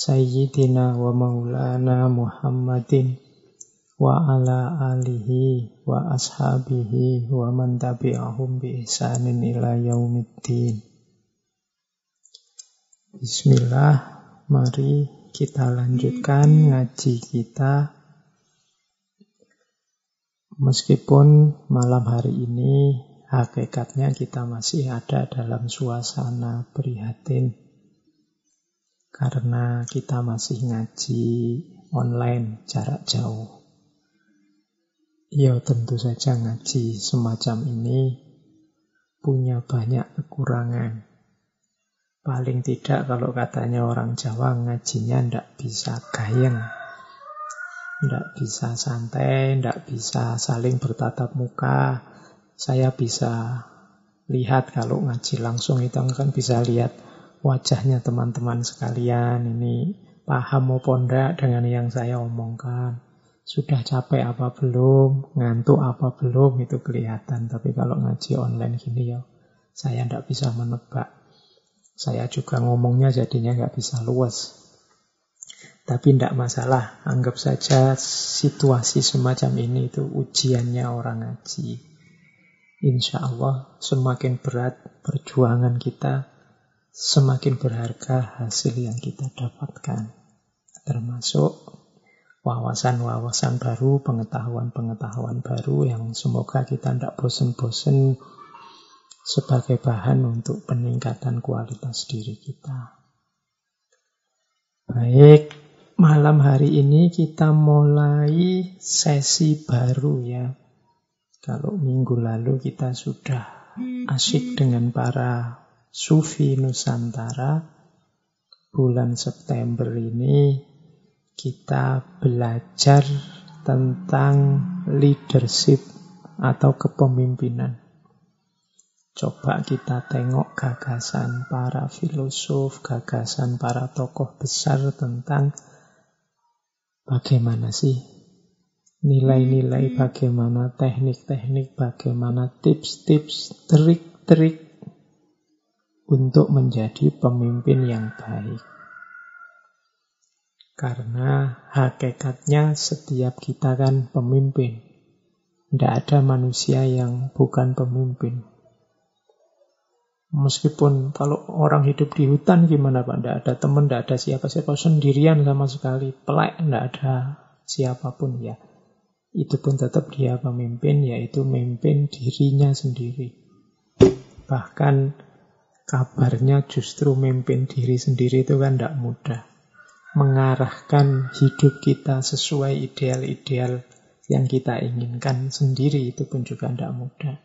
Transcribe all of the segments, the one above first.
Sayyidina wa maulana Muhammadin wa ala alihi wa ashabihi wa man tabi'ahum bi ihsanin ila yaumiddin. Bismillah, mari kita lanjutkan ngaji kita. Meskipun malam hari ini hakikatnya kita masih ada dalam suasana prihatin karena kita masih ngaji online jarak jauh. Ya tentu saja ngaji semacam ini punya banyak kekurangan. Paling tidak kalau katanya orang Jawa ngajinya ndak bisa gayeng. Ndak bisa santai, ndak bisa saling bertatap muka. Saya bisa lihat kalau ngaji langsung itu kan bisa lihat wajahnya teman-teman sekalian ini paham maupun tidak dengan yang saya omongkan. Sudah capek apa belum, ngantuk apa belum, itu kelihatan. Tapi kalau ngaji online gini ya, saya tidak bisa menebak. Saya juga ngomongnya jadinya nggak bisa luas. Tapi tidak masalah, anggap saja situasi semacam ini itu ujiannya orang ngaji. Insya Allah semakin berat perjuangan kita, semakin berharga hasil yang kita dapatkan. Termasuk wawasan-wawasan baru, pengetahuan-pengetahuan baru yang semoga kita tidak bosen-bosen sebagai bahan untuk peningkatan kualitas diri kita. Baik, malam hari ini kita mulai sesi baru ya. Kalau minggu lalu kita sudah asyik dengan para Sufi Nusantara bulan September ini kita belajar tentang leadership atau kepemimpinan. Coba kita tengok gagasan para filosof, gagasan para tokoh besar tentang bagaimana sih nilai-nilai, bagaimana teknik-teknik, bagaimana tips-tips, trik-trik untuk menjadi pemimpin yang baik. Karena hakikatnya setiap kita kan pemimpin. Tidak ada manusia yang bukan pemimpin. Meskipun kalau orang hidup di hutan gimana Pak? Tidak ada teman, tidak ada siapa-siapa, sendirian sama sekali. Pelek, tidak ada siapa pun ya. Itu pun tetap dia pemimpin, yaitu memimpin dirinya sendiri. Bahkan Kabarnya justru memimpin diri sendiri itu kan tidak mudah. Mengarahkan hidup kita sesuai ideal-ideal yang kita inginkan sendiri itu pun juga tidak mudah.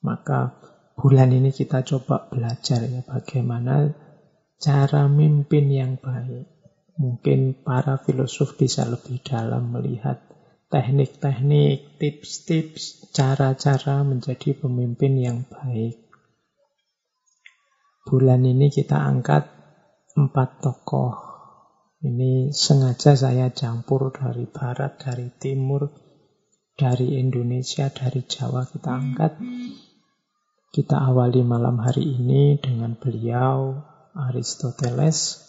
Maka bulan ini kita coba belajar ya bagaimana cara mimpin yang baik. Mungkin para filosof bisa lebih dalam melihat teknik-teknik, tips-tips, cara-cara menjadi pemimpin yang baik. Bulan ini kita angkat empat tokoh. Ini sengaja saya campur dari barat, dari timur, dari Indonesia, dari Jawa kita angkat. Kita awali malam hari ini dengan beliau Aristoteles.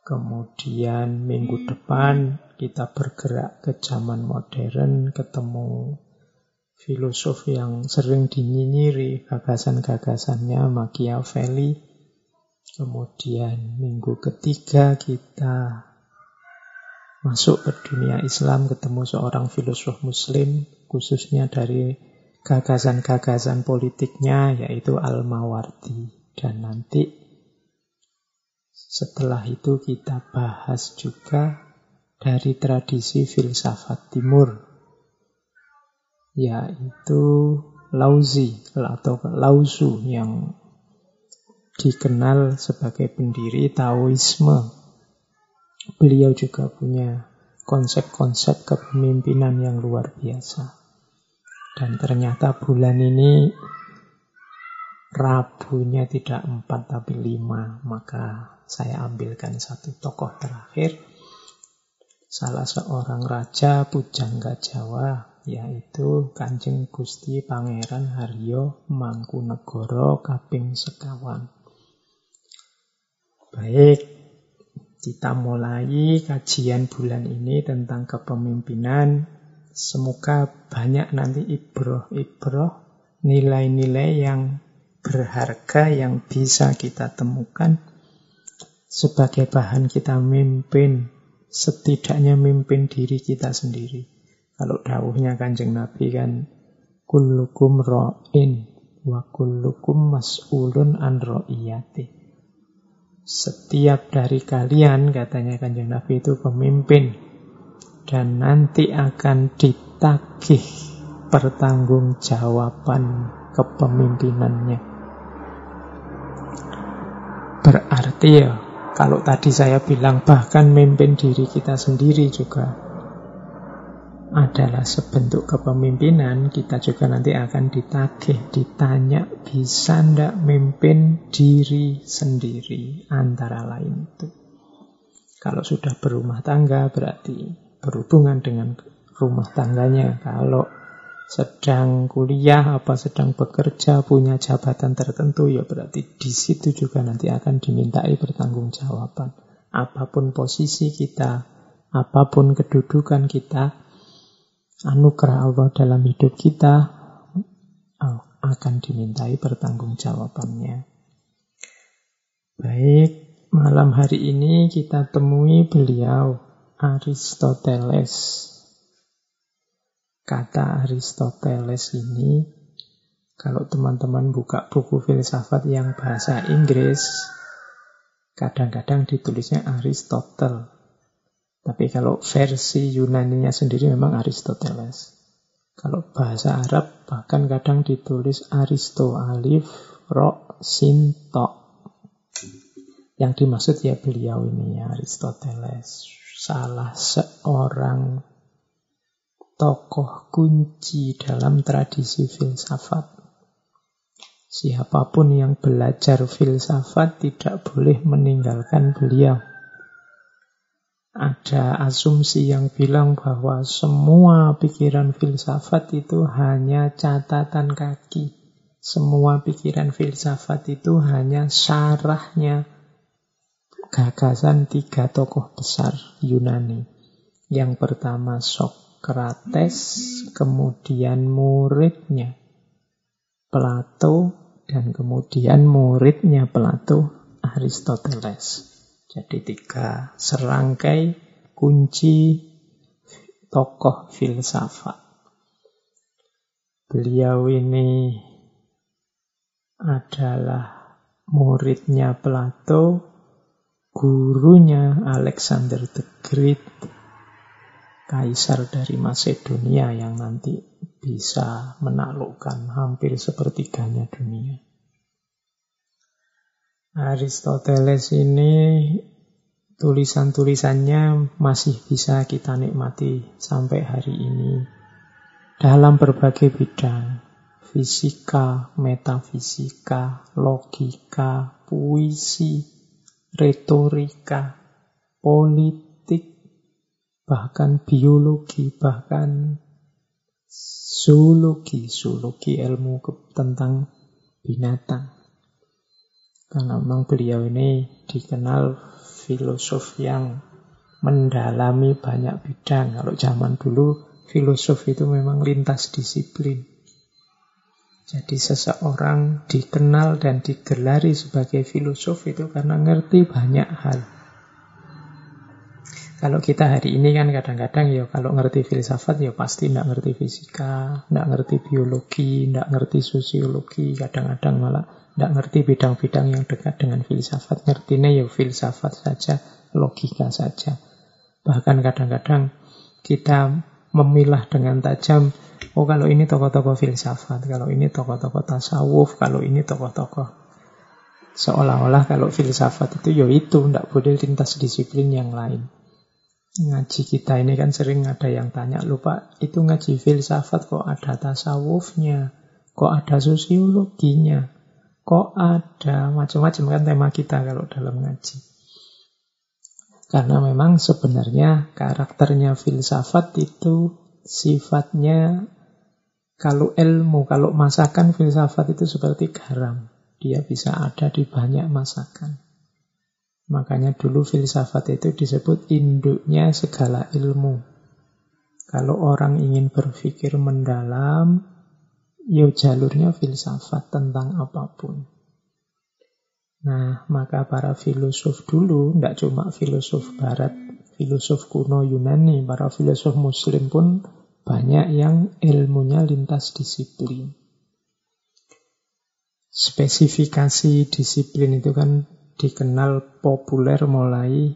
Kemudian minggu depan kita bergerak ke zaman modern, ketemu filosof yang sering dinyinyiri gagasan-gagasannya Machiavelli. Kemudian minggu ketiga kita masuk ke dunia Islam ketemu seorang filosof muslim khususnya dari gagasan-gagasan politiknya yaitu Al-Mawardi dan nanti setelah itu kita bahas juga dari tradisi filsafat timur yaitu Lauzi atau Lauzu yang dikenal sebagai pendiri Taoisme. Beliau juga punya konsep-konsep kepemimpinan yang luar biasa. Dan ternyata bulan ini Rabunya tidak empat tapi lima, maka saya ambilkan satu tokoh terakhir, salah seorang raja pujangga Jawa, yaitu Kanjeng Gusti Pangeran Haryo Mangkunegoro Kaping Sekawan. Baik, kita mulai kajian bulan ini tentang kepemimpinan. Semoga banyak nanti ibroh-ibroh, nilai-nilai yang berharga yang bisa kita temukan sebagai bahan kita mimpin, setidaknya mimpin diri kita sendiri. Kalau dawuhnya kanjeng Nabi kan, kullukum ro'in wa kullukum mas'ulun an ro'iyati. Setiap dari kalian, katanya kanjeng Nabi itu pemimpin, dan nanti akan ditagih pertanggungjawaban kepemimpinannya. Berarti ya, kalau tadi saya bilang bahkan memimpin diri kita sendiri juga adalah sebentuk kepemimpinan, kita juga nanti akan ditagih, ditanya bisa ndak memimpin diri sendiri antara lain itu. Kalau sudah berumah tangga berarti berhubungan dengan rumah tangganya. Kalau sedang kuliah apa sedang bekerja punya jabatan tertentu ya berarti di situ juga nanti akan dimintai pertanggungjawaban apa pun posisi kita apa pun kedudukan kita anugerah Allah dalam hidup kita akan dimintai pertanggungjawabannya baik malam hari ini kita temui beliau Aristoteles Kata Aristoteles ini, kalau teman-teman buka buku filsafat yang bahasa Inggris, kadang-kadang ditulisnya Aristotle. Tapi kalau versi Yunani-nya sendiri memang Aristoteles. Kalau bahasa Arab bahkan kadang ditulis Aristo, alif, ro, sin, to. Yang dimaksud ya beliau ini ya Aristoteles. Salah seorang tokoh kunci dalam tradisi filsafat. Siapa pun yang belajar filsafat tidak boleh meninggalkan beliau. Ada asumsi yang bilang bahwa semua pikiran filsafat itu hanya catatan kaki. Semua pikiran filsafat itu hanya syarahnya gagasan tiga tokoh besar Yunani. Yang pertama Sok Sokrates, kemudian muridnya Plato, dan kemudian muridnya Plato, Aristoteles. Jadi tiga serangkai kunci tokoh filsafat. Beliau ini adalah muridnya Plato, gurunya Alexander the Great, kaisar dari Macedonia yang nanti bisa menaklukkan hampir sepertiganya dunia. Aristoteles ini tulisan-tulisannya masih bisa kita nikmati sampai hari ini dalam berbagai bidang fisika, metafisika, logika, puisi, retorika, politik, bahkan biologi, bahkan zoologi, zoologi ilmu tentang binatang. Karena memang beliau ini dikenal filosof yang mendalami banyak bidang. Kalau zaman dulu filosof itu memang lintas disiplin. Jadi seseorang dikenal dan digelari sebagai filosof itu karena ngerti banyak hal. Kalau kita hari ini kan kadang-kadang ya kalau ngerti filsafat ya pasti tidak ngerti fisika, tidak ngerti biologi, tidak ngerti sosiologi, kadang-kadang malah tidak ngerti bidang-bidang yang dekat dengan filsafat. Ngertinya ya filsafat saja, logika saja. Bahkan kadang-kadang kita memilah dengan tajam, oh kalau ini tokoh-tokoh filsafat, kalau ini tokoh-tokoh tasawuf, kalau ini tokoh-tokoh seolah-olah kalau filsafat itu ya itu, tidak boleh lintas disiplin yang lain. Ngaji kita ini kan sering ada yang tanya, lupa itu ngaji filsafat kok ada tasawufnya, kok ada sosiologinya, kok ada macam-macam kan tema kita kalau dalam ngaji. Karena memang sebenarnya karakternya filsafat itu sifatnya kalau ilmu, kalau masakan filsafat itu seperti garam. Dia bisa ada di banyak masakan. Makanya dulu filsafat itu disebut induknya segala ilmu. Kalau orang ingin berpikir mendalam, ya jalurnya filsafat tentang apa pun. Nah, maka para filosof dulu, tidak cuma filosof barat, filosof kuno Yunani, para filosof muslim pun banyak yang ilmunya lintas disiplin. Spesifikasi disiplin itu kan dikenal populer mulai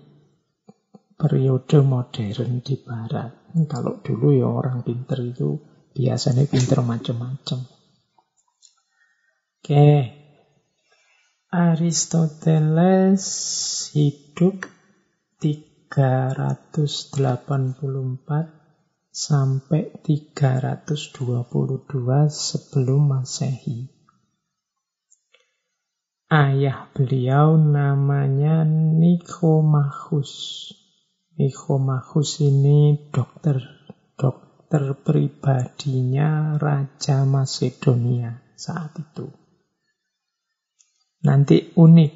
periode modern di barat. Kalau dulu ya orang pinter itu biasanya pinter macam-macam. Oke. Aristoteles hidup 384 sampai 322 sebelum Masehi. Ayah beliau namanya Nikomachus. Nikomachus ini dokter, dokter pribadinya Raja Macedonia saat itu. Nanti unik,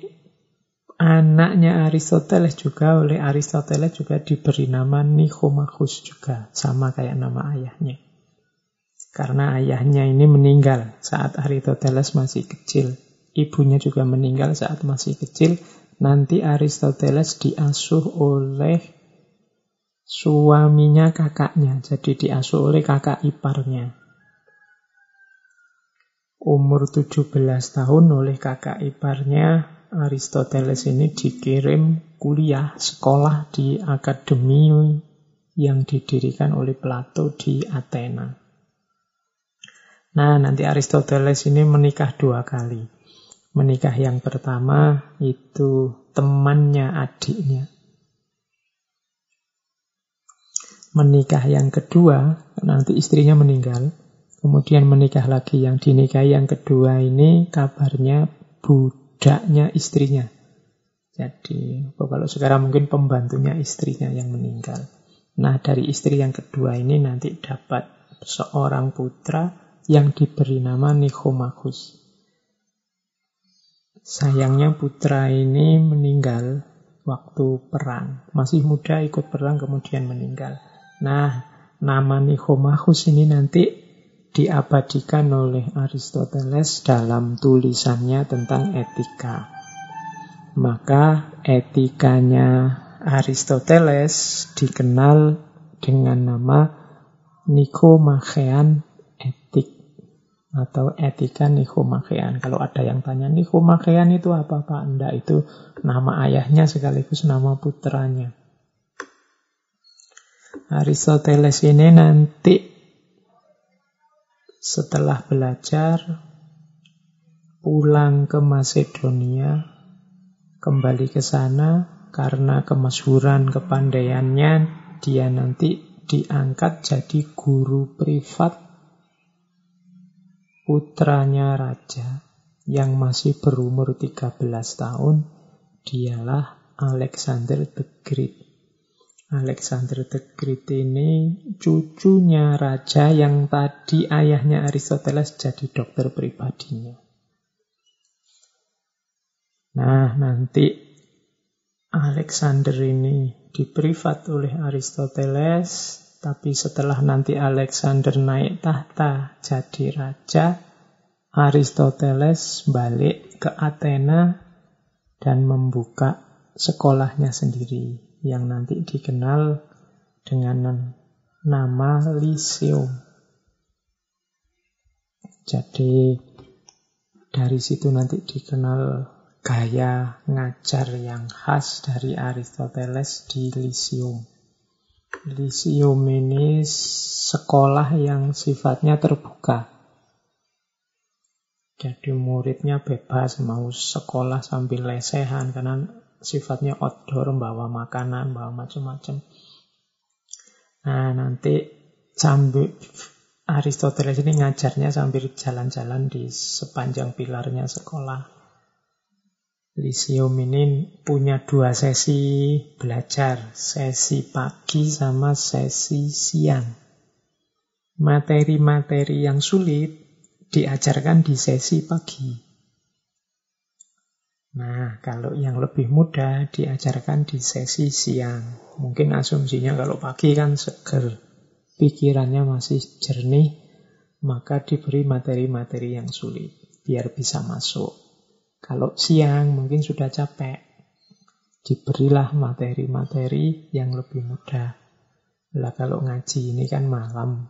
anaknya Aristoteles juga oleh Aristoteles juga diberi nama Nikomachus juga, sama kayak nama ayahnya. Karena ayahnya ini meninggal saat Aristoteles masih kecil ibunya juga meninggal saat masih kecil, nanti Aristoteles diasuh oleh suaminya kakaknya, jadi diasuh oleh kakak iparnya. Umur 17 tahun oleh kakak iparnya, Aristoteles ini dikirim kuliah sekolah di akademi yang didirikan oleh Plato di Athena. Nah, nanti Aristoteles ini menikah dua kali. Menikah yang pertama itu temannya adiknya. Menikah yang kedua, nanti istrinya meninggal. Kemudian menikah lagi yang dinikahi yang kedua ini kabarnya budaknya istrinya. Jadi kalau sekarang mungkin pembantunya istrinya yang meninggal. Nah dari istri yang kedua ini nanti dapat seorang putra yang diberi nama Nikomachus. Sayangnya putra ini meninggal waktu perang. Masih muda ikut perang kemudian meninggal. Nah, nama Nikomachus ini nanti diabadikan oleh Aristoteles dalam tulisannya tentang etika. Maka etikanya Aristoteles dikenal dengan nama Nikomachean atau etika Nikomachean. Kalau ada yang tanya Nikomachean itu apa Pak? Enggak, itu nama ayahnya sekaligus nama putranya. Aristoteles ini nanti setelah belajar pulang ke Macedonia, kembali ke sana karena kemasyhuran kepandaiannya dia nanti diangkat jadi guru privat putranya raja yang masih berumur 13 tahun, dialah Alexander the Great. Alexander the Great ini cucunya raja yang tadi ayahnya Aristoteles jadi dokter pribadinya. Nah, nanti Alexander ini diprivat oleh Aristoteles tapi setelah nanti Alexander naik tahta jadi raja, Aristoteles balik ke Athena dan membuka sekolahnya sendiri yang nanti dikenal dengan nama Lyceum. Jadi dari situ nanti dikenal gaya ngajar yang khas dari Aristoteles di Lyceum. Lyceum ini sekolah yang sifatnya terbuka. Jadi muridnya bebas mau sekolah sambil lesehan karena sifatnya outdoor, bawa makanan, bawa macam-macam. Nah, nanti sambil Aristoteles ini ngajarnya sambil jalan-jalan di sepanjang pilarnya sekolah. Lyceum ini punya dua sesi belajar, sesi pagi sama sesi siang. Materi-materi yang sulit diajarkan di sesi pagi. Nah, kalau yang lebih mudah diajarkan di sesi siang. Mungkin asumsinya kalau pagi kan seger, pikirannya masih jernih, maka diberi materi-materi yang sulit biar bisa masuk. Kalau siang mungkin sudah capek, diberilah materi-materi yang lebih mudah. Lah kalau ngaji ini kan malam,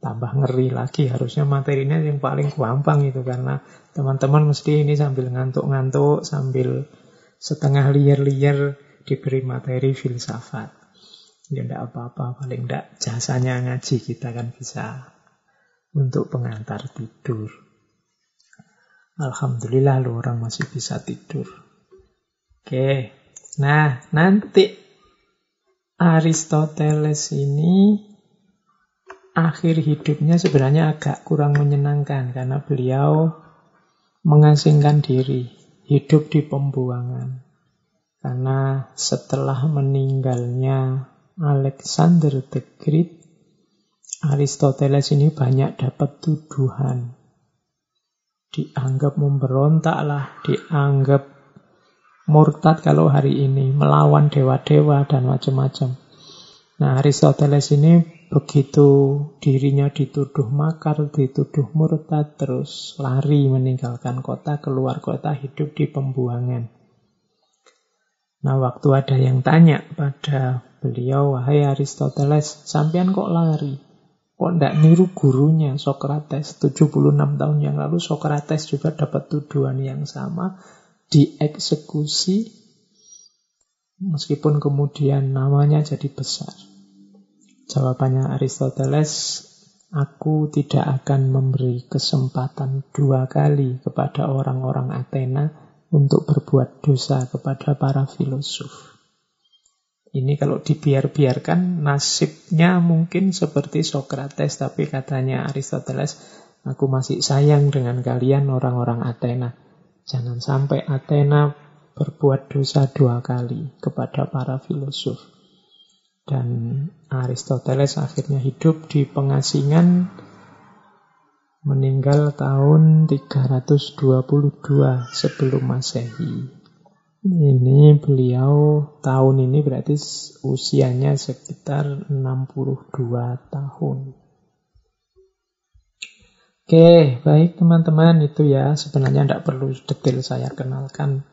tambah ngeri lagi harusnya materinya yang paling gampang itu karena teman-teman mesti ini sambil ngantuk-ngantuk sambil setengah liar-liar diberi materi filsafat Ya enggak apa-apa, paling enggak jasanya ngaji kita kan bisa untuk pengantar tidur. Alhamdulillah lu orang masih bisa tidur. Oke, nah nanti Aristoteles ini akhir hidupnya sebenarnya agak kurang menyenangkan karena beliau mengasingkan diri, hidup di pembuangan. Karena setelah meninggalnya Alexander the Great, Aristoteles ini banyak dapat tuduhan. Dianggap memberontak lah, dianggap murtad kalau hari ini, melawan dewa-dewa dan macam-macam. Nah, Aristoteles ini begitu dirinya dituduh makar, dituduh murtad, terus lari meninggalkan kota, keluar kota, hidup di pembuangan. Nah, waktu ada yang tanya pada beliau, wahai Aristoteles, sampean kok lari? Kok ndak niru gurunya Socrates 76 tahun yang lalu Socrates juga dapat tuduhan yang sama dieksekusi meskipun kemudian namanya jadi besar. Jawabannya Aristoteles, aku tidak akan memberi kesempatan dua kali kepada orang-orang Athena untuk berbuat dosa kepada para filosof. Ini kalau dibiar-biarkan nasibnya mungkin seperti Socrates, tapi katanya Aristoteles, aku masih sayang dengan kalian orang-orang Athena. Jangan sampai Athena berbuat dosa dua kali kepada para filosof. Dan Aristoteles akhirnya hidup di pengasingan meninggal tahun 322 sebelum Masehi. Ini beliau tahun ini berarti usianya sekitar 62 tahun. Oke, baik teman-teman itu ya sebenarnya tidak perlu detail saya kenalkan.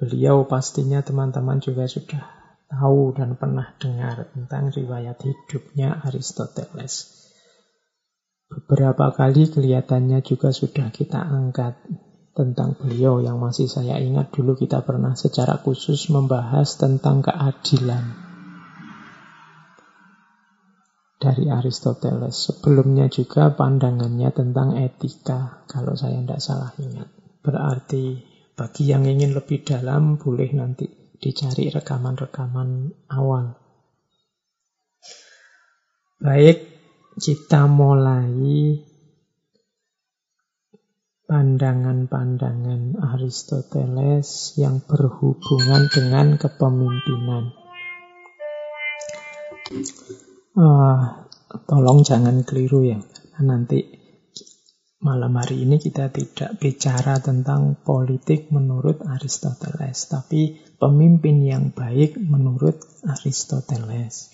Beliau pastinya teman-teman juga sudah tahu dan pernah dengar tentang riwayat hidupnya Aristoteles. Beberapa kali kelihatannya juga sudah kita angkat tentang beliau yang masih saya ingat dulu kita pernah secara khusus membahas tentang keadilan dari Aristoteles. Sebelumnya juga pandangannya tentang etika, kalau saya tidak salah ingat. Berarti bagi yang ingin lebih dalam boleh nanti dicari rekaman-rekaman awal. Baik, kita mulai pandangan-pandangan Aristoteles yang berhubungan dengan kepemimpinan. Uh, tolong jangan keliru ya, nanti malam hari ini kita tidak bicara tentang politik menurut Aristoteles, tapi pemimpin yang baik menurut Aristoteles.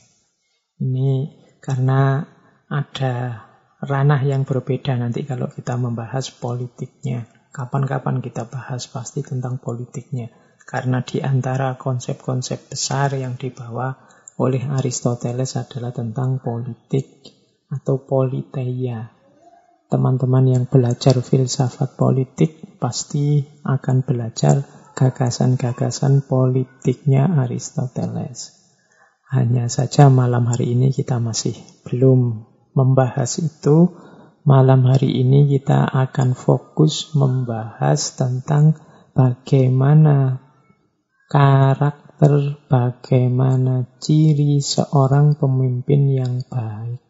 Ini karena ada ranah yang berbeda nanti kalau kita membahas politiknya. Kapan-kapan kita bahas pasti tentang politiknya. Karena di antara konsep-konsep besar yang dibawa oleh Aristoteles adalah tentang politik atau politeia. Teman-teman yang belajar filsafat politik pasti akan belajar gagasan-gagasan politiknya Aristoteles. Hanya saja malam hari ini kita masih belum membahas itu, malam hari ini kita akan fokus membahas tentang bagaimana karakter bagaimana ciri seorang pemimpin yang baik.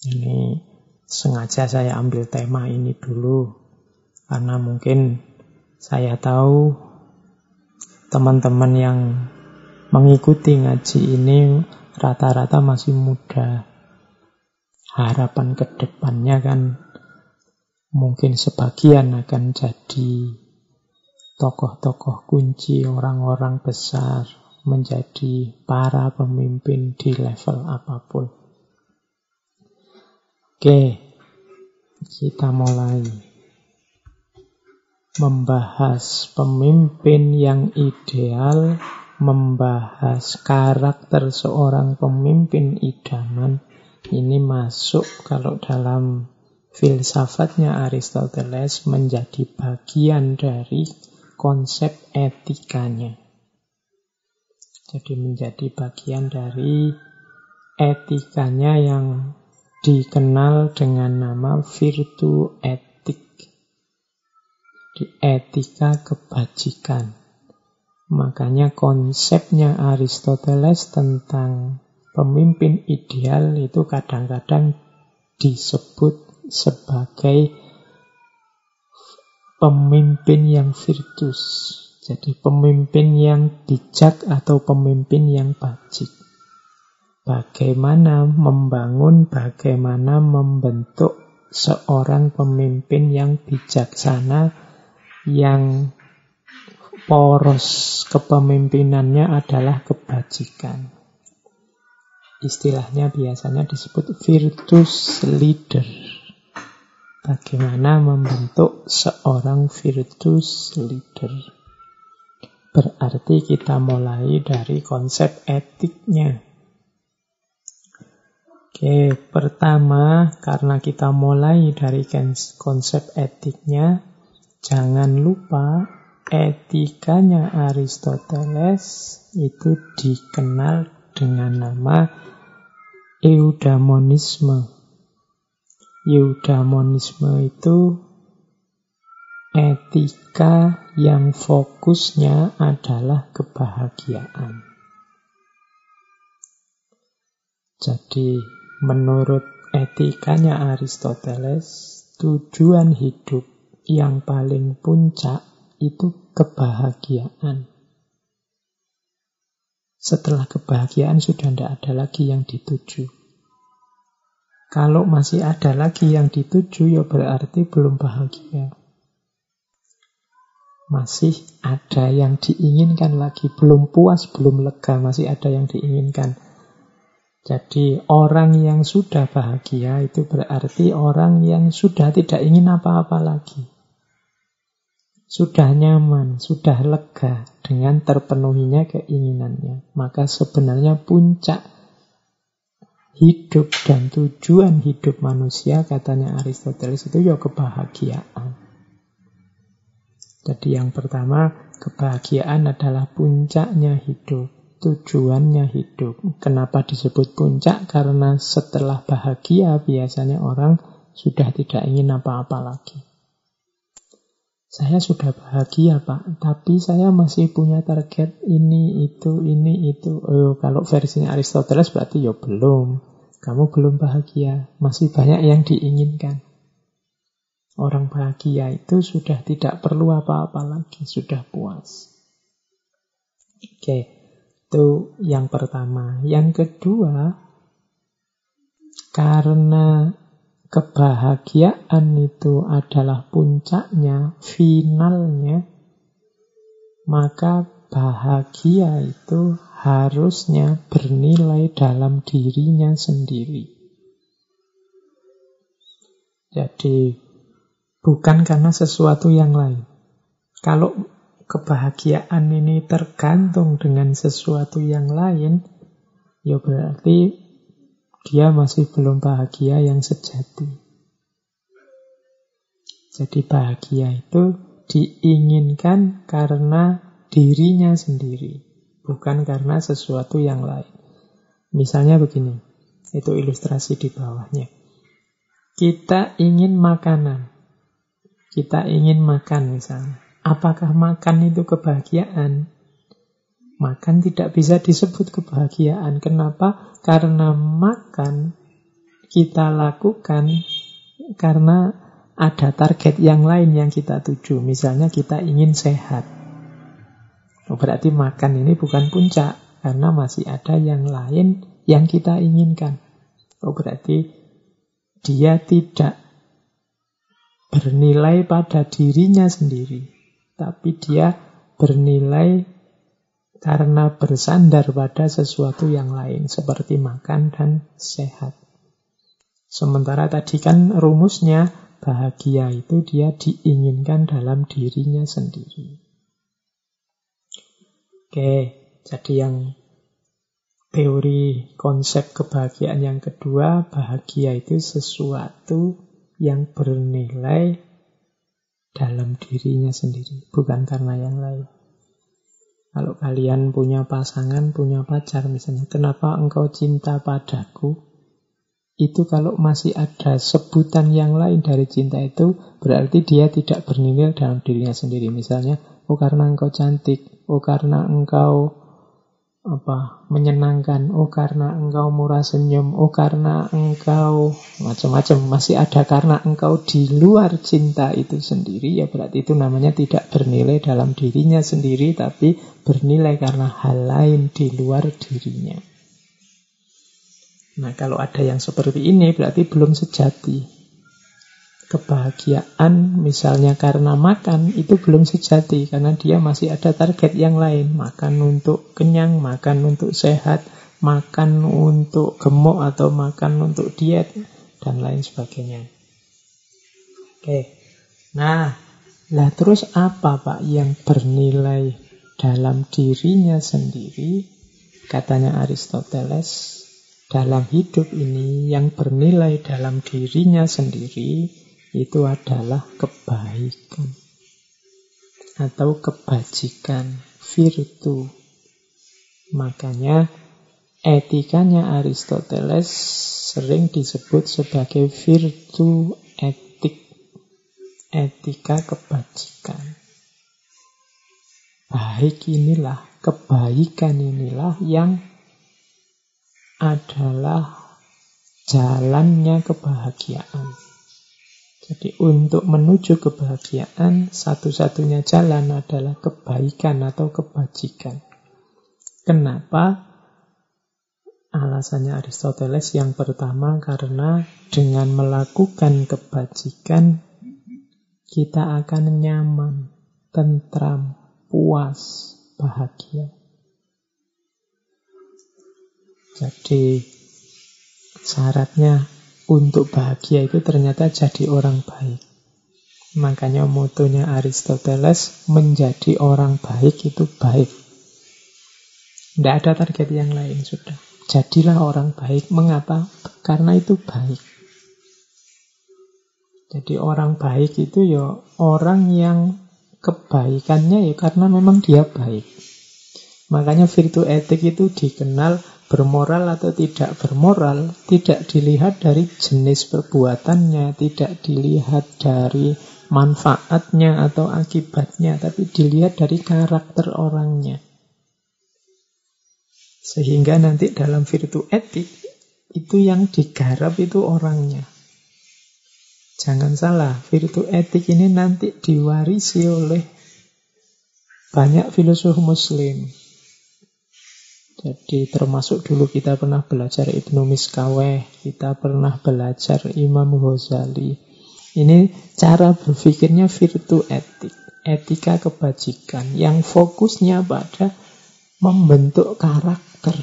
Ini sengaja saya ambil tema ini dulu karena mungkin saya tahu teman-teman yang mengikuti ngaji ini rata-rata masih muda. Harapan ke depannya kan mungkin sebagian akan jadi tokoh-tokoh kunci orang-orang besar menjadi para pemimpin di level apa pun. Oke, kita mulai membahas pemimpin yang ideal, membahas karakter seorang pemimpin idaman. Ini masuk kalau dalam filsafatnya Aristoteles menjadi bagian dari konsep etikanya. Jadi menjadi bagian dari etikanya yang dikenal dengan nama virtu etik. Di etika kebajikan. Makanya konsepnya Aristoteles tentang pemimpin ideal itu kadang-kadang disebut sebagai pemimpin yang virtus. Jadi pemimpin yang bijak atau pemimpin yang bajik. Bagaimana membangun, bagaimana membentuk seorang pemimpin yang bijaksana, yang poros kepemimpinannya adalah kebajikan. Istilahnya biasanya disebut virtus leader. Bagaimana membentuk seorang virtus leader. Berarti kita mulai dari konsep etiknya. Oke, pertama karena kita mulai dari konsep etiknya, jangan lupa etikanya Aristoteles itu dikenal dengan nama eudaimonisme. Eudaimonisme itu etika yang fokusnya adalah kebahagiaan. Jadi, menurut etikanya Aristoteles, tujuan hidup yang paling puncak itu kebahagiaan. Setelah kebahagiaan sudah tidak ada lagi yang dituju. Kalau masih ada lagi yang dituju, ya berarti belum bahagia. Masih ada yang diinginkan lagi, belum puas, belum lega, masih ada yang diinginkan. Jadi orang yang sudah bahagia itu berarti orang yang sudah tidak ingin apa-apa lagi. Sudah nyaman, sudah lega dengan terpenuhinya keinginannya. Maka sebenarnya puncak hidup dan tujuan hidup manusia katanya Aristoteles itu ya kebahagiaan. Jadi yang pertama kebahagiaan adalah puncaknya hidup, tujuannya hidup. Kenapa disebut puncak? Karena setelah bahagia biasanya orang sudah tidak ingin apa-apa lagi. Saya sudah bahagia Pak, tapi saya masih punya target ini, itu, ini, itu. Oh, kalau versinya Aristoteles berarti ya belum. Kamu belum bahagia, masih banyak yang diinginkan. Orang bahagia itu sudah tidak perlu apa-apa lagi, sudah puas. Oke, itu yang pertama. Yang kedua, karena kebahagiaan itu adalah puncaknya, finalnya, maka bahagia itu harusnya bernilai dalam dirinya sendiri. Jadi, bukan karena sesuatu yang lain. Kalau kebahagiaan ini tergantung dengan sesuatu yang lain, ya berarti dia masih belum bahagia yang sejati. Jadi bahagia itu diinginkan karena dirinya sendiri bukan karena sesuatu yang lain. Misalnya begini, itu ilustrasi di bawahnya. Kita ingin makanan. Kita ingin makan misalnya. Apakah makan itu kebahagiaan? Makan tidak bisa disebut kebahagiaan. Kenapa? Karena makan kita lakukan karena ada target yang lain yang kita tuju. Misalnya kita ingin sehat. Oh, berarti makan ini bukan puncak karena masih ada yang lain yang kita inginkan. Oh, berarti dia tidak bernilai pada dirinya sendiri, tapi dia bernilai karena bersandar pada sesuatu yang lain seperti makan dan sehat. Sementara tadi kan rumusnya bahagia itu dia diinginkan dalam dirinya sendiri. Oke, jadi yang teori konsep kebahagiaan yang kedua, bahagia itu sesuatu yang bernilai dalam dirinya sendiri, bukan karena yang lain. Kalau kalian punya pasangan, punya pacar misalnya, kenapa engkau cinta padaku? Itu kalau masih ada sebutan yang lain dari cinta itu, berarti dia tidak bernilai dalam dirinya sendiri. Misalnya, oh karena engkau cantik, oh karena engkau apa menyenangkan oh karena engkau murah senyum oh karena engkau macam-macam masih ada karena engkau di luar cinta itu sendiri ya berarti itu namanya tidak bernilai dalam dirinya sendiri tapi bernilai karena hal lain di luar dirinya. Nah kalau ada yang seperti ini berarti belum sejati kebahagiaan misalnya karena makan itu belum sejati karena dia masih ada target yang lain. Makan untuk kenyang makan untuk sehat makan untuk gemuk atau makan untuk diet dan lain sebagainya. Oke. Nah lah terus apa pak yang bernilai dalam dirinya sendiri? Katanya Aristoteles dalam hidup ini yang bernilai dalam dirinya sendiri itu adalah kebaikan atau kebajikan, virtu. Makanya etikanya Aristoteles sering disebut sebagai virtu etik, etika kebajikan. Baik inilah, kebaikan inilah yang adalah jalannya kebahagiaan. Jadi untuk menuju kebahagiaan, satu-satunya jalan adalah kebaikan atau kebajikan. Kenapa? Alasannya Aristoteles yang pertama karena dengan melakukan kebajikan kita akan nyaman, tentram, puas, bahagia. Jadi syaratnya untuk bahagia itu ternyata jadi orang baik. Makanya motonya Aristoteles, menjadi orang baik itu baik. Tidak ada target yang lain sudah. Jadilah orang baik. Mengapa? Karena itu baik. Jadi orang baik itu ya orang yang kebaikannya ya karena memang dia baik. Makanya virtu etik itu dikenal bermoral atau tidak bermoral tidak dilihat dari jenis perbuatannya, tidak dilihat dari manfaatnya atau akibatnya, tapi dilihat dari karakter orangnya. Sehingga nanti dalam virtu etik itu yang digarap itu orangnya. Jangan salah, virtu etik ini nanti diwarisi oleh banyak filosof muslim. Jadi termasuk dulu kita pernah belajar Ibnu Miskaweh, kita pernah belajar Imam Ghazali. Ini cara berpikirnya virtu etik, etika kebajikan yang fokusnya pada membentuk karakter.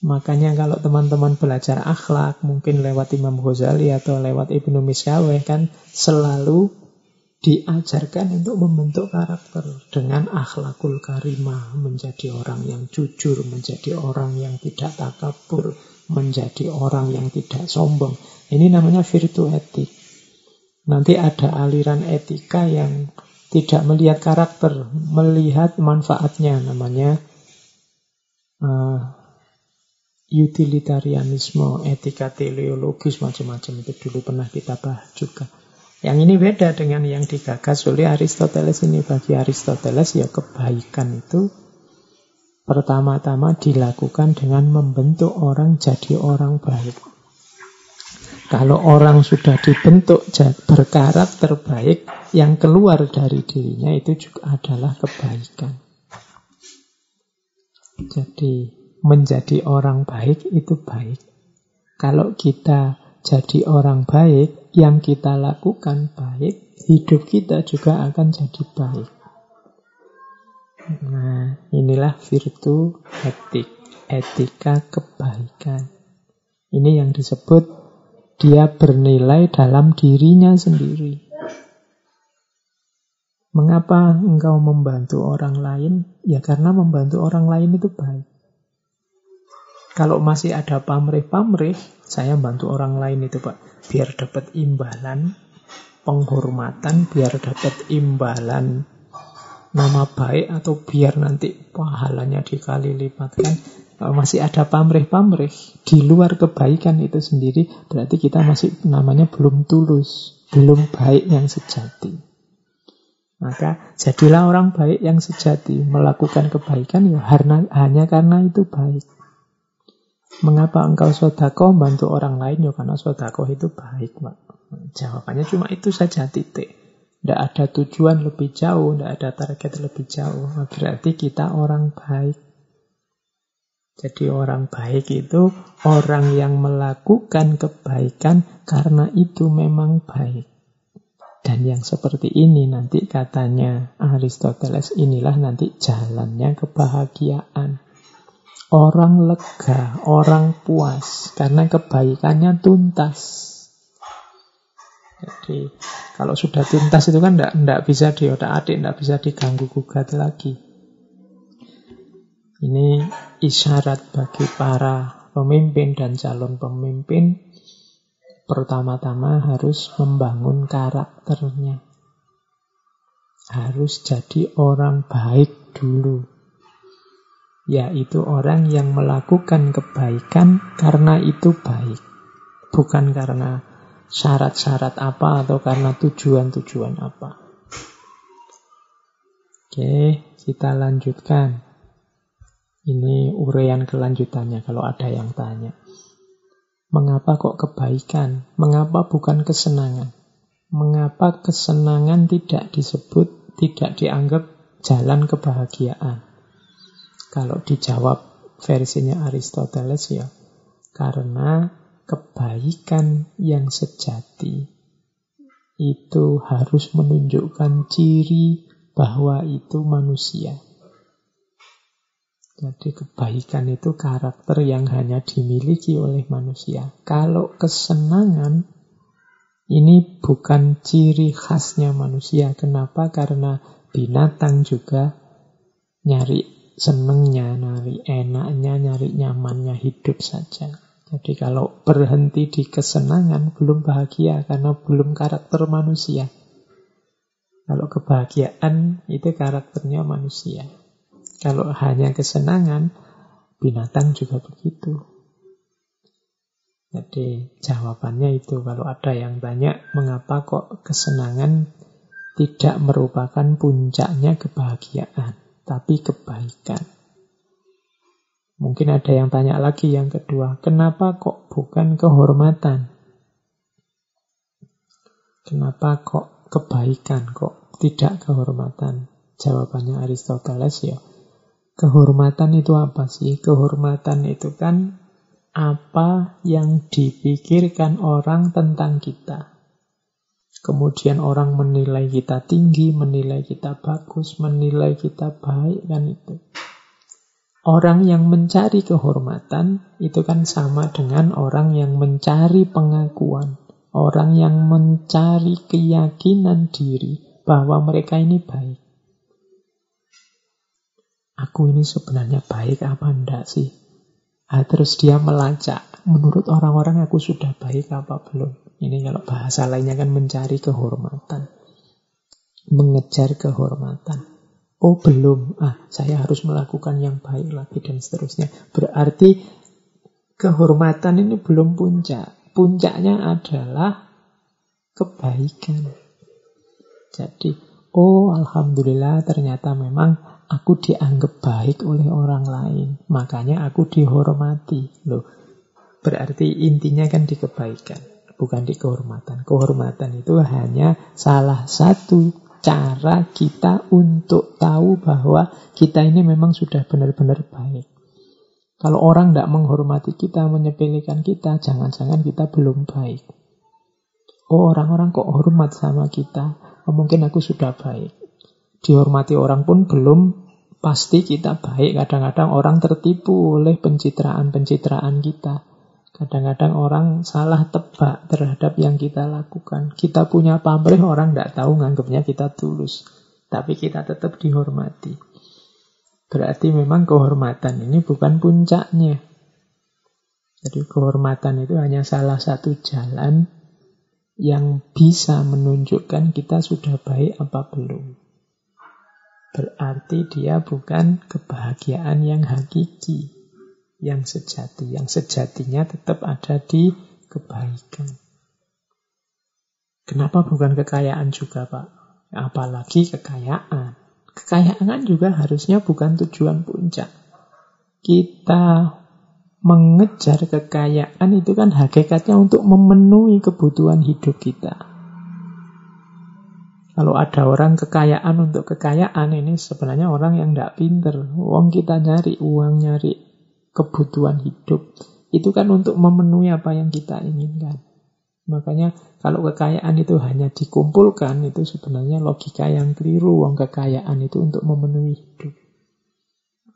Makanya kalau teman-teman belajar akhlak, mungkin lewat Imam Ghazali atau lewat Ibnu Miskaweh kan selalu diajarkan untuk membentuk karakter dengan akhlakul karimah, menjadi orang yang jujur, menjadi orang yang tidak takabur, menjadi orang yang tidak sombong. Ini namanya virtu etik. Nanti ada aliran etika yang tidak melihat karakter, melihat manfaatnya, namanya uh, utilitarianisme, etika teleologis, macam-macam itu dulu pernah kita bahas juga. Yang ini beda dengan yang digagas oleh Aristoteles ini. Bagi Aristoteles ya kebaikan itu pertama-tama dilakukan dengan membentuk orang jadi orang baik. Kalau orang sudah dibentuk berkarakter baik, yang keluar dari dirinya itu juga adalah kebaikan. Jadi menjadi orang baik itu baik. Kalau kita jadi orang baik, yang kita lakukan baik, hidup kita juga akan jadi baik. Nah, inilah virtu etik, etika kebaikan. Ini yang disebut dia bernilai dalam dirinya sendiri. Mengapa engkau membantu orang lain? Ya karena membantu orang lain itu baik. Kalau masih ada pamrih-pamrih, saya bantu orang lain itu Pak. Biar dapat imbalan, penghormatan, biar dapat imbalan nama baik atau biar nanti pahalanya dikali lipatkan. Kalau masih ada pamrih-pamrih di luar kebaikan itu sendiri, berarti kita masih namanya belum tulus, belum baik yang sejati. Maka jadilah orang baik yang sejati, melakukan kebaikan ya hanya karena itu baik. Mengapa engkau sodako bantu orang lain? Ya karena sodako itu baik, Pak. Jawabannya cuma itu saja titik. Tidak ada tujuan lebih jauh, tidak ada target lebih jauh. Berarti kita orang baik. Jadi orang baik itu orang yang melakukan kebaikan karena itu memang baik. Dan yang seperti ini nanti katanya Aristoteles inilah nanti jalannya kebahagiaan. Orang lega, orang puas karena kebaikannya tuntas. Jadi kalau sudah tuntas itu kan tidak bisa diotak-atik, tidak bisa diganggu gugat lagi. Ini isyarat bagi para pemimpin dan calon pemimpin pertama-tama harus membangun karakternya. Harus jadi orang baik dulu yaitu orang yang melakukan kebaikan karena itu baik, bukan karena syarat-syarat apa atau karena tujuan-tujuan apa. Oke, kita lanjutkan. Ini uraian kelanjutannya kalau ada yang tanya. Mengapa kok kebaikan? Mengapa bukan kesenangan? Mengapa kesenangan tidak disebut, tidak dianggap jalan kebahagiaan? Kalau dijawab versinya Aristoteles ya, karena kebaikan yang sejati itu harus menunjukkan ciri bahwa itu manusia. Jadi kebaikan itu karakter yang hanya dimiliki oleh manusia. Kalau kesenangan ini bukan ciri khasnya manusia. Kenapa? Karena binatang juga nyari senengnya, nyari enaknya, nyari nyamannya hidup saja. Jadi kalau berhenti di kesenangan belum bahagia karena belum karakter manusia. Kalau kebahagiaan itu karakternya manusia. Kalau hanya kesenangan, binatang juga begitu. Jadi jawabannya itu kalau ada yang banyak mengapa kok kesenangan tidak merupakan puncaknya kebahagiaan tapi kebaikan. Mungkin ada yang tanya lagi yang kedua, kenapa kok bukan kehormatan? Kenapa kok kebaikan, kok tidak kehormatan? Jawabannya Aristoteles ya, kehormatan itu apa sih? Kehormatan itu kan apa yang dipikirkan orang tentang kita. Kemudian orang menilai kita tinggi, menilai kita bagus, menilai kita baik, kan itu. Orang yang mencari kehormatan itu kan sama dengan orang yang mencari pengakuan. Orang yang mencari keyakinan diri bahwa mereka ini baik. Aku ini sebenarnya baik apa enggak sih? Ah, terus dia melacak. Menurut orang-orang aku sudah baik apa belum? Ini kalau bahasa lainnya kan mencari kehormatan. Mengejar kehormatan. Oh belum, ah saya harus melakukan yang baik lagi dan seterusnya. Berarti kehormatan ini belum puncak. Puncaknya adalah kebaikan. Jadi, oh alhamdulillah ternyata memang aku dianggap baik oleh orang lain. Makanya aku dihormati. Loh, berarti intinya kan di kebaikan, bukan di kehormatan. Kehormatan itu hanya salah satu cara kita untuk tahu bahwa kita ini memang sudah benar-benar baik. Kalau orang tidak menghormati kita, menyepelekan kita, jangan-jangan kita belum baik. Oh orang-orang kok hormat sama kita, oh, mungkin aku sudah baik. Dihormati orang pun belum pasti kita baik. Kadang-kadang orang tertipu oleh pencitraan-pencitraan kita. Kadang-kadang orang salah tebak terhadap yang kita lakukan. Kita punya pamrih, orang tidak tahu nganggapnya kita tulus. Tapi kita tetap dihormati. Berarti memang kehormatan ini bukan puncaknya. Jadi kehormatan itu hanya salah satu jalan yang bisa menunjukkan kita sudah baik apa belum. Berarti dia bukan kebahagiaan yang hakiki, yang sejati. Yang sejatinya tetap ada di kebaikan. Kenapa bukan kekayaan juga, Pak? Apalagi kekayaan. Kekayaan juga harusnya bukan tujuan puncak. Kita mengejar kekayaan itu kan hakikatnya untuk memenuhi kebutuhan hidup kita. Kalau ada orang kekayaan untuk kekayaan ini sebenarnya orang yang tidak pinter. Uang kita nyari uang, nyari kebutuhan hidup. Itu kan untuk memenuhi apa yang kita inginkan. Makanya kalau kekayaan itu hanya dikumpulkan, itu sebenarnya logika yang keliru. Uang kekayaan itu untuk memenuhi hidup.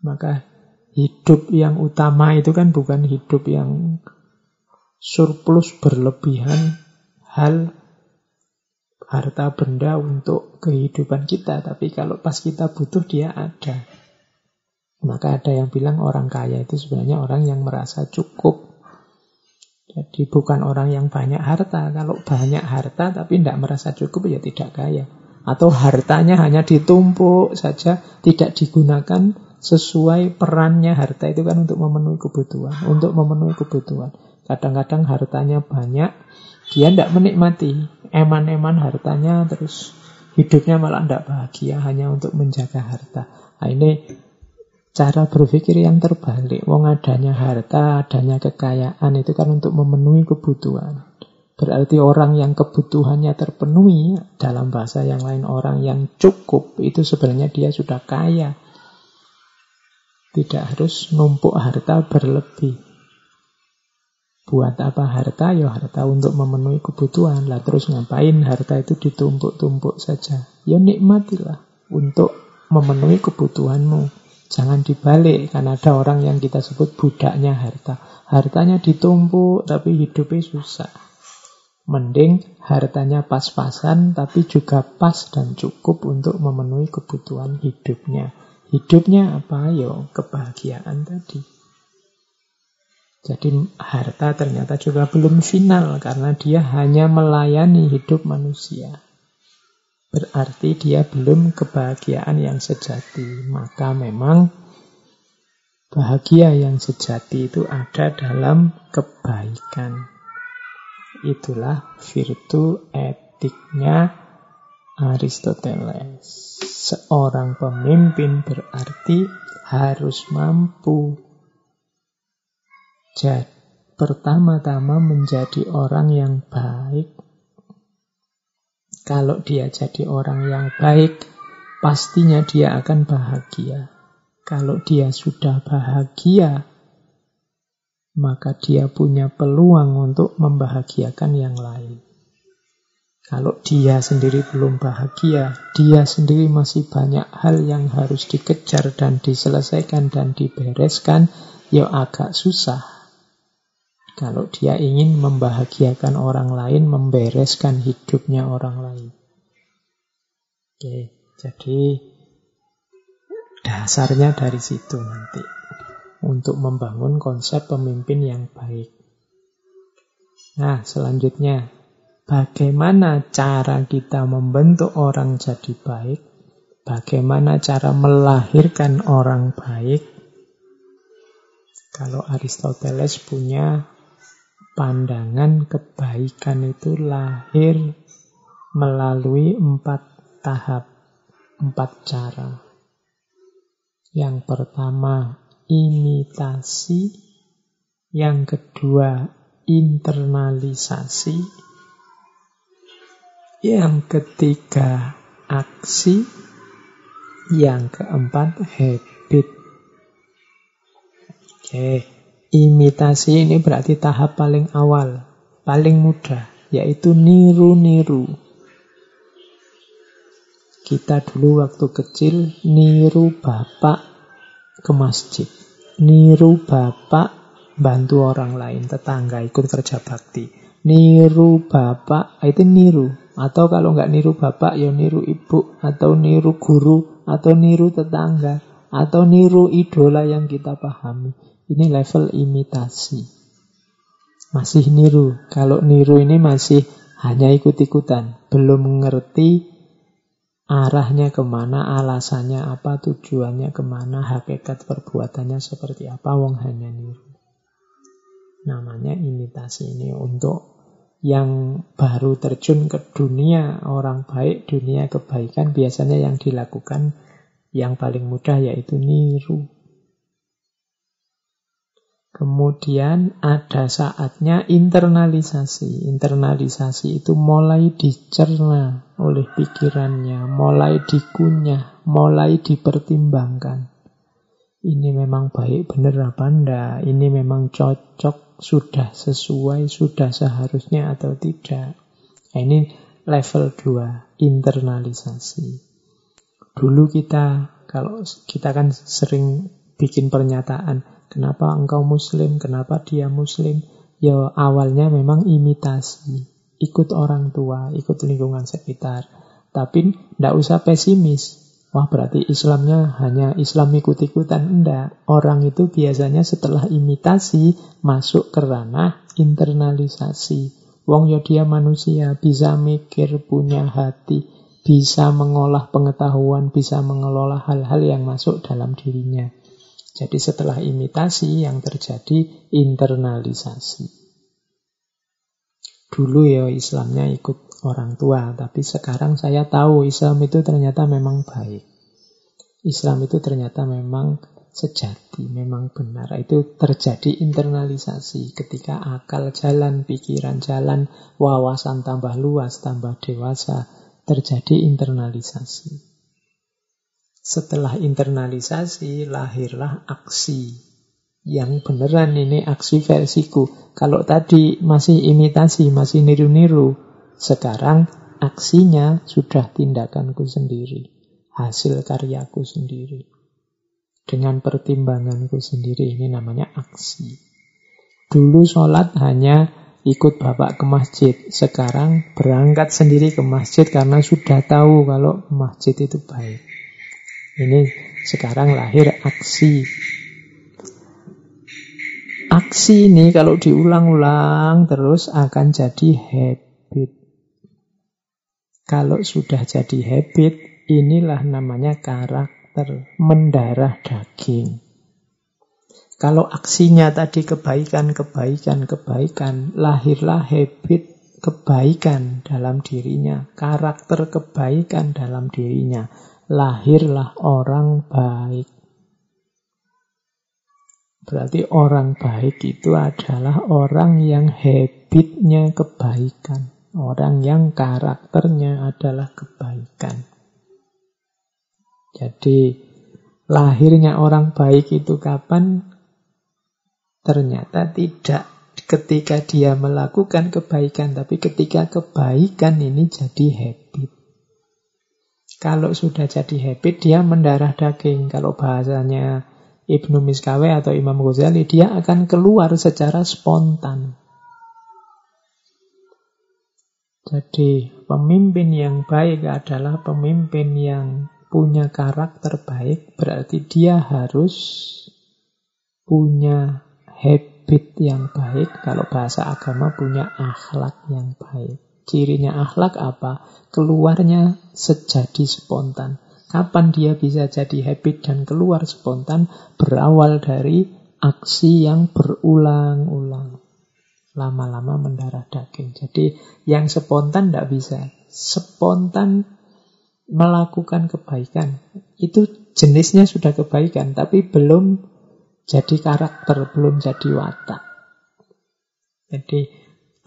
Maka hidup yang utama itu kan bukan hidup yang surplus berlebihan hal harta benda untuk kehidupan kita. Tapi kalau pas kita butuh dia ada. Maka ada yang bilang orang kaya itu sebenarnya orang yang merasa cukup. Jadi bukan orang yang banyak harta. Kalau banyak harta tapi tidak merasa cukup ya tidak kaya. Atau hartanya hanya ditumpuk saja, tidak digunakan sesuai perannya harta itu kan untuk memenuhi kebutuhan, untuk memenuhi kebutuhan. Kadang-kadang hartanya banyak, dia tidak menikmati, eman-eman hartanya terus hidupnya malah tidak bahagia hanya untuk menjaga harta. Nah, ini cara berpikir yang terbalik. Wong adanya harta, adanya kekayaan itu kan untuk memenuhi kebutuhan. Berarti orang yang kebutuhannya terpenuhi, dalam bahasa yang lain orang yang cukup, itu sebenarnya dia sudah kaya. Tidak harus numpuk harta berlebih. Buat apa harta? Ya harta untuk memenuhi kebutuhan. Lah terus ngapain harta itu ditumpuk-tumpuk saja? Ya nikmatilah untuk memenuhi kebutuhanmu. Jangan dibalik, karena ada orang yang kita sebut budaknya harta. Hartanya ditumpuk, tapi hidupnya susah. Mending hartanya pas-pasan, tapi juga pas dan cukup untuk memenuhi kebutuhan hidupnya. Hidupnya apa? Yo, kebahagiaan tadi. Jadi harta ternyata juga belum final karena dia hanya melayani hidup manusia. Berarti dia belum kebahagiaan yang sejati. Maka memang bahagia yang sejati itu ada dalam kebaikan. Itulah virtu etiknya Aristoteles. Seorang pemimpin berarti harus mampu jadi pertama-tama menjadi orang yang baik. Kalau dia jadi orang yang baik, pastinya dia akan bahagia. Kalau dia sudah bahagia, maka dia punya peluang untuk membahagiakan yang lain. Kalau dia sendiri belum bahagia, dia sendiri masih banyak hal yang harus dikejar dan diselesaikan dan dibereskan, ya agak susah. Kalau dia ingin membahagiakan orang lain, membereskan hidupnya orang lain. Oke, jadi dasarnya dari situ nanti. Untuk membangun konsep pemimpin yang baik. Nah, selanjutnya Bagaimana cara kita membentuk orang jadi baik? Bagaimana cara melahirkan orang baik? Kalau Aristoteles punya pandangan kebaikan itu lahir melalui empat tahap, empat cara. Yang pertama, imitasi. Yang kedua, internalisasi. Yang ketiga, aksi. Yang keempat, habit. Oke, imitasi ini berarti tahap paling awal, paling mudah, yaitu niru-niru. Kita dulu waktu kecil niru bapak ke masjid. Niru bapak bantu orang lain, tetangga ikut kerja bakti. Niru bapak, itu niru. Atau kalau nggak niru bapak, ya niru ibu, atau niru guru, atau niru tetangga, atau niru idola yang kita pahami. Ini level imitasi. Masih niru. Kalau niru ini masih hanya ikut-ikutan. Belum mengerti arahnya ke mana, alasannya apa, tujuannya ke mana, hakikat perbuatannya seperti apa, wong hanya niru. Namanya imitasi ini untuk yang baru terjun ke dunia orang baik, dunia kebaikan, biasanya yang dilakukan yang paling mudah yaitu niru. Kemudian ada saatnya internalisasi. Internalisasi itu mulai dicerna oleh pikirannya, mulai dikunyah, mulai dipertimbangkan. Ini memang baik benar apa enggak? Ini memang cocok sudah sesuai, sudah seharusnya atau tidak. Nah, ini level 2, internalisasi. Dulu kita, kalau kita kan sering bikin pernyataan, kenapa engkau muslim, kenapa dia muslim, ya awalnya memang imitasi. Ikut orang tua, ikut lingkungan sekitar. Tapi tidak usah pesimis. Wah berarti Islamnya hanya Islam ikut-ikutan. Enggak. Orang itu biasanya setelah imitasi masuk ke ranah internalisasi. Wong ya dia manusia, bisa mikir, punya hati, bisa mengolah pengetahuan, bisa mengelola hal-hal yang masuk dalam dirinya. Jadi setelah imitasi yang terjadi internalisasi. Dulu ya Islamnya ikut orang tua. Tapi sekarang saya tahu Islam itu ternyata memang baik. Islam itu ternyata memang sejati, memang benar. Itu terjadi internalisasi ketika akal jalan, pikiran jalan, wawasan tambah luas, tambah dewasa, terjadi internalisasi. Setelah internalisasi, lahirlah aksi. Yang beneran ini aksi versiku. Kalau tadi masih imitasi, masih niru-niru, sekarang aksinya sudah tindakanku sendiri, hasil karyaku sendiri. Dengan pertimbanganku sendiri, ini namanya aksi. Dulu sholat hanya ikut bapak ke masjid. Sekarang berangkat sendiri ke masjid karena sudah tahu kalau masjid itu baik. Ini sekarang lahir aksi. Aksi ini kalau diulang-ulang terus akan jadi habit. Kalau sudah jadi habit, inilah namanya karakter mendarah daging. Kalau aksinya tadi kebaikan, kebaikan, kebaikan, lahirlah habit kebaikan dalam dirinya, karakter kebaikan dalam dirinya, lahirlah orang baik. Berarti orang baik itu adalah orang yang habitnya kebaikan. Orang yang karakternya adalah kebaikan. Jadi lahirnya orang baik itu kapan? Ternyata tidak ketika dia melakukan kebaikan, tapi ketika kebaikan ini jadi habit. Kalau sudah jadi habit, dia mendarah daging. Kalau bahasanya Ibnu Miskawe atau Imam Ghazali, dia akan keluar secara spontan. Jadi pemimpin yang baik adalah pemimpin yang punya karakter baik, berarti dia harus punya habit yang baik. Kalau bahasa agama punya akhlak yang baik. Cirinya akhlak apa? Keluarnya sejadi spontan. Kapan dia bisa jadi habit dan keluar spontan? Berawal dari aksi yang berulang-ulang lama-lama mendarah daging. Jadi yang spontan tidak bisa. Spontan melakukan kebaikan. Itu jenisnya sudah kebaikan, tapi belum jadi karakter, belum jadi watak. Jadi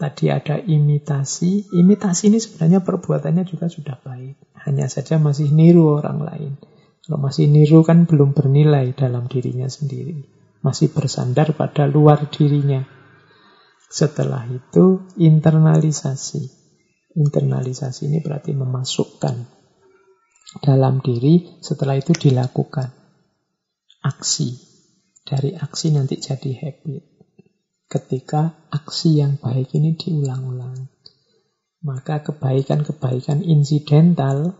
tadi ada imitasi. Imitasi ini sebenarnya perbuatannya juga sudah baik. Hanya saja masih niru orang lain. Kalau masih niru kan belum bernilai dalam dirinya sendiri. Masih bersandar pada luar dirinya. Setelah itu internalisasi. Internalisasi ini berarti memasukkan dalam diri, setelah itu dilakukan. Aksi. Dari aksi nanti jadi habit. Ketika aksi yang baik ini diulang-ulang. Maka kebaikan-kebaikan insidental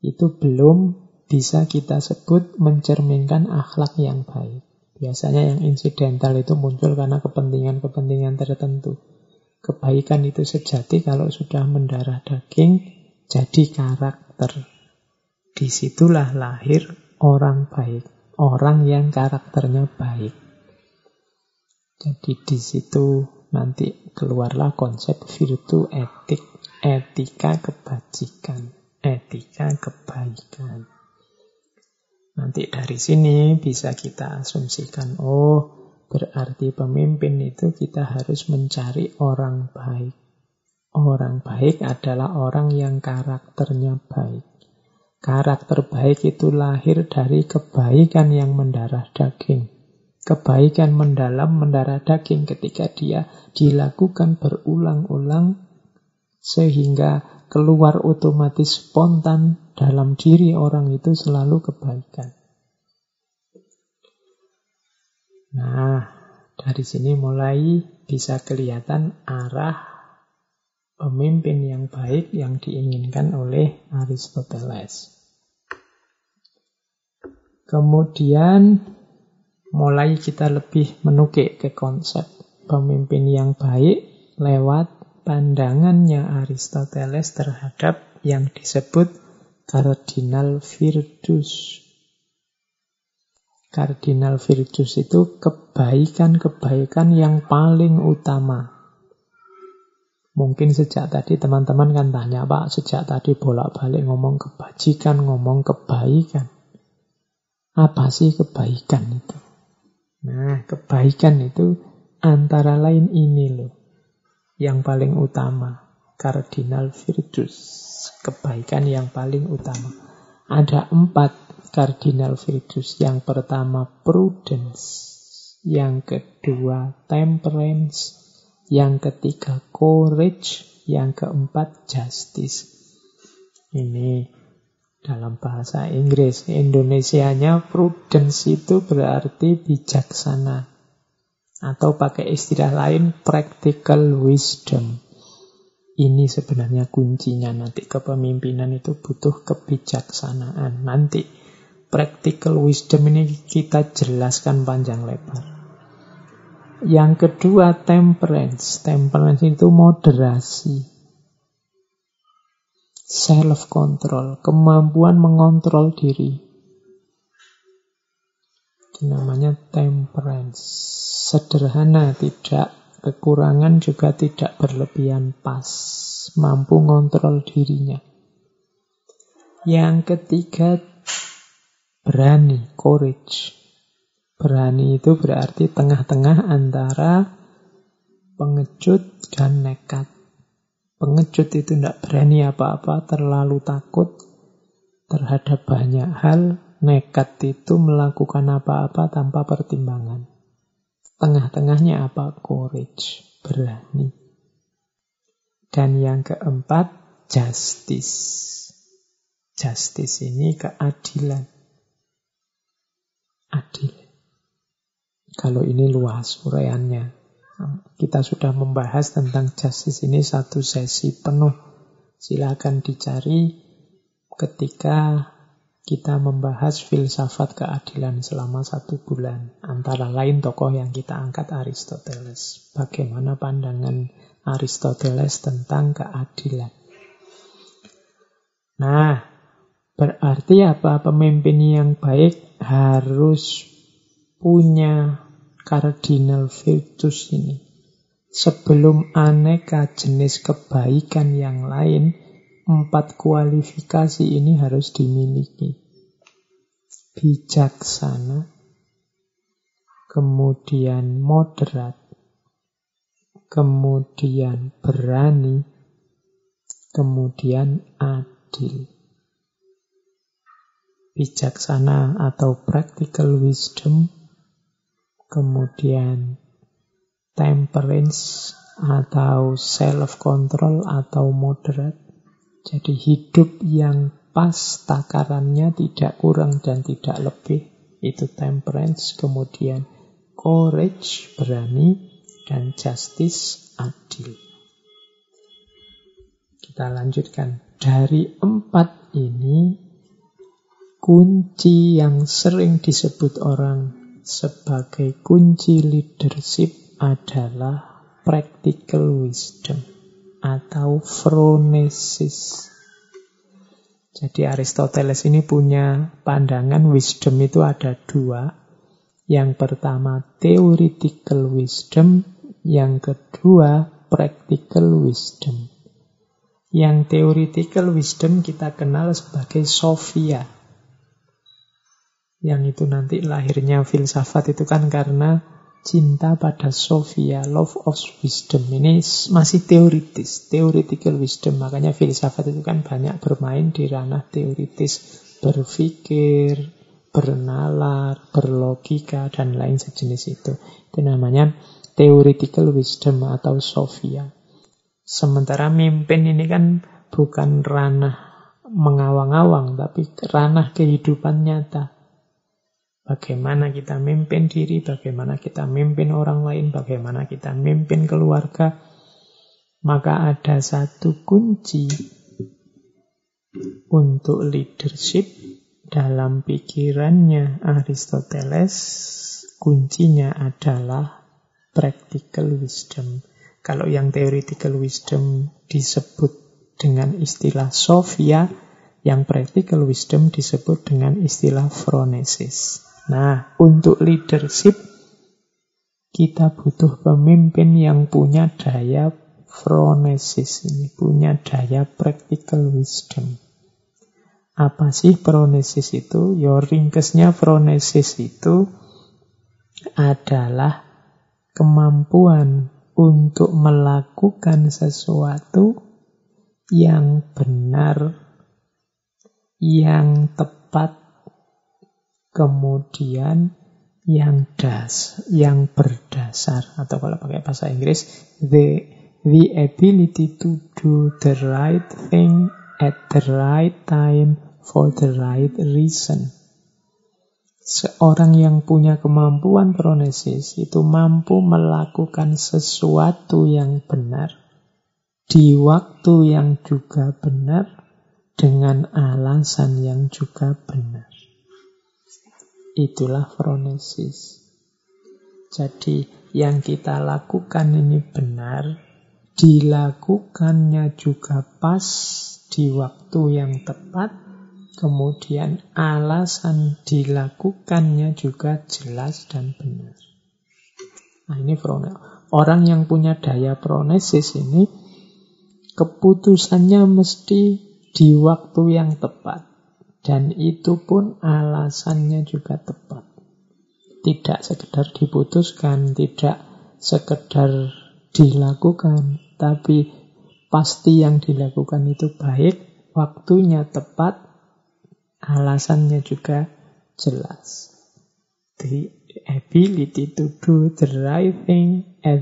itu belum bisa kita sebut mencerminkan akhlak yang baik. Biasanya yang insidental itu muncul karena kepentingan-kepentingan tertentu. Kebaikan itu sejati kalau sudah mendarah daging, jadi karakter. Di situlah lahir orang baik, orang yang karakternya baik. Jadi di situ nanti keluarlah konsep virtu etik, etika kebajikan, etika kebaikan. Nanti dari sini bisa kita asumsikan, oh berarti pemimpin itu kita harus mencari orang baik. Orang baik adalah orang yang karakternya baik. Karakter baik itu lahir dari kebaikan yang mendarah daging. Kebaikan mendalam mendarah daging ketika dia dilakukan berulang-ulang sehingga keluar otomatis spontan dalam diri orang itu selalu kebaikan. Nah, dari sini mulai bisa kelihatan arah pemimpin yang baik yang diinginkan oleh Aristoteles. Kemudian mulai kita lebih menukik ke konsep pemimpin yang baik lewat pandangannya Aristoteles terhadap yang disebut Cardinal Virtus. Cardinal Virtus itu kebaikan-kebaikan yang paling utama. Mungkin sejak tadi teman-teman kan tanya, Pak, sejak tadi bolak-balik ngomong kebajikan, ngomong kebaikan. Apa sih kebaikan itu? Nah, kebaikan itu antara lain ini loh. Yang paling utama. Cardinal Virtus kebaikan yang paling utama. Ada empat cardinal virtus. Yang pertama prudence, yang kedua temperance, yang ketiga courage, yang keempat justice. Ini dalam bahasa Inggris. Indonesianya prudence itu berarti bijaksana. Atau pakai istilah lain practical wisdom. Ini sebenarnya kuncinya nanti kepemimpinan itu butuh kebijaksanaan. Nanti practical wisdom ini kita jelaskan panjang lebar. Yang kedua temperance. Temperance itu moderasi. Self control, kemampuan mengontrol diri. Itu namanya temperance. Sederhana, tidak Kekurangan juga tidak berlebihan pas, mampu ngontrol dirinya. Yang ketiga, berani, courage. Berani itu berarti tengah-tengah antara pengecut dan nekat. Pengecut itu tidak berani apa-apa, terlalu takut terhadap banyak hal. Nekat itu melakukan apa-apa tanpa pertimbangan. Tengah-tengahnya apa? Courage, berani. Dan yang keempat, justice. Justice ini keadilan. Adil. Kalau ini luas uraiannya. Kita sudah membahas tentang justice ini satu sesi penuh. Silakan dicari ketika kita membahas filsafat keadilan selama satu bulan. Antara lain tokoh yang kita angkat Aristoteles. Bagaimana pandangan Aristoteles tentang keadilan. Nah, berarti apa? Pemimpin yang baik harus punya cardinal virtus ini. Sebelum aneka jenis kebaikan yang lain empat kualifikasi ini harus dimiliki. Bijaksana, kemudian moderat, kemudian berani, kemudian adil. Bijaksana atau practical wisdom, kemudian temperance atau self-control atau moderate. Jadi hidup yang pas takarannya tidak kurang dan tidak lebih. Itu temperance, kemudian courage, berani, dan justice, adil. Kita lanjutkan. Dari empat ini, kunci yang sering disebut orang sebagai kunci leadership adalah practical wisdom atau phronesis. Jadi Aristoteles ini punya pandangan wisdom itu ada dua. Yang pertama theoretical wisdom, yang kedua practical wisdom. Yang theoretical wisdom kita kenal sebagai Sophia. Yang itu nanti lahirnya filsafat itu kan karena cinta pada Sophia, love of wisdom. Ini masih teoritis, theoretical wisdom. Makanya filsafat itu kan banyak bermain di ranah teoritis, berpikir, bernalar, berlogika, dan lain sejenis itu. Itu namanya theoretical wisdom atau Sophia. Sementara mimpin ini kan bukan ranah mengawang-awang, tapi ranah kehidupan nyata. Bagaimana kita memimpin diri, bagaimana kita memimpin orang lain, bagaimana kita memimpin keluarga. Maka ada satu kunci untuk leadership dalam pikirannya Aristoteles. Kuncinya adalah practical wisdom. Kalau yang theoretical wisdom disebut dengan istilah Sophia, yang practical wisdom disebut dengan istilah phronesis. Nah, untuk leadership kita butuh pemimpin yang punya daya phronesis ini, punya daya practical wisdom. Apa sih phronesis itu? Ya, ringkesnya phronesis itu adalah kemampuan untuk melakukan sesuatu yang benar, yang tepat kemudian yang das, yang berdasar atau kalau pakai bahasa Inggris the the ability to do the right thing at the right time for the right reason. Seorang yang punya kemampuan pronesis itu mampu melakukan sesuatu yang benar di waktu yang juga benar dengan alasan yang juga benar. Itulah fronesis. Jadi yang kita lakukan ini benar, dilakukannya juga pas di waktu yang tepat, kemudian alasan dilakukannya juga jelas dan benar. Nah ini fronesis. Orang yang punya daya pronesis ini keputusannya mesti di waktu yang tepat. Dan itu pun alasannya juga tepat. Tidak sekedar diputuskan, tidak sekedar dilakukan, tapi pasti yang dilakukan itu baik, waktunya tepat, alasannya juga jelas. The ability to do the right thing at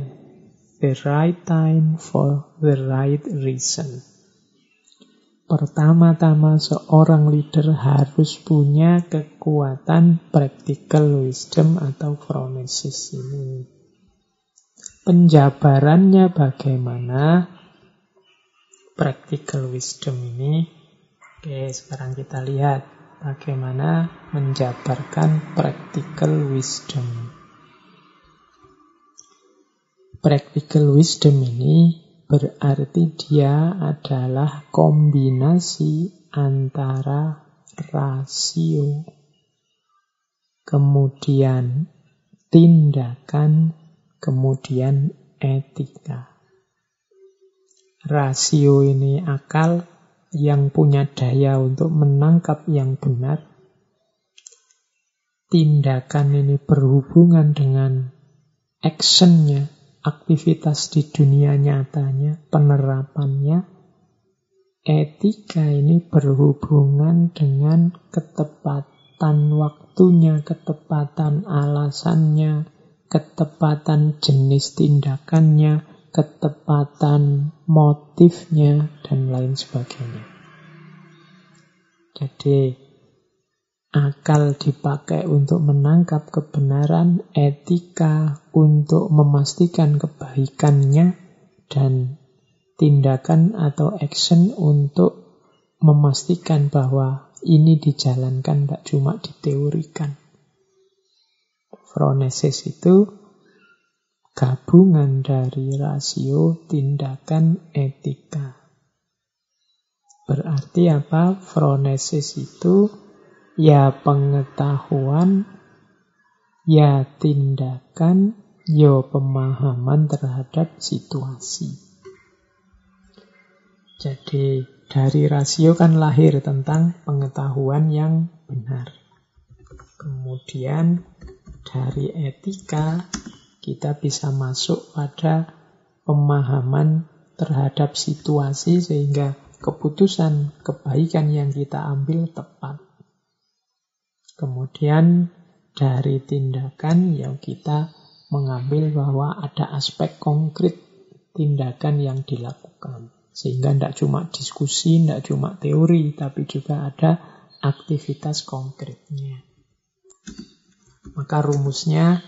the right time for the right reason. Pertama-tama seorang leader harus punya kekuatan practical wisdom atau phronesis ini. Penjabarannya bagaimana practical wisdom ini? Oke, sekarang kita lihat bagaimana menjabarkan practical wisdom. Practical wisdom ini Berarti dia adalah kombinasi antara rasio, kemudian tindakan, kemudian etika. Rasio ini akal, yang punya daya untuk menangkap yang benar, tindakan ini berhubungan dengan actionnya, aktivitas di dunia nyatanya, penerapannya, etika ini berhubungan dengan ketepatan waktunya, ketepatan alasannya, ketepatan jenis tindakannya, ketepatan motifnya, dan lain sebagainya. Jadi, akal dipakai untuk menangkap kebenaran, etika untuk memastikan kebaikannya, dan tindakan atau action untuk memastikan bahwa ini dijalankan, tidak cuma diteorikan. Phronesis itu gabungan dari rasio, tindakan, etika. Berarti apa? Phronesis itu ya pengetahuan, ya tindakan, ya pemahaman terhadap situasi. Jadi dari rasio kan lahir tentang pengetahuan yang benar. Kemudian dari etika kita bisa masuk pada pemahaman terhadap situasi sehingga keputusan kebaikan yang kita ambil tepat. Kemudian dari tindakan yang kita mengambil bahwa ada aspek konkret tindakan yang dilakukan. Sehingga tidak cuma diskusi, tidak cuma teori, tapi juga ada aktivitas konkretnya. Maka rumusnya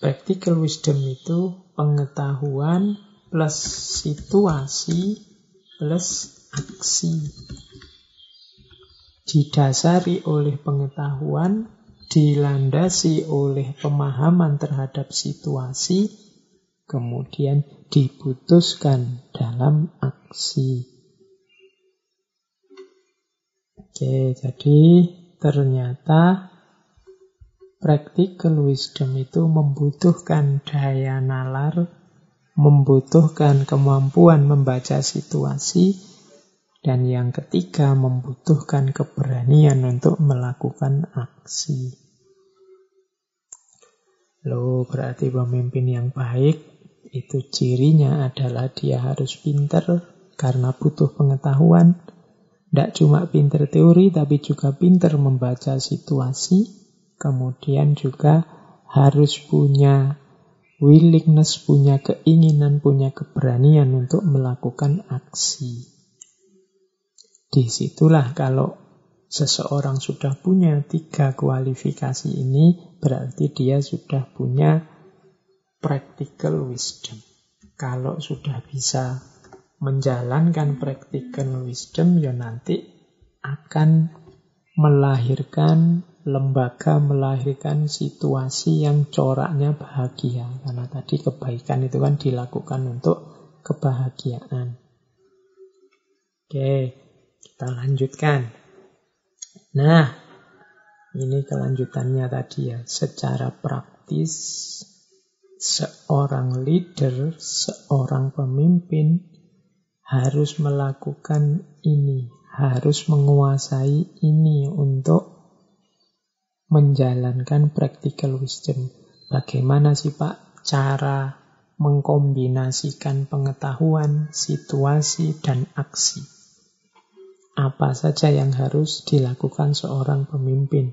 practical wisdom itu pengetahuan plus situasi plus aksi. Didasari oleh pengetahuan, dilandasi oleh pemahaman terhadap situasi, kemudian diputuskan dalam aksi. Oke, jadi ternyata practical wisdom itu membutuhkan daya nalar, membutuhkan kemampuan membaca situasi, dan yang ketiga, membutuhkan keberanian untuk melakukan aksi. Lo berarti pemimpin yang baik itu cirinya adalah dia harus pinter karena butuh pengetahuan. Tidak cuma pinter teori, tapi juga pinter membaca situasi. Kemudian juga harus punya willingness, punya keinginan, punya keberanian untuk melakukan aksi. Di situlah kalau seseorang sudah punya tiga kualifikasi ini, berarti dia sudah punya practical wisdom. Kalau sudah bisa menjalankan practical wisdom, ya nanti akan melahirkan lembaga, melahirkan situasi yang coraknya bahagia. Karena tadi kebaikan itu kan dilakukan untuk kebahagiaan. Oke, kita lanjutkan. Nah, ini kelanjutannya tadi ya. Secara praktis, seorang leader, seorang pemimpin harus melakukan ini, harus menguasai ini untuk menjalankan practical wisdom. Bagaimana sih Pak cara mengkombinasikan pengetahuan, situasi, dan aksi? Apa saja yang harus dilakukan seorang pemimpin.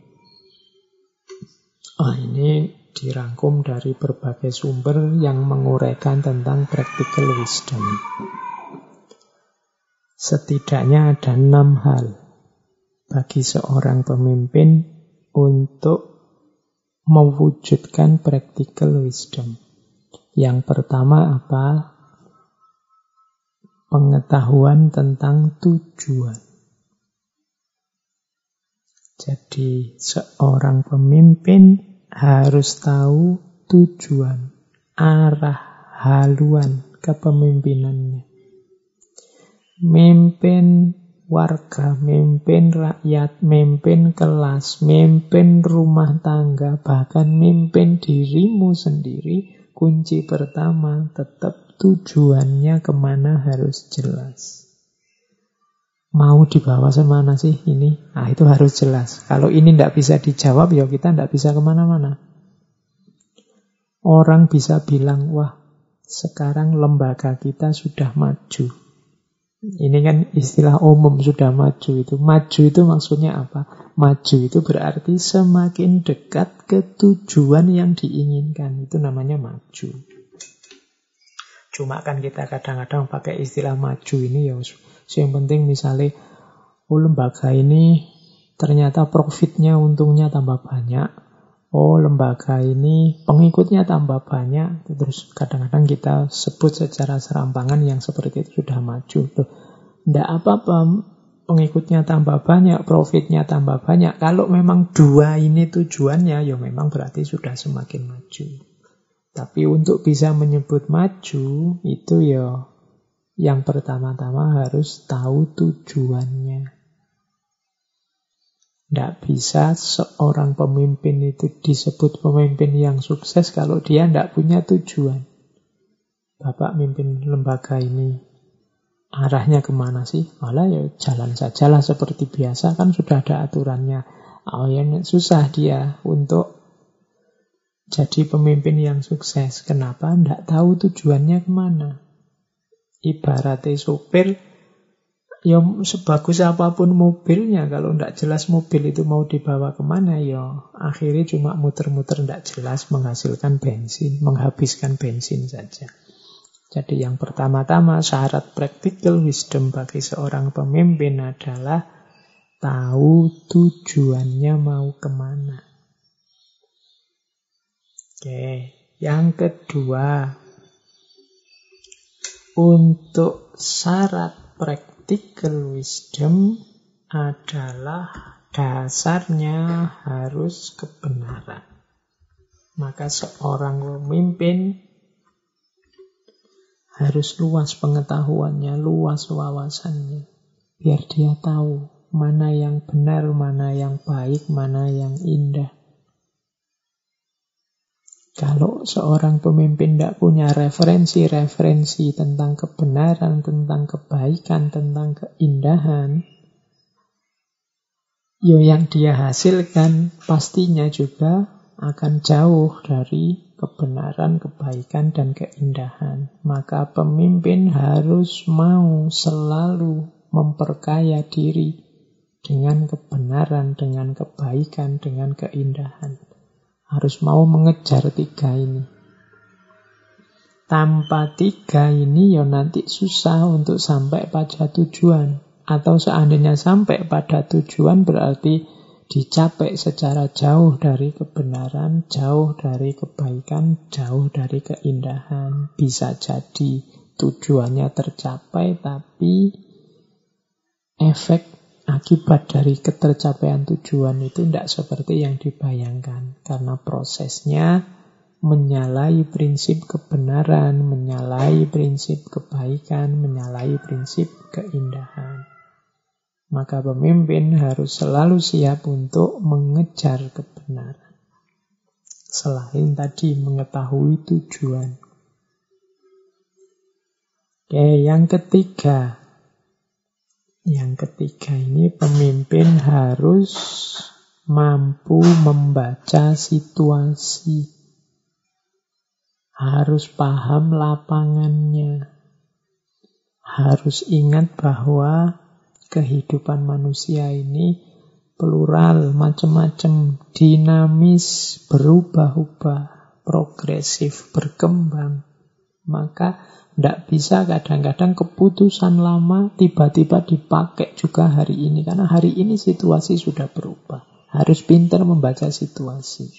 Oh, ini dirangkum dari berbagai sumber yang menguraikan tentang practical wisdom. Setidaknya ada enam hal bagi seorang pemimpin untuk mewujudkan practical wisdom. Yang pertama apa? Pengetahuan tentang tujuan. Jadi seorang pemimpin harus tahu tujuan, arah, haluan kepemimpinannya. Memimpin warga, memimpin rakyat, memimpin kelas, memimpin rumah tangga, bahkan memimpin dirimu sendiri, kunci pertama tetap tujuannya ke mana harus jelas. Mau dibawa semana sih ini? Nah itu harus jelas. Kalau ini tidak bisa dijawab, ya kita tidak bisa ke mana-mana. Orang bisa bilang, wah sekarang lembaga kita sudah maju. Ini kan istilah umum sudah maju itu. Maju itu maksudnya apa? Maju itu berarti semakin dekat ke tujuan yang diinginkan. Itu namanya maju. Cuma kan kita kadang-kadang pakai istilah maju ini ya yang penting misalnya oh lembaga ini ternyata profitnya untungnya tambah banyak. Oh lembaga ini pengikutnya tambah banyak. Terus kadang-kadang kita sebut secara serampangan yang seperti itu sudah maju. Tuh, tidak apa-apa pengikutnya tambah banyak, profitnya tambah banyak. Kalau memang dua ini tujuannya, ya memang berarti sudah semakin maju. Tapi untuk bisa menyebut maju, itu ya yang pertama-tama harus tahu tujuannya. Tidak bisa seorang pemimpin itu disebut pemimpin yang sukses kalau dia tidak punya tujuan. Bapak mimpin lembaga ini, arahnya ke mana sih? Malah ya jalan sajalah seperti biasa, kan sudah ada aturannya. Oh ya susah dia untuk jadi pemimpin yang sukses. Kenapa? Tidak tahu tujuannya ke mana. Ibaratnya sopir, ya sebagus apa pun mobilnya, kalau tidak jelas mobil itu mau dibawa ke mana, ya akhirnya cuma muter-muter tidak jelas menghasilkan bensin, menghabiskan bensin saja. Jadi yang pertama-tama syarat practical wisdom bagi seorang pemimpin adalah tahu tujuannya mau ke mana. Oke, yang kedua, untuk syarat practical wisdom adalah dasarnya harus kebenaran. Maka seorang pemimpin harus luas pengetahuannya, luas wawasannya. Biar dia tahu mana yang benar, mana yang baik, mana yang indah. Kalau seorang pemimpin tidak punya referensi-referensi tentang kebenaran, tentang kebaikan, tentang keindahan, ya yang dia hasilkan pastinya juga akan jauh dari kebenaran, kebaikan, dan keindahan. Maka pemimpin harus mau selalu memperkaya diri dengan kebenaran, dengan kebaikan, dengan keindahan. Harus mau mengejar tiga ini. Tanpa tiga ini ya nanti susah untuk sampai pada tujuan. Atau seandainya sampai pada tujuan berarti dicapai secara jauh dari kebenaran, jauh dari kebaikan, jauh dari keindahan. Bisa jadi tujuannya tercapai tapi efek akibat dari ketercapaian tujuan itu tidak seperti yang dibayangkan. Karena prosesnya menyalahi prinsip kebenaran, menyalahi prinsip kebaikan, menyalahi prinsip keindahan. Maka pemimpin harus selalu siap untuk mengejar kebenaran. Selain tadi mengetahui tujuan. Oke, yang ketiga, yang ketiga ini pemimpin harus mampu membaca situasi. Harus paham lapangannya. Harus ingat bahwa kehidupan manusia ini plural, macam-macam, dinamis, berubah-ubah, progresif, berkembang. Maka tidak bisa kadang-kadang keputusan lama tiba-tiba dipakai juga hari ini. Karena hari ini situasi sudah berubah. Harus pintar membaca situasi.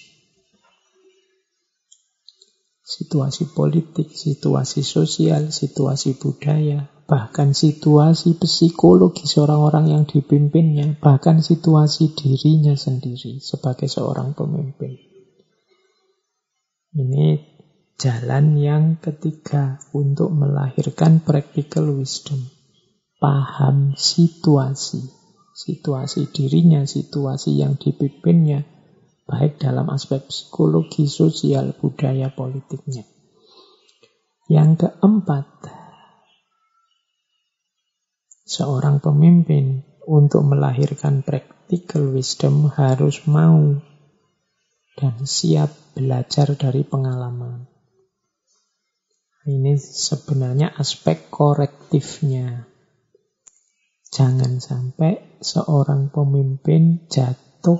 Situasi politik, situasi sosial, situasi budaya, bahkan situasi psikologis orang-orang yang dipimpinnya, bahkan situasi dirinya sendiri sebagai seorang pemimpin. Ini Jalan yang ketiga untuk melahirkan practical wisdom. Paham situasi. Situasi dirinya, situasi yang dipimpinnya. Baik dalam aspek psikologi, sosial, budaya, politiknya. Yang keempat, Seorang pemimpin untuk melahirkan practical wisdom harus mau dan siap belajar dari pengalaman. Ini sebenarnya aspek korektifnya. Jangan sampai seorang pemimpin jatuh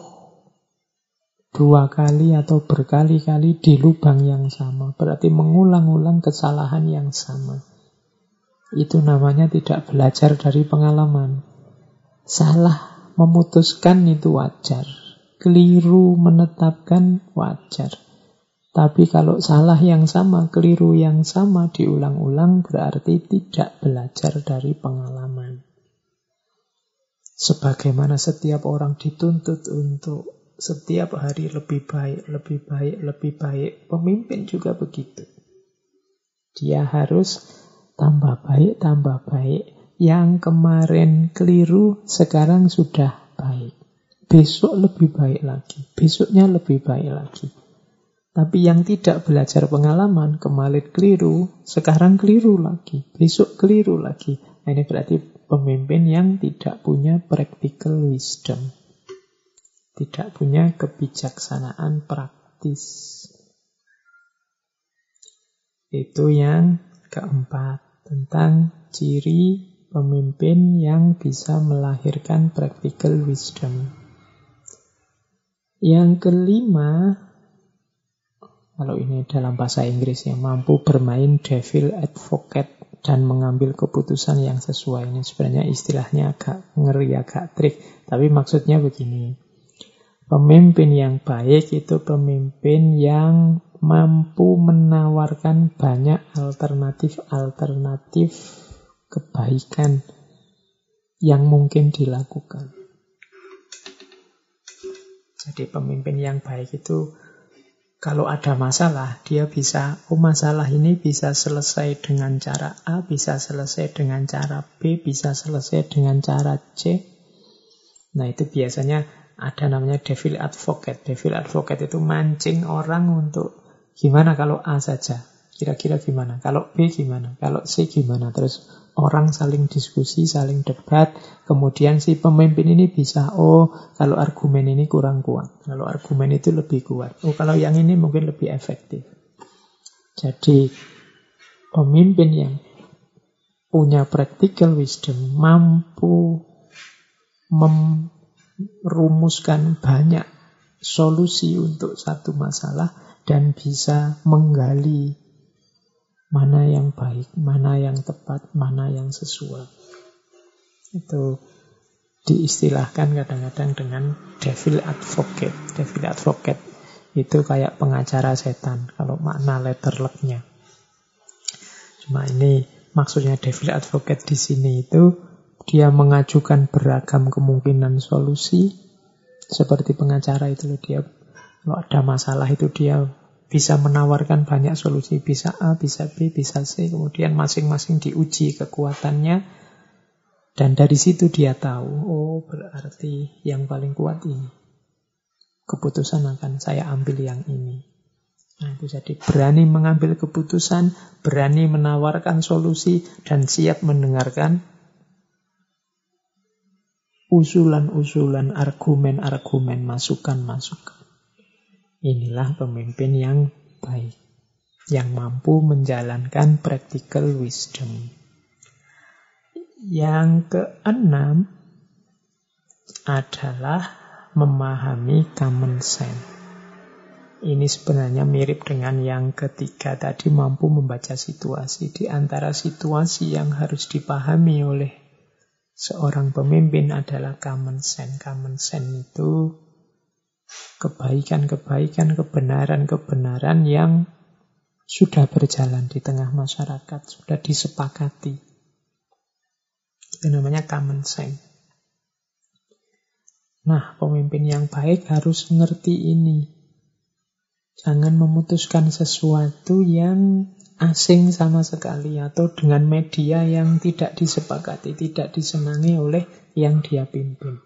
dua kali atau berkali-kali di lubang yang sama. Berarti mengulang-ulang kesalahan yang sama. Itu namanya tidak belajar dari pengalaman. Salah memutuskan itu wajar. Keliru menetapkan wajar. Tapi kalau salah yang sama, keliru yang sama diulang-ulang berarti tidak belajar dari pengalaman. Sebagaimana setiap orang dituntut untuk setiap hari lebih baik, lebih baik, lebih baik. Pemimpin juga begitu. Dia harus tambah baik, tambah baik. Yang kemarin keliru, sekarang sudah baik. Besok lebih baik lagi, besoknya lebih baik lagi. Tapi yang tidak belajar pengalaman, kemarin keliru, sekarang keliru lagi, besok keliru lagi. Nah, ini berarti pemimpin yang tidak punya practical wisdom. Tidak punya kebijaksanaan praktis. Itu yang keempat. Tentang ciri pemimpin yang bisa melahirkan practical wisdom. Yang kelima, kalau ini dalam bahasa Inggris yang mampu bermain devil advocate dan mengambil keputusan yang sesuai. Ini sebenarnya istilahnya agak ngeri, agak trik. Tapi maksudnya begini. Pemimpin yang baik itu pemimpin yang mampu menawarkan banyak alternatif-alternatif kebaikan yang mungkin dilakukan. Jadi pemimpin yang baik itu kalau ada masalah, dia bisa, oh masalah ini bisa selesai dengan cara A, bisa selesai dengan cara B, bisa selesai dengan cara C. Nah itu biasanya ada namanya devil advocate. Devil advocate itu mancing orang untuk gimana kalau A saja, kira-kira gimana, kalau B gimana, kalau C gimana, terus orang saling diskusi, saling debat, kemudian si pemimpin ini bisa, oh kalau argumen ini kurang kuat, kalau argumen itu lebih kuat, oh kalau yang ini mungkin lebih efektif. Jadi pemimpin yang punya practical wisdom mampu merumuskan banyak solusi untuk satu masalah dan bisa menggali Mana yang baik, mana yang tepat, mana yang sesuai. Itu diistilahkan kadang-kadang dengan devil advocate. Devil advocate itu kayak pengacara setan kalau makna letter luck-nya. Cuma ini maksudnya devil advocate di sini itu dia mengajukan beragam kemungkinan solusi seperti pengacara itu dia kalau ada masalah itu dia bisa menawarkan banyak solusi, bisa A, bisa B, bisa C, kemudian masing-masing diuji kekuatannya, dan dari situ dia tahu, oh berarti yang paling kuat ini. Keputusan akan saya ambil yang ini. Nah, itu jadi berani mengambil keputusan, berani menawarkan solusi, dan siap mendengarkan usulan-usulan, argumen-argumen, masukan-masukan. Inilah pemimpin yang baik, yang mampu menjalankan practical wisdom. Yang keenam adalah memahami common sense. Ini sebenarnya mirip dengan yang ketiga tadi mampu membaca situasi. Di antara situasi yang harus dipahami oleh seorang pemimpin adalah common sense. Common sense itu kebaikan-kebaikan, kebenaran-kebenaran yang sudah berjalan di tengah masyarakat, sudah disepakati. Itu namanya common sense. Nah, pemimpin yang baik harus ngerti ini. Jangan memutuskan sesuatu yang asing sama sekali atau dengan media yang tidak disepakati, tidak disenangi oleh yang dia pimpin.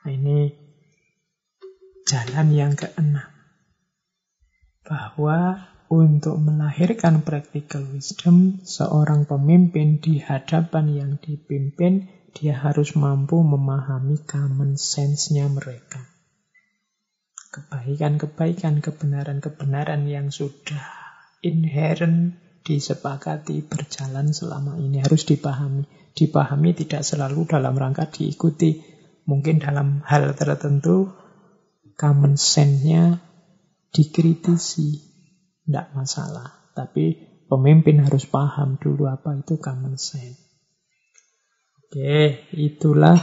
Nah, ini jalan yang keenam. Bahwa untuk melahirkan practical wisdom, seorang pemimpin di hadapan yang dipimpin, dia harus mampu memahami common sense-nya mereka. Kebaikan-kebaikan, kebenaran-kebenaran yang sudah inherent disepakati berjalan selama ini harus dipahami. Dipahami tidak selalu dalam rangka diikuti. Mungkin dalam hal tertentu common sense-nya dikritisi, tidak masalah. Tapi pemimpin harus paham dulu apa itu common sense. Oke, itulah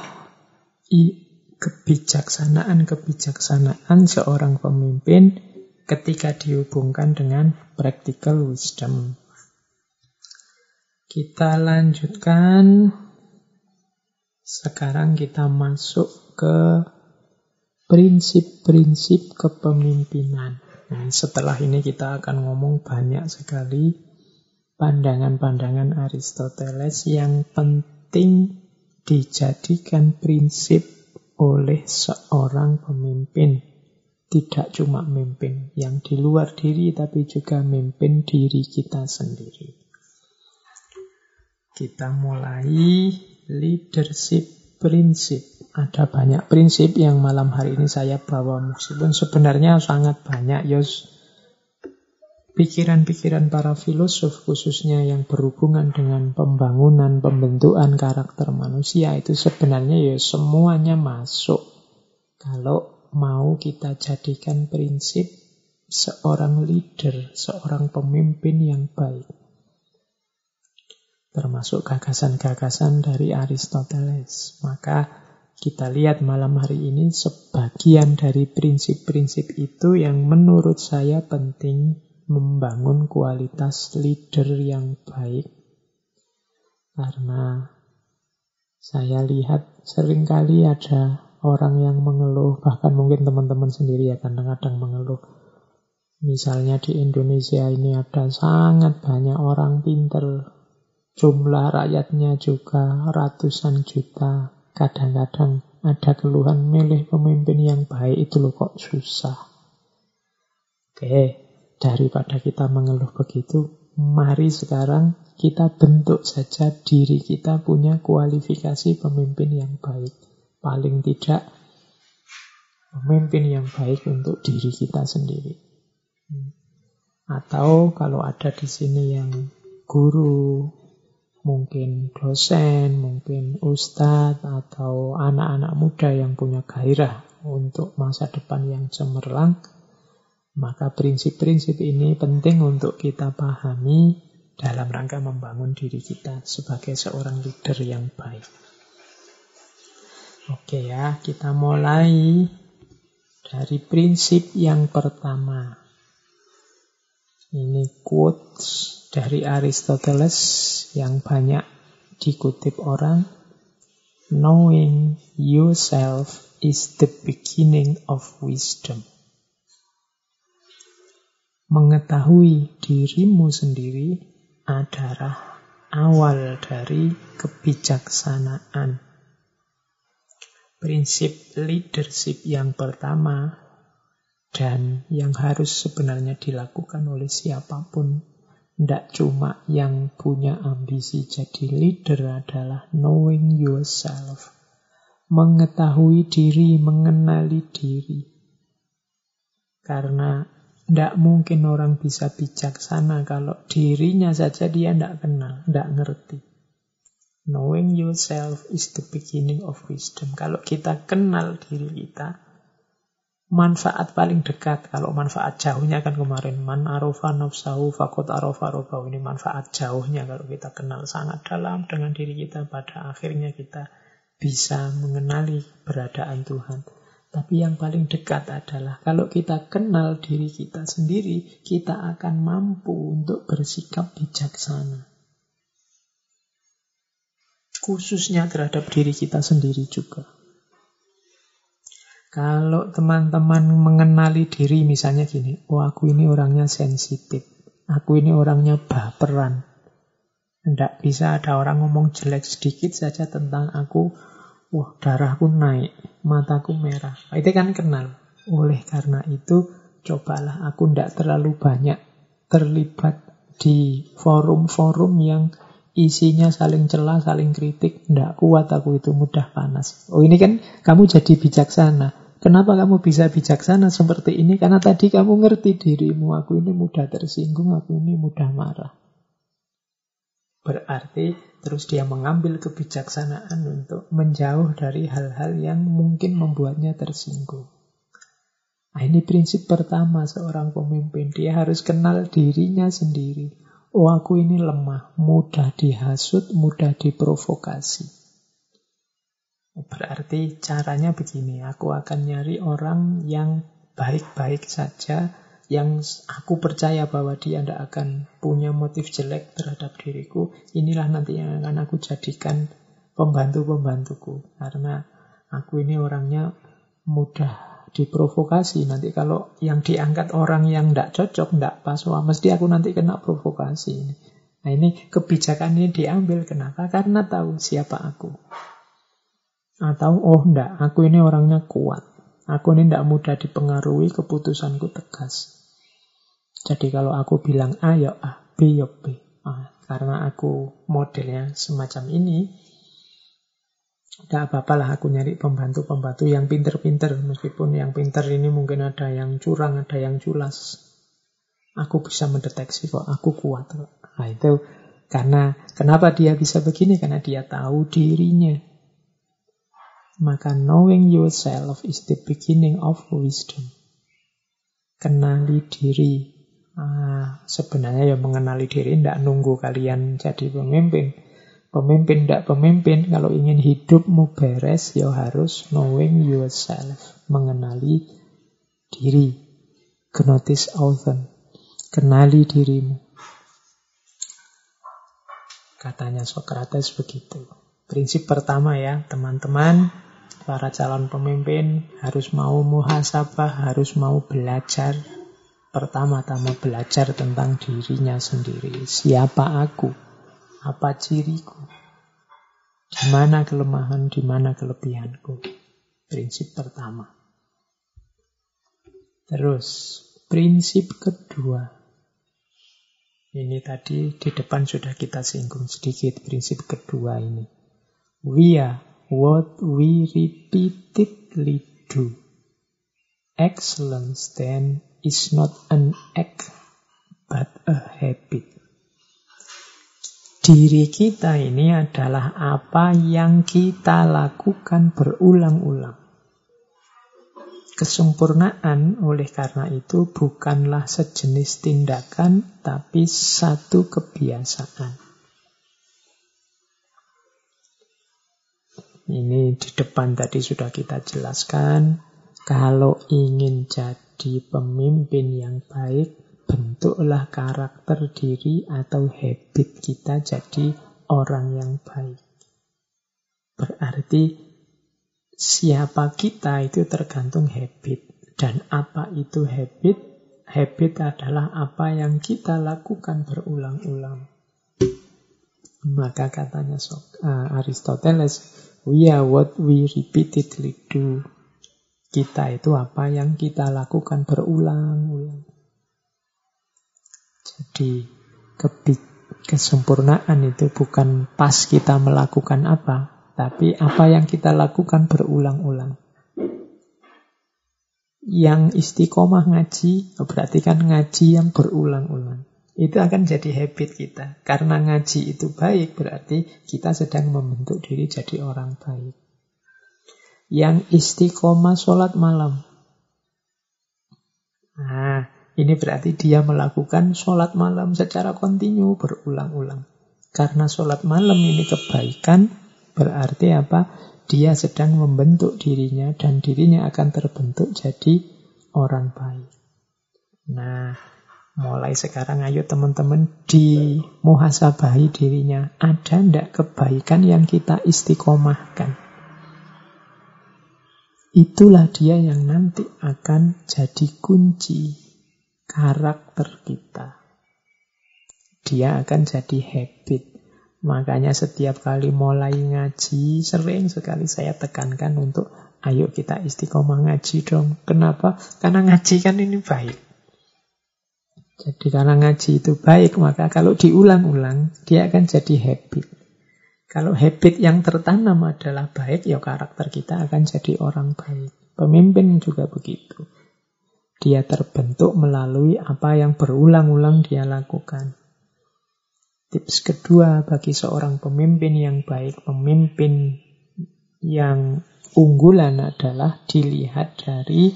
kebijaksanaan-kebijaksanaan seorang pemimpin ketika dihubungkan dengan practical wisdom. Kita lanjutkan. Sekarang kita masuk ke prinsip-prinsip kepemimpinan. Nah, setelah ini kita akan ngomong banyak sekali pandangan-pandangan Aristoteles yang penting dijadikan prinsip oleh seorang pemimpin. Tidak cuma memimpin yang di luar diri, tapi juga memimpin diri kita sendiri. Kita mulai leadership prinsip. Ada banyak prinsip yang malam hari ini saya bawa meskipun sebenarnya sangat banyak yos pikiran-pikiran para filosof khususnya yang berhubungan dengan pembangunan, pembentukan karakter manusia itu sebenarnya ya semuanya masuk kalau mau kita jadikan prinsip seorang leader, seorang pemimpin yang baik. Termasuk gagasan-gagasan dari Aristoteles. Maka kita lihat malam hari ini sebagian dari prinsip-prinsip itu yang menurut saya penting membangun kualitas leader yang baik. Karena saya lihat sering kali ada orang yang mengeluh, bahkan mungkin teman-teman sendiri ya kadang-kadang mengeluh. Misalnya di Indonesia ini ada sangat banyak orang pinter, jumlah rakyatnya juga ratusan juta, Kadang-kadang ada keluhan milih pemimpin yang baik itu loh kok susah. Oke, daripada kita mengeluh begitu, mari sekarang kita bentuk saja diri kita punya kualifikasi pemimpin yang baik. Paling tidak pemimpin yang baik untuk diri kita sendiri. Atau kalau ada di sini yang guru, mungkin dosen, mungkin ustadz, atau anak-anak muda yang punya gairah untuk masa depan yang cemerlang, maka prinsip-prinsip ini penting untuk kita pahami dalam rangka membangun diri kita sebagai seorang leader yang baik. Oke ya, kita mulai dari prinsip yang pertama. Ini quotes dari Aristoteles yang banyak dikutip orang, knowing yourself is the beginning of wisdom. Mengetahui dirimu sendiri adalah awal dari kebijaksanaan. Prinsip leadership yang pertama dan yang harus sebenarnya dilakukan oleh siapa pun tidak cuma yang punya ambisi jadi leader adalah knowing yourself. Mengetahui diri, mengenali diri. Karena tidak mungkin orang bisa bijaksana kalau dirinya saja dia tidak kenal, tidak ngerti. Knowing yourself is the beginning of wisdom. Kalau kita kenal diri kita, manfaat paling dekat. Kalau manfaat jauhnya kan kemarin man arofa nafsahu fakot arofa robahu. Ini manfaat jauhnya kalau kita kenal sangat dalam dengan diri kita pada akhirnya kita bisa mengenali beradaan Tuhan. Tapi yang paling dekat adalah kalau kita kenal diri kita sendiri, kita akan mampu untuk bersikap bijaksana. Khususnya terhadap diri kita sendiri juga. Kalau teman-teman mengenali diri misalnya gini, oh aku ini orangnya sensitif, aku ini orangnya baperan. Tidak bisa ada orang ngomong jelek sedikit saja tentang aku, wah darahku naik, mataku merah. Itu kan kenal. Oleh karena itu, cobalah aku tidak terlalu banyak terlibat di forum-forum yang isinya saling celah, saling kritik, tidak kuat aku itu mudah panas. Oh ini kan kamu jadi bijaksana. Kenapa kamu bisa bijaksana seperti ini? Karena tadi kamu ngerti dirimu, aku ini mudah tersinggung, aku ini mudah marah. Berarti terus dia mengambil kebijaksanaan untuk menjauh dari hal-hal yang mungkin membuatnya tersinggung. Nah, ini prinsip pertama seorang pemimpin. Dia harus kenal dirinya sendiri. Oh, aku ini lemah, mudah dihasut, mudah diprovokasi. Berarti caranya begini, aku akan nyari orang yang baik-baik saja, yang aku percaya bahwa dia tidak akan punya motif jelek terhadap diriku. Inilah nanti yang akan aku jadikan pembantu-pembantuku. Karena aku ini orangnya mudah diprovokasi. Nanti kalau yang diangkat orang yang tidak cocok, tidak pas, wah mesti aku nanti kena provokasi. Nah ini kebijakan ini diambil. Kenapa? Karena tahu siapa aku. Atau, oh enggak, aku ini orangnya kuat. Aku ini tidak mudah dipengaruhi, keputusanku tegas. Jadi kalau aku bilang A, ya A, B, ya B. Nah, karena aku modelnya semacam ini, Gak apa-apa lah aku nyari pembantu-pembantu yang pinter-pinter. Meskipun yang pinter ini mungkin ada yang curang, ada yang culas. Aku bisa mendeteksi kok, aku kuat. Nah itu karena kenapa dia bisa begini? Karena dia tahu dirinya. Maka knowing yourself is the beginning of wisdom. Kenali diri. Ah, sebenarnya ya mengenali diri tidak nunggu kalian jadi pemimpin Pemimpin tidak pemimpin, kalau ingin hidupmu beres, ya harus knowing yourself. Mengenali diri. Gnotis author. Kenali dirimu. Katanya Socrates begitu. Prinsip pertama ya, teman-teman, para calon pemimpin harus mau muhasabah, harus mau belajar. Pertama-tama belajar tentang dirinya sendiri. Siapa aku? Apa ciriku? Di mana kelemahan, di mana kelebihanku? Prinsip pertama. Terus, prinsip kedua. Ini tadi di depan sudah kita singgung sedikit prinsip kedua ini. We are what we repeatedly do. Excellence then is not an act, but a habit. Diri kita ini adalah apa yang kita lakukan berulang-ulang. Kesempurnaan oleh karena itu bukanlah sejenis tindakan, tapi satu kebiasaan. Ini di depan tadi sudah kita jelaskan. Kalau ingin jadi pemimpin yang baik, bentuklah karakter diri atau habit kita jadi orang yang baik. Berarti siapa kita itu tergantung habit. Dan apa itu habit? Habit adalah apa yang kita lakukan berulang-ulang. Maka katanya uh, Aristoteles, we are what we repeatedly do. Kita itu apa yang kita lakukan berulang-ulang. Jadi kesempurnaan itu bukan pas kita melakukan apa, tapi apa yang kita lakukan berulang-ulang. Yang istiqomah ngaji, oh, berarti kan ngaji yang berulang-ulang. Itu akan jadi habit kita. Karena ngaji itu baik, berarti kita sedang membentuk diri jadi orang baik. Yang istiqomah sholat malam. Nah, ini berarti dia melakukan sholat malam secara kontinu berulang-ulang. Karena sholat malam ini kebaikan, berarti apa? Dia sedang membentuk dirinya dan dirinya akan terbentuk jadi orang baik. Nah, mulai sekarang ayo teman-teman di muhasabahi dirinya. Ada ndak kebaikan yang kita istiqomahkan? Itulah dia yang nanti akan jadi kunci karakter kita. Dia akan jadi habit. Makanya setiap kali mulai ngaji, sering sekali saya tekankan untuk ayo kita istiqomah ngaji dong. Kenapa? Karena ngaji kan ini baik. Jadi karena ngaji itu baik, maka kalau diulang-ulang, dia akan jadi habit. Kalau habit yang tertanam adalah baik, ya karakter kita akan jadi orang baik. Pemimpin juga begitu. Dia terbentuk melalui apa yang berulang-ulang dia lakukan. Tips kedua bagi seorang pemimpin yang baik, pemimpin yang unggulan adalah dilihat dari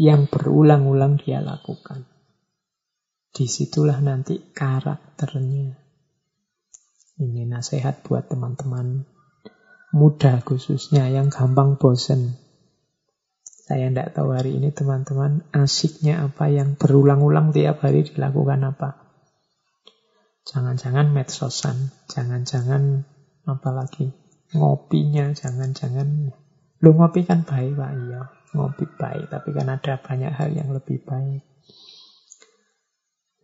yang berulang-ulang dia lakukan. Di situlah nanti karakternya. Ini nasihat buat teman-teman muda khususnya yang gampang bosen. Saya tidak tahu hari ini teman-teman asiknya apa yang berulang-ulang tiap hari dilakukan apa. Jangan-jangan medsosan, jangan-jangan apalagi ngopinya, jangan-jangan lu ngopi kan baik pak iya, ngopi baik, tapi kan ada banyak hal yang lebih baik.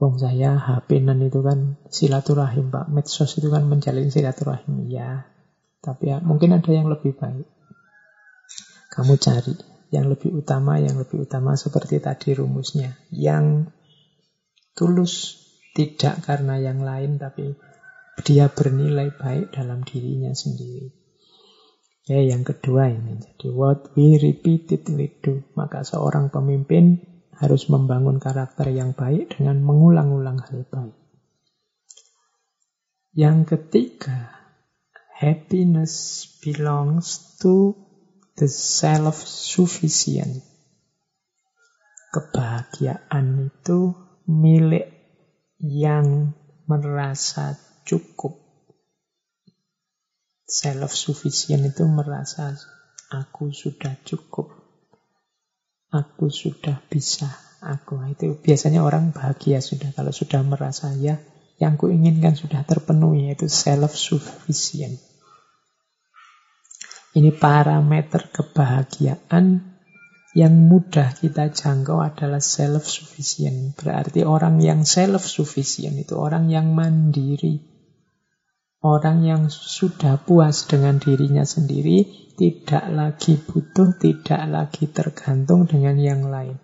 Wong saya HP-nan itu kan silaturahim Pak. Medsos itu kan menjalin silaturahim. Ya. Tapi ya, mungkin ada yang lebih baik. Kamu cari yang lebih utama, yang lebih utama seperti tadi rumusnya. Yang tulus tidak karena yang lain tapi dia bernilai baik dalam dirinya sendiri. Ya, yang kedua ini. Jadi what we repeatedly do. Maka seorang pemimpin harus membangun karakter yang baik dengan mengulang-ulang hal baik. Yang ketiga, happiness belongs to the self-sufficient. Kebahagiaan itu milik yang merasa cukup. Self-sufficient itu merasa aku sudah cukup aku sudah bisa, aku itu biasanya orang bahagia sudah kalau sudah merasa ya yang kuinginkan sudah terpenuhi yaitu self sufficient. Ini parameter kebahagiaan yang mudah kita jangkau adalah self sufficient. Berarti orang yang self sufficient itu orang yang mandiri. Orang yang sudah puas dengan dirinya sendiri, tidak lagi butuh, tidak lagi tergantung dengan yang lain.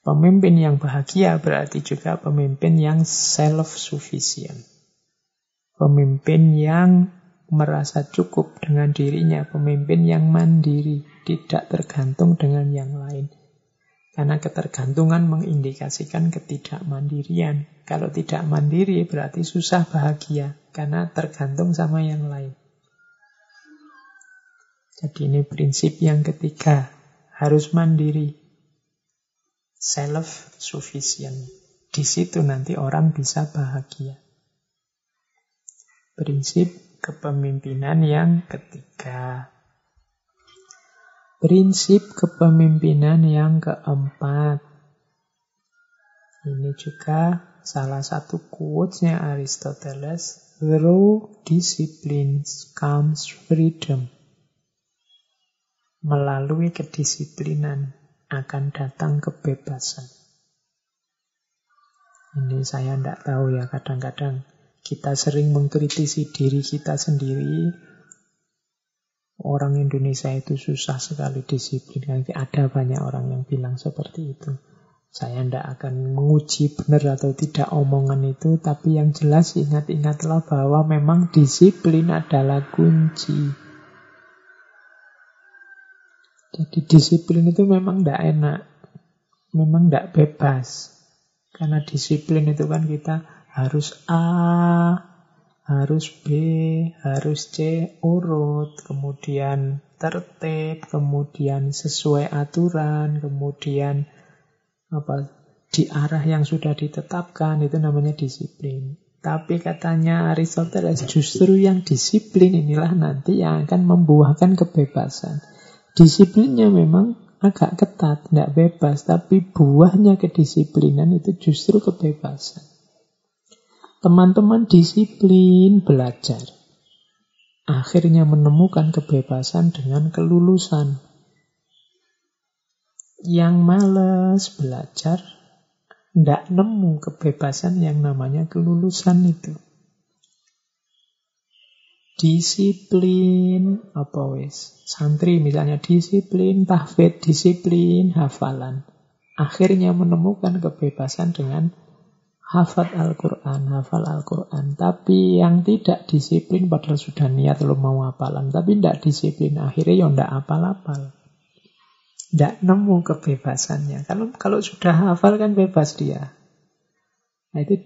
Pemimpin yang bahagia berarti juga pemimpin yang self-sufficient. Pemimpin yang merasa cukup dengan dirinya, pemimpin yang mandiri, tidak tergantung dengan yang lain. Karena ketergantungan mengindikasikan ketidakmandirian. Kalau tidak mandiri berarti susah bahagia karena tergantung sama yang lain. Jadi ini prinsip yang ketiga, harus mandiri. Self-sufficient. Di situ nanti orang bisa bahagia. Prinsip kepemimpinan yang ketiga. Prinsip kepemimpinan yang keempat. Ini juga salah satu quotes-nya Aristoteles. Through discipline comes freedom. Melalui kedisiplinan akan datang kebebasan. Ini saya tidak tahu ya kadang-kadang kita sering mengkritisi diri kita sendiri Orang Indonesia itu susah sekali disiplin. Ada banyak orang yang bilang seperti itu. Saya tidak akan menguji benar atau tidak omongan itu, tapi yang jelas ingat-ingatlah bahwa memang disiplin adalah kunci. Jadi disiplin itu memang tidak enak, memang tidak bebas. Karena disiplin itu kan kita harus A, harus B, harus C urut, kemudian tertib, kemudian sesuai aturan, kemudian apa di arah yang sudah ditetapkan itu namanya disiplin. Tapi katanya Aristoteles justru yang disiplin inilah nanti yang akan membuahkan kebebasan. Disiplinnya memang agak ketat, tidak bebas, tapi buahnya kedisiplinan itu justru kebebasan. Teman-teman disiplin belajar. Akhirnya menemukan kebebasan dengan kelulusan. Yang males belajar, tidak nemu kebebasan yang namanya kelulusan itu. Disiplin, apa wes? Santri misalnya disiplin, tahfidz, disiplin, hafalan. Akhirnya menemukan kebebasan dengan hafal Al-Quran, hafal Al-Quran. Tapi yang tidak disiplin padahal sudah niat lo mau hafalan. Tapi tidak disiplin, akhirnya ya tidak apal-apal. Tidak nemu kebebasannya. Kalau kalau sudah hafal kan bebas dia. Nah itu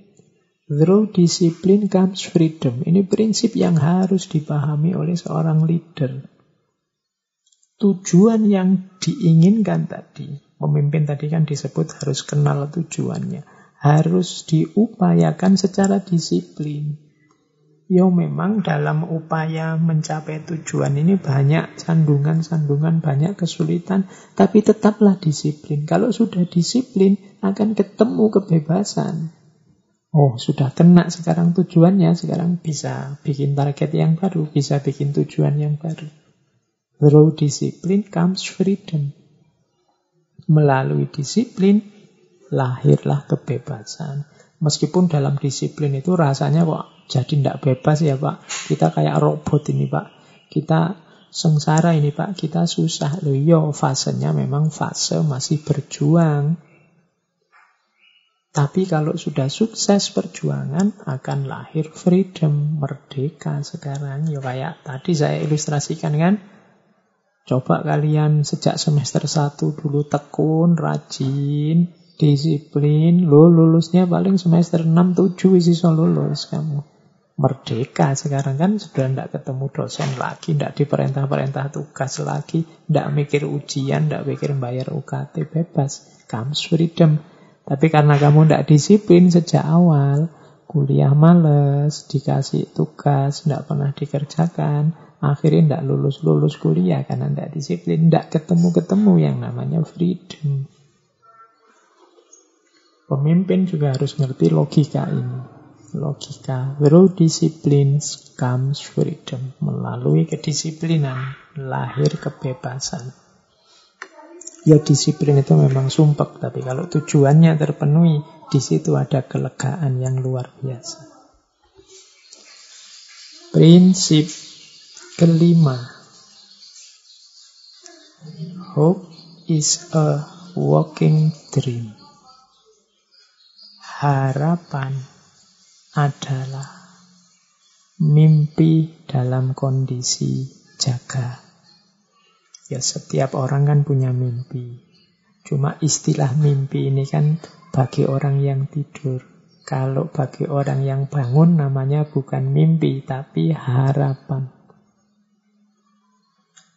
through discipline comes freedom. Ini prinsip yang harus dipahami oleh seorang leader. Tujuan yang diinginkan tadi, pemimpin tadi kan disebut harus kenal tujuannya harus diupayakan secara disiplin. Ya memang dalam upaya mencapai tujuan ini banyak sandungan-sandungan, banyak kesulitan, tapi tetaplah disiplin. Kalau sudah disiplin akan ketemu kebebasan. Oh, sudah kena sekarang tujuannya, sekarang bisa bikin target yang baru, bisa bikin tujuan yang baru. Through discipline comes freedom. Melalui disiplin lahirlah kebebasan. Meskipun dalam disiplin itu rasanya kok jadi tidak bebas ya Pak. Kita kayak robot ini Pak. Kita sengsara ini Pak. Kita susah. Loh yo iya, fasenya memang fase masih berjuang. Tapi kalau sudah sukses perjuangan akan lahir freedom, merdeka sekarang. Ya kayak tadi saya ilustrasikan kan. Coba kalian sejak semester 1 dulu tekun, rajin, disiplin, lo lulusnya paling semester 6 7 iso lulus kamu. Merdeka sekarang kan sudah tidak ketemu dosen lagi, tidak diperintah-perintah tugas lagi, tidak mikir ujian, tidak mikir bayar UKT, bebas. Kamu freedom. Tapi karena kamu tidak disiplin sejak awal, kuliah males, dikasih tugas, tidak pernah dikerjakan, akhirnya tidak lulus-lulus kuliah karena tidak disiplin, tidak ketemu-ketemu yang namanya freedom. Pemimpin juga harus ngerti logika ini. Logika. Through discipline comes freedom. Melalui kedisiplinan lahir kebebasan. Ya disiplin itu memang sumpek, tapi kalau tujuannya terpenuhi, di situ ada kelegaan yang luar biasa. Prinsip kelima. Hope is a walking dream harapan adalah mimpi dalam kondisi jaga. Ya setiap orang kan punya mimpi. Cuma istilah mimpi ini kan bagi orang yang tidur. Kalau bagi orang yang bangun namanya bukan mimpi tapi harapan.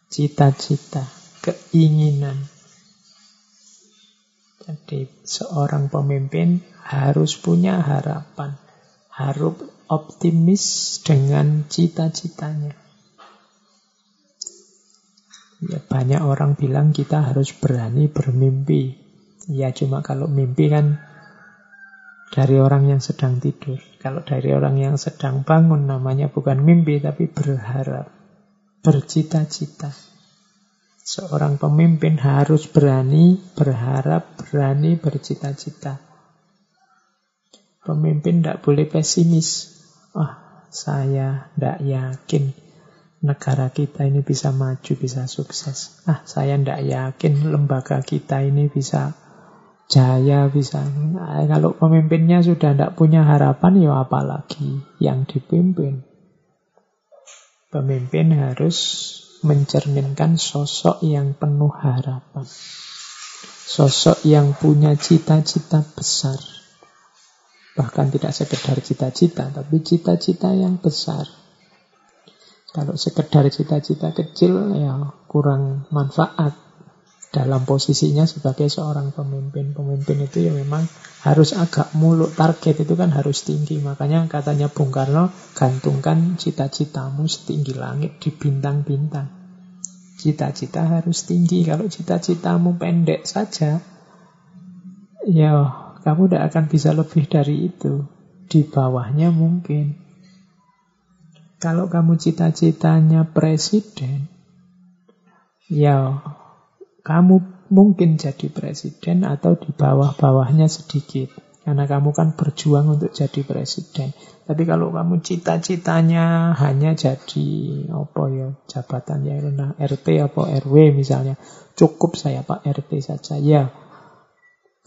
Cita-cita, keinginan. Jadi seorang pemimpin harus punya harapan, harus optimis dengan cita-citanya. Ya, banyak orang bilang kita harus berani bermimpi. Ya cuma kalau mimpi kan dari orang yang sedang tidur. Kalau dari orang yang sedang bangun namanya bukan mimpi tapi berharap, bercita-cita. Seorang pemimpin harus berani berharap, berani bercita-cita. Pemimpin tidak boleh pesimis. Ah, saya tidak yakin negara kita ini bisa maju, bisa sukses. Ah, saya tidak yakin lembaga kita ini bisa jaya, bisa. Nah, kalau pemimpinnya sudah tidak punya harapan, ya apalagi yang dipimpin. Pemimpin harus mencerminkan sosok yang penuh harapan. Sosok yang punya cita-cita besar Bahkan tidak sekedar cita-cita, tapi cita-cita yang besar. Kalau sekedar cita-cita kecil, ya kurang manfaat dalam posisinya sebagai seorang pemimpin. Pemimpin itu ya memang harus agak muluk. Target itu kan harus tinggi. Makanya katanya Bung Karno, gantungkan cita-citamu setinggi langit di bintang-bintang. Cita-cita harus tinggi. Kalau cita-citamu pendek saja, ya kamu tidak akan bisa lebih dari itu. Di bawahnya mungkin. Kalau kamu cita-citanya presiden, ya kamu mungkin jadi presiden atau di bawah-bawahnya sedikit. Karena kamu kan berjuang untuk jadi presiden. Tapi kalau kamu cita-citanya hanya jadi apa ya jabatannya RT atau RW misalnya, cukup saya Pak RT saja. Ya,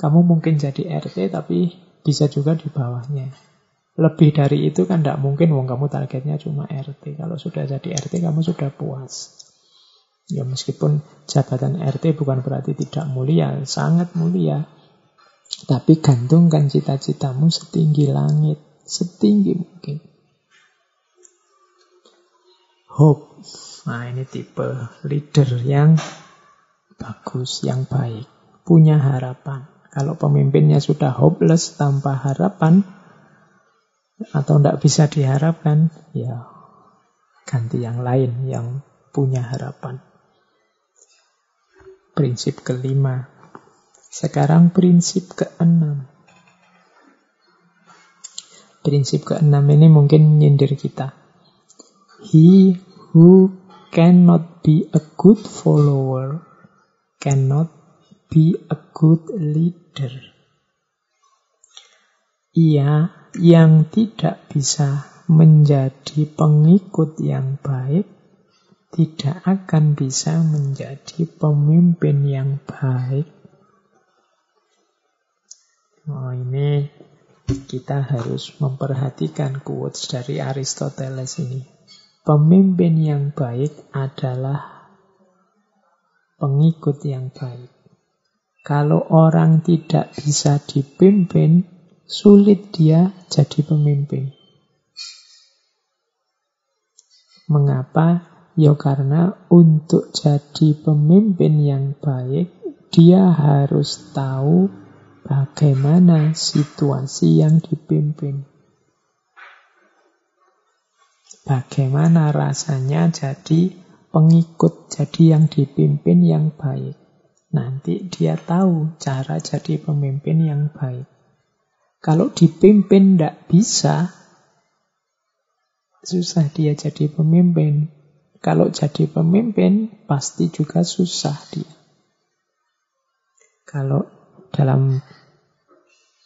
kamu mungkin jadi RT tapi bisa juga di bawahnya. Lebih dari itu kan tidak mungkin, wong kamu targetnya cuma RT. Kalau sudah jadi RT, kamu sudah puas. Ya meskipun jabatan RT bukan berarti tidak mulia, sangat mulia. Tapi gantungkan cita-citamu setinggi langit, setinggi mungkin. Hope. Nah ini tipe leader yang bagus, yang baik. Punya harapan. Kalau pemimpinnya sudah hopeless tanpa harapan, atau tidak bisa diharapkan, ya ganti yang lain yang punya harapan. Prinsip kelima. Sekarang prinsip keenam. Prinsip keenam ini mungkin nyindir kita. He who cannot be a good follower cannot be a good leader. Ia yang tidak bisa menjadi pengikut yang baik tidak akan bisa menjadi pemimpin yang baik. Oh, ini kita harus memperhatikan quotes dari Aristoteles ini. Pemimpin yang baik adalah pengikut yang baik. Kalau orang tidak bisa dipimpin, sulit dia jadi pemimpin. Mengapa? Ya karena untuk jadi pemimpin yang baik, dia harus tahu bagaimana situasi yang dipimpin. Bagaimana rasanya jadi pengikut, jadi yang dipimpin yang baik. Nanti dia tahu cara jadi pemimpin yang baik. Kalau dipimpin tidak bisa, susah dia jadi pemimpin. Kalau jadi pemimpin, pasti juga susah dia. Kalau dalam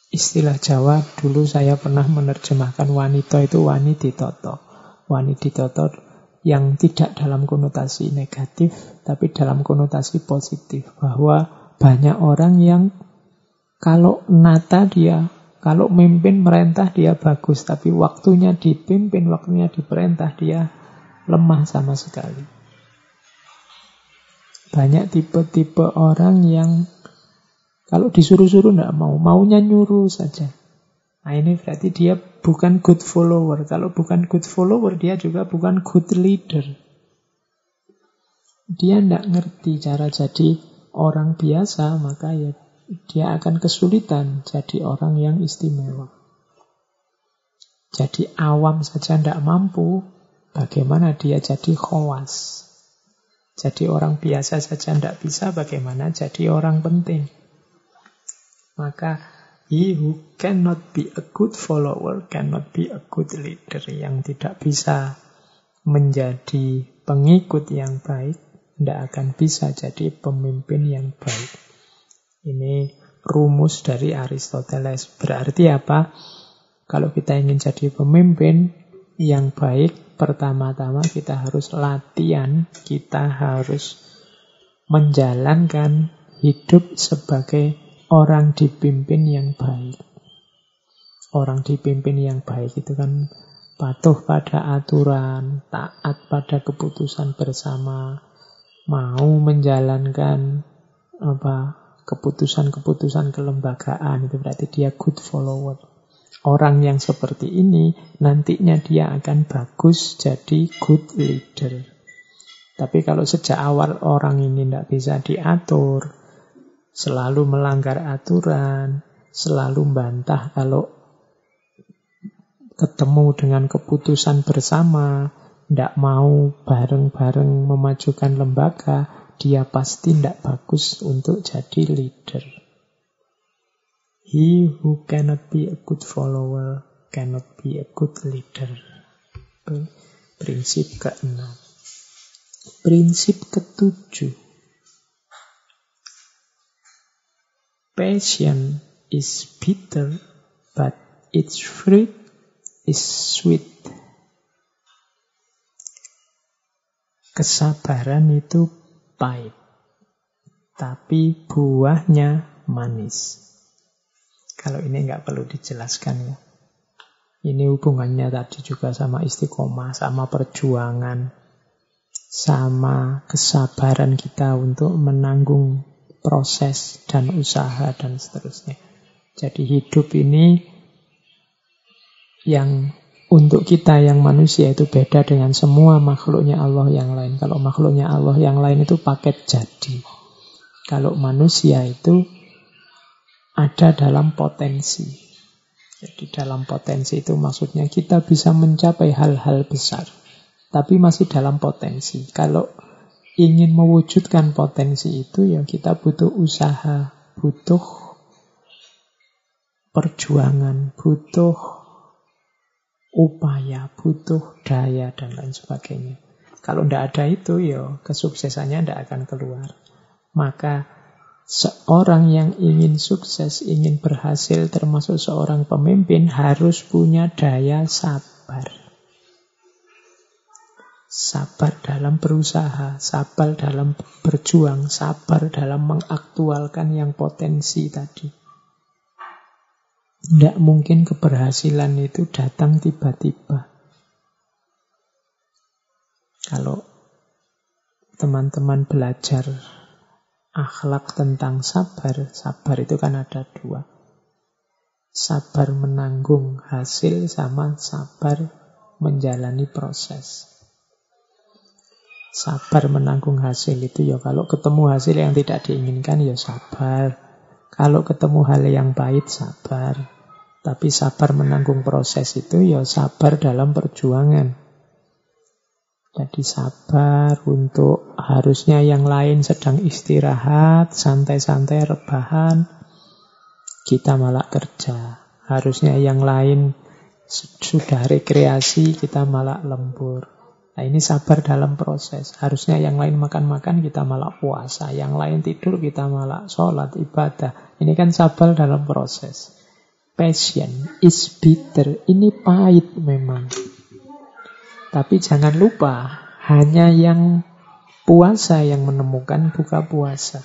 istilah Jawa, dulu saya pernah menerjemahkan wanita itu wanita toto. Wanita toto yang tidak dalam konotasi negatif, tapi dalam konotasi positif. Bahwa banyak orang yang kalau nata dia kalau mimpin merentah dia bagus, tapi waktunya dipimpin, waktunya diperintah dia lemah sama sekali. Banyak tipe-tipe orang yang kalau disuruh-suruh tidak mau, maunya nyuruh saja. Nah ini berarti dia bukan good follower. Kalau bukan good follower, dia juga bukan good leader. Dia tidak ngerti cara jadi orang biasa, maka ya dia akan kesulitan jadi orang yang istimewa. Jadi awam saja tidak mampu, bagaimana dia jadi khawas. Jadi orang biasa saja tidak bisa, bagaimana jadi orang penting. Maka he who cannot be a good follower cannot be a good leader. Yang tidak bisa menjadi pengikut yang baik, tidak akan bisa jadi pemimpin yang baik. Ini rumus dari Aristoteles. Berarti apa? Kalau kita ingin jadi pemimpin yang baik, pertama-tama kita harus latihan, kita harus menjalankan hidup sebagai orang dipimpin yang baik. Orang dipimpin yang baik itu kan patuh pada aturan, taat pada keputusan bersama, mau menjalankan apa keputusan-keputusan kelembagaan itu berarti dia good follower. Orang yang seperti ini nantinya dia akan bagus jadi good leader. Tapi kalau sejak awal orang ini tidak bisa diatur, selalu melanggar aturan, selalu bantah kalau ketemu dengan keputusan bersama, tidak mau bareng-bareng memajukan lembaga, dia pasti tidak bagus untuk jadi leader. He who cannot be a good follower cannot be a good leader. Prinsip keenam. Prinsip ketujuh. Passion is bitter, but its fruit is sweet. Kesabaran itu pahit, tapi buahnya manis. Kalau ini nggak perlu dijelaskan ya. Ini hubungannya tadi juga sama istiqomah, sama perjuangan, sama kesabaran kita untuk menanggung proses dan usaha dan seterusnya. Jadi hidup ini yang untuk kita yang manusia itu beda dengan semua makhluknya Allah yang lain. Kalau makhluknya Allah yang lain itu paket jadi. Kalau manusia itu ada dalam potensi. Jadi dalam potensi itu maksudnya kita bisa mencapai hal-hal besar. Tapi masih dalam potensi. Kalau ingin mewujudkan potensi itu ya kita butuh usaha, butuh perjuangan, butuh upaya, butuh daya dan lain sebagainya. Kalau tidak ada itu ya kesuksesannya tidak akan keluar. Maka Seorang yang ingin sukses, ingin berhasil, termasuk seorang pemimpin, harus punya daya sabar. Sabar dalam berusaha, sabar dalam berjuang, sabar dalam mengaktualkan yang potensi tadi. Tidak mungkin keberhasilan itu datang tiba-tiba. Kalau teman-teman belajar akhlak tentang sabar, sabar itu kan ada dua. Sabar menanggung hasil sama sabar menjalani proses. Sabar menanggung hasil itu ya kalau ketemu hasil yang tidak diinginkan ya sabar. Kalau ketemu hal yang pahit sabar. Tapi sabar menanggung proses itu ya sabar dalam perjuangan. Jadi sabar untuk harusnya yang lain sedang istirahat, santai-santai, rebahan. Kita malah kerja. Harusnya yang lain sudah rekreasi, kita malah lembur. Nah ini sabar dalam proses. Harusnya yang lain makan-makan, kita malah puasa. Yang lain tidur, kita malah sholat, ibadah. Ini kan sabar dalam proses. Passion is bitter. Ini pahit memang. Tapi jangan lupa, hanya yang puasa yang menemukan buka puasa.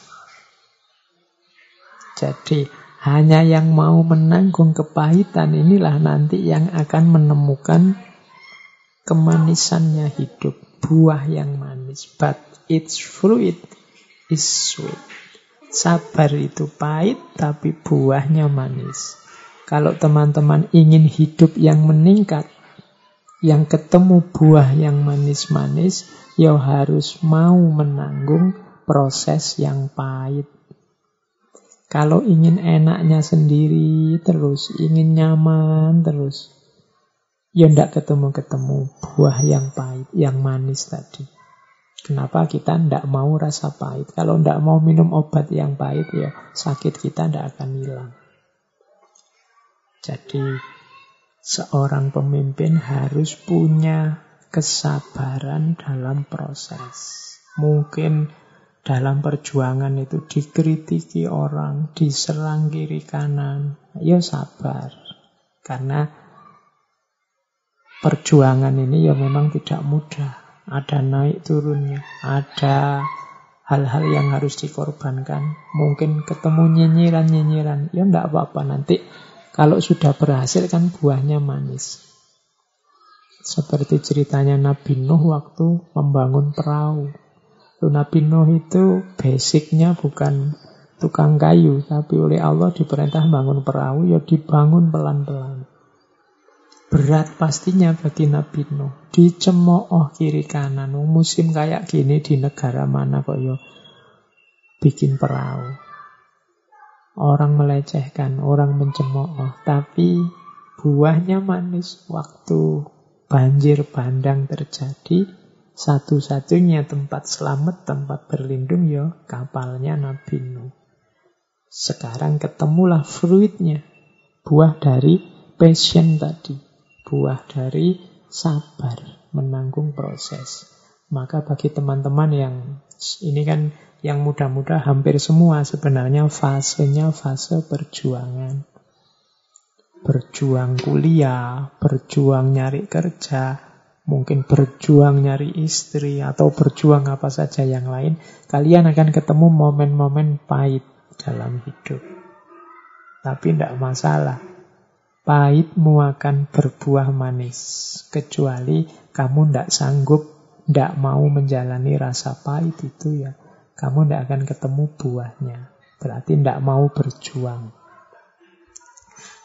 Jadi, hanya yang mau menanggung kepahitan inilah nanti yang akan menemukan kemanisannya hidup. Buah yang manis. But its fruit is sweet. Sabar itu pahit, tapi buahnya manis. Kalau teman-teman ingin hidup yang meningkat, yang ketemu buah yang manis-manis, ya harus mau menanggung proses yang pahit. Kalau ingin enaknya sendiri terus, ingin nyaman terus, ya ndak ketemu-ketemu buah yang pahit, yang manis tadi. Kenapa kita ndak mau rasa pahit? Kalau ndak mau minum obat yang pahit, ya sakit kita ndak akan hilang. Jadi seorang pemimpin harus punya kesabaran dalam proses. Mungkin dalam perjuangan itu dikritiki orang, diserang kiri kanan. Ya sabar. Karena perjuangan ini ya memang tidak mudah. Ada naik turunnya, ada hal-hal yang harus dikorbankan. Mungkin ketemu nyinyiran-nyinyiran. Ya enggak apa-apa nanti kalau sudah berhasil kan buahnya manis. Seperti ceritanya Nabi Nuh waktu membangun perahu. Nabi Nuh itu basicnya bukan tukang kayu, tapi oleh Allah diperintah bangun perahu, ya dibangun pelan-pelan. Berat pastinya bagi Nabi Nuh. Dicemooh kiri kanan. Musim kayak gini di negara mana kok ya bikin perahu. Orang melecehkan, orang mencemooh, tapi buahnya manis waktu banjir bandang terjadi. Satu-satunya tempat selamat, tempat berlindung ya kapalnya Nabi Nuh. Sekarang ketemulah fruitnya, buah dari passion tadi, buah dari sabar, menanggung proses. Maka bagi teman-teman yang ini kan yang muda-muda hampir semua sebenarnya fasenya fase perjuangan. Berjuang kuliah, berjuang nyari kerja, mungkin berjuang nyari istri, atau berjuang apa saja yang lain, kalian akan ketemu momen-momen pahit dalam hidup. Tapi tidak masalah. Pahitmu akan berbuah manis. Kecuali kamu tidak sanggup, tidak mau menjalani rasa pahit itu ya. Kamu tidak akan ketemu buahnya. Berarti tidak mau berjuang.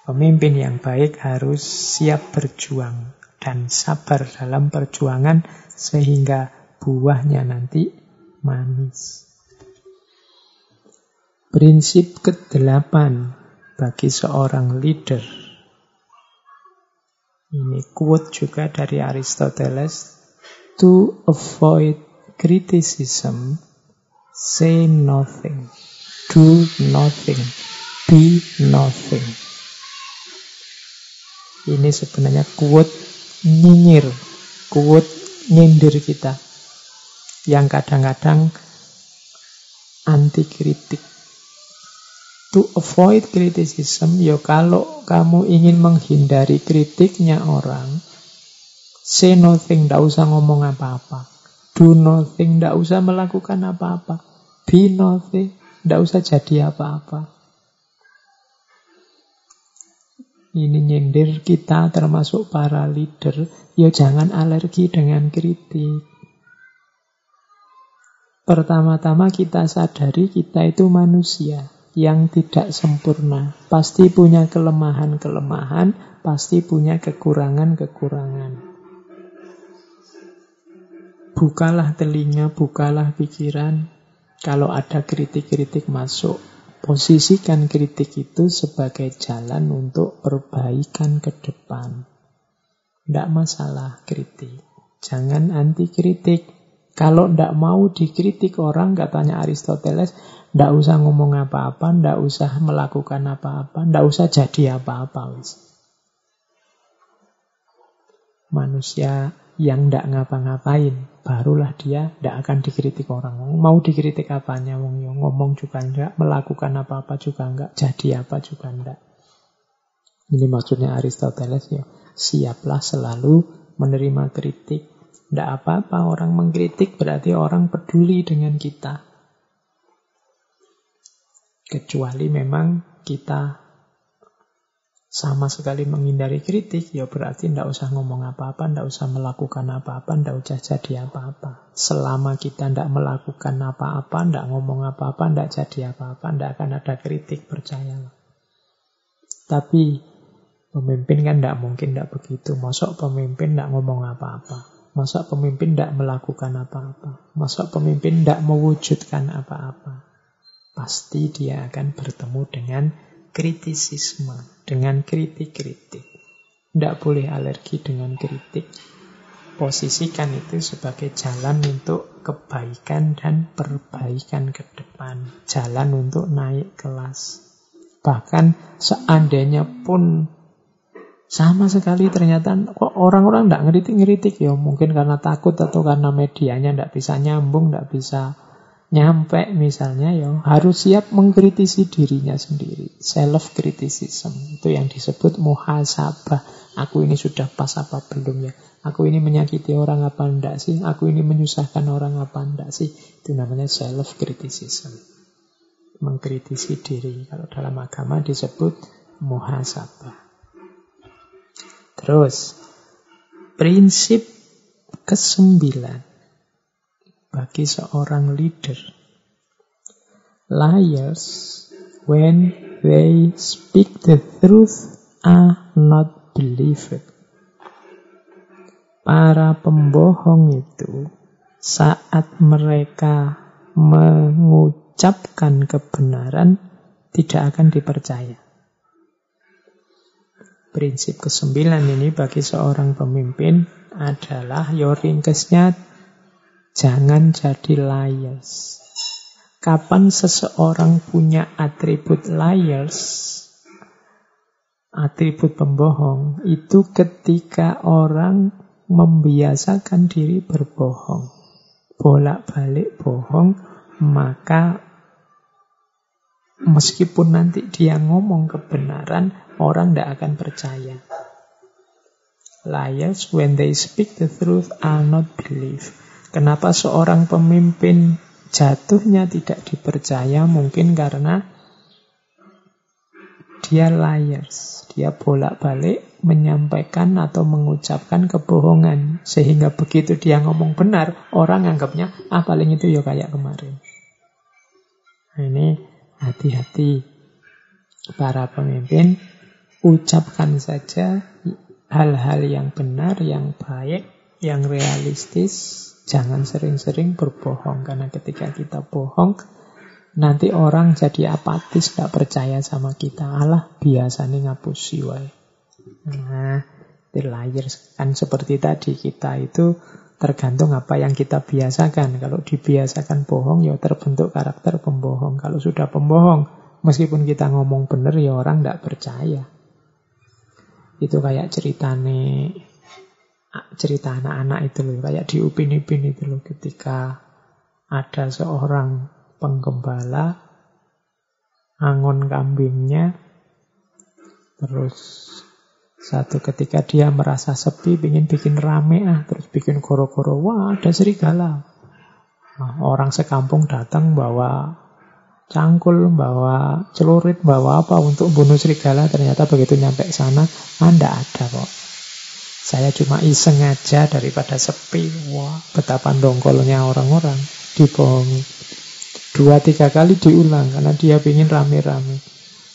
Pemimpin yang baik harus siap berjuang dan sabar dalam perjuangan sehingga buahnya nanti manis. Prinsip kedelapan bagi seorang leader. Ini quote juga dari Aristoteles. To avoid criticism, say nothing, do nothing, be nothing. Ini sebenarnya quote nyinyir, quote nyindir kita. Yang kadang-kadang anti kritik. To avoid criticism, ya kalau kamu ingin menghindari kritiknya orang, say nothing, tidak usah ngomong apa-apa. Do nothing, tidak usah melakukan apa-apa. Be nothing, tidak usah jadi apa-apa. Ini nyindir kita termasuk para leader, ya jangan alergi dengan kritik. Pertama-tama kita sadari kita itu manusia yang tidak sempurna. Pasti punya kelemahan-kelemahan, pasti punya kekurangan-kekurangan. Bukalah telinga, bukalah pikiran. Kalau ada kritik-kritik masuk, posisikan kritik itu sebagai jalan untuk perbaikan ke depan. Tidak masalah kritik. Jangan anti kritik. Kalau tidak mau dikritik orang, katanya Aristoteles, tidak usah ngomong apa-apa, tidak usah melakukan apa-apa, tidak usah jadi apa-apa. Manusia yang tidak ngapa-ngapain, barulah dia tidak akan dikritik orang. Mau dikritik apanya, wong ngomong juga enggak, melakukan apa-apa juga enggak, jadi apa juga enggak. Ini maksudnya Aristoteles ya, siaplah selalu menerima kritik. Tidak apa-apa orang mengkritik berarti orang peduli dengan kita. Kecuali memang kita sama sekali menghindari kritik, ya berarti tidak usah ngomong apa-apa, tidak usah melakukan apa-apa, tidak usah jadi apa-apa. Selama kita tidak melakukan apa-apa, tidak ngomong apa-apa, tidak jadi apa-apa, tidak akan ada kritik, percayalah. Tapi pemimpin kan tidak mungkin tidak begitu. Masuk pemimpin tidak ngomong apa-apa. Masuk pemimpin tidak melakukan apa-apa. Masuk pemimpin tidak mewujudkan apa-apa. Pasti dia akan bertemu dengan kritisisme, dengan kritik-kritik. Tidak boleh alergi dengan kritik. Posisikan itu sebagai jalan untuk kebaikan dan perbaikan ke depan. Jalan untuk naik kelas. Bahkan seandainya pun sama sekali ternyata kok orang-orang tidak ngeritik-ngeritik ya mungkin karena takut atau karena medianya tidak bisa nyambung, tidak bisa nyampe misalnya ya harus siap mengkritisi dirinya sendiri. Self criticism itu yang disebut muhasabah. Aku ini sudah pas apa belum ya? Aku ini menyakiti orang apa enggak sih? Aku ini menyusahkan orang apa enggak sih? Itu namanya self criticism. Mengkritisi diri. Kalau dalam agama disebut muhasabah. Terus prinsip kesembilan bagi seorang leader. Liars, when they speak the truth, are not believed. Para pembohong itu saat mereka mengucapkan kebenaran tidak akan dipercaya. Prinsip kesembilan ini bagi seorang pemimpin adalah your ringkesnya Jangan jadi liars. Kapan seseorang punya atribut liars, atribut pembohong, itu ketika orang membiasakan diri berbohong. Bolak-balik bohong, maka meskipun nanti dia ngomong kebenaran, orang tidak akan percaya. Liars, when they speak the truth, are not believed. Kenapa seorang pemimpin jatuhnya tidak dipercaya? Mungkin karena dia liars. Dia bolak-balik menyampaikan atau mengucapkan kebohongan. Sehingga begitu dia ngomong benar, orang anggapnya, ah paling itu ya kayak kemarin. Nah, ini hati-hati para pemimpin, ucapkan saja hal-hal yang benar, yang baik, yang realistis. Jangan sering-sering berbohong, karena ketika kita bohong, Nanti orang jadi apatis, gak percaya sama kita. Allah biasanya ngapusi wae. Nah, liars kan seperti tadi kita itu tergantung apa yang kita biasakan. Kalau dibiasakan bohong, ya terbentuk karakter pembohong. Kalau sudah pembohong, meskipun kita ngomong benar, ya orang tidak percaya. Itu kayak ceritane cerita anak-anak itu loh, kayak di Upin Ipin itu loh, ketika ada seorang penggembala, angon kambingnya, terus satu ketika dia merasa sepi, ingin bikin rame ah, terus bikin koro-koro, wah ada serigala. Nah, orang sekampung datang bawa cangkul, bawa celurit, bawa apa untuk bunuh serigala. Ternyata begitu nyampe sana, anda ah, ada kok. Saya cuma iseng aja daripada sepi. Wah, betapa dongkolnya orang-orang dibohongi. Dua tiga kali diulang karena dia ingin rame-rame.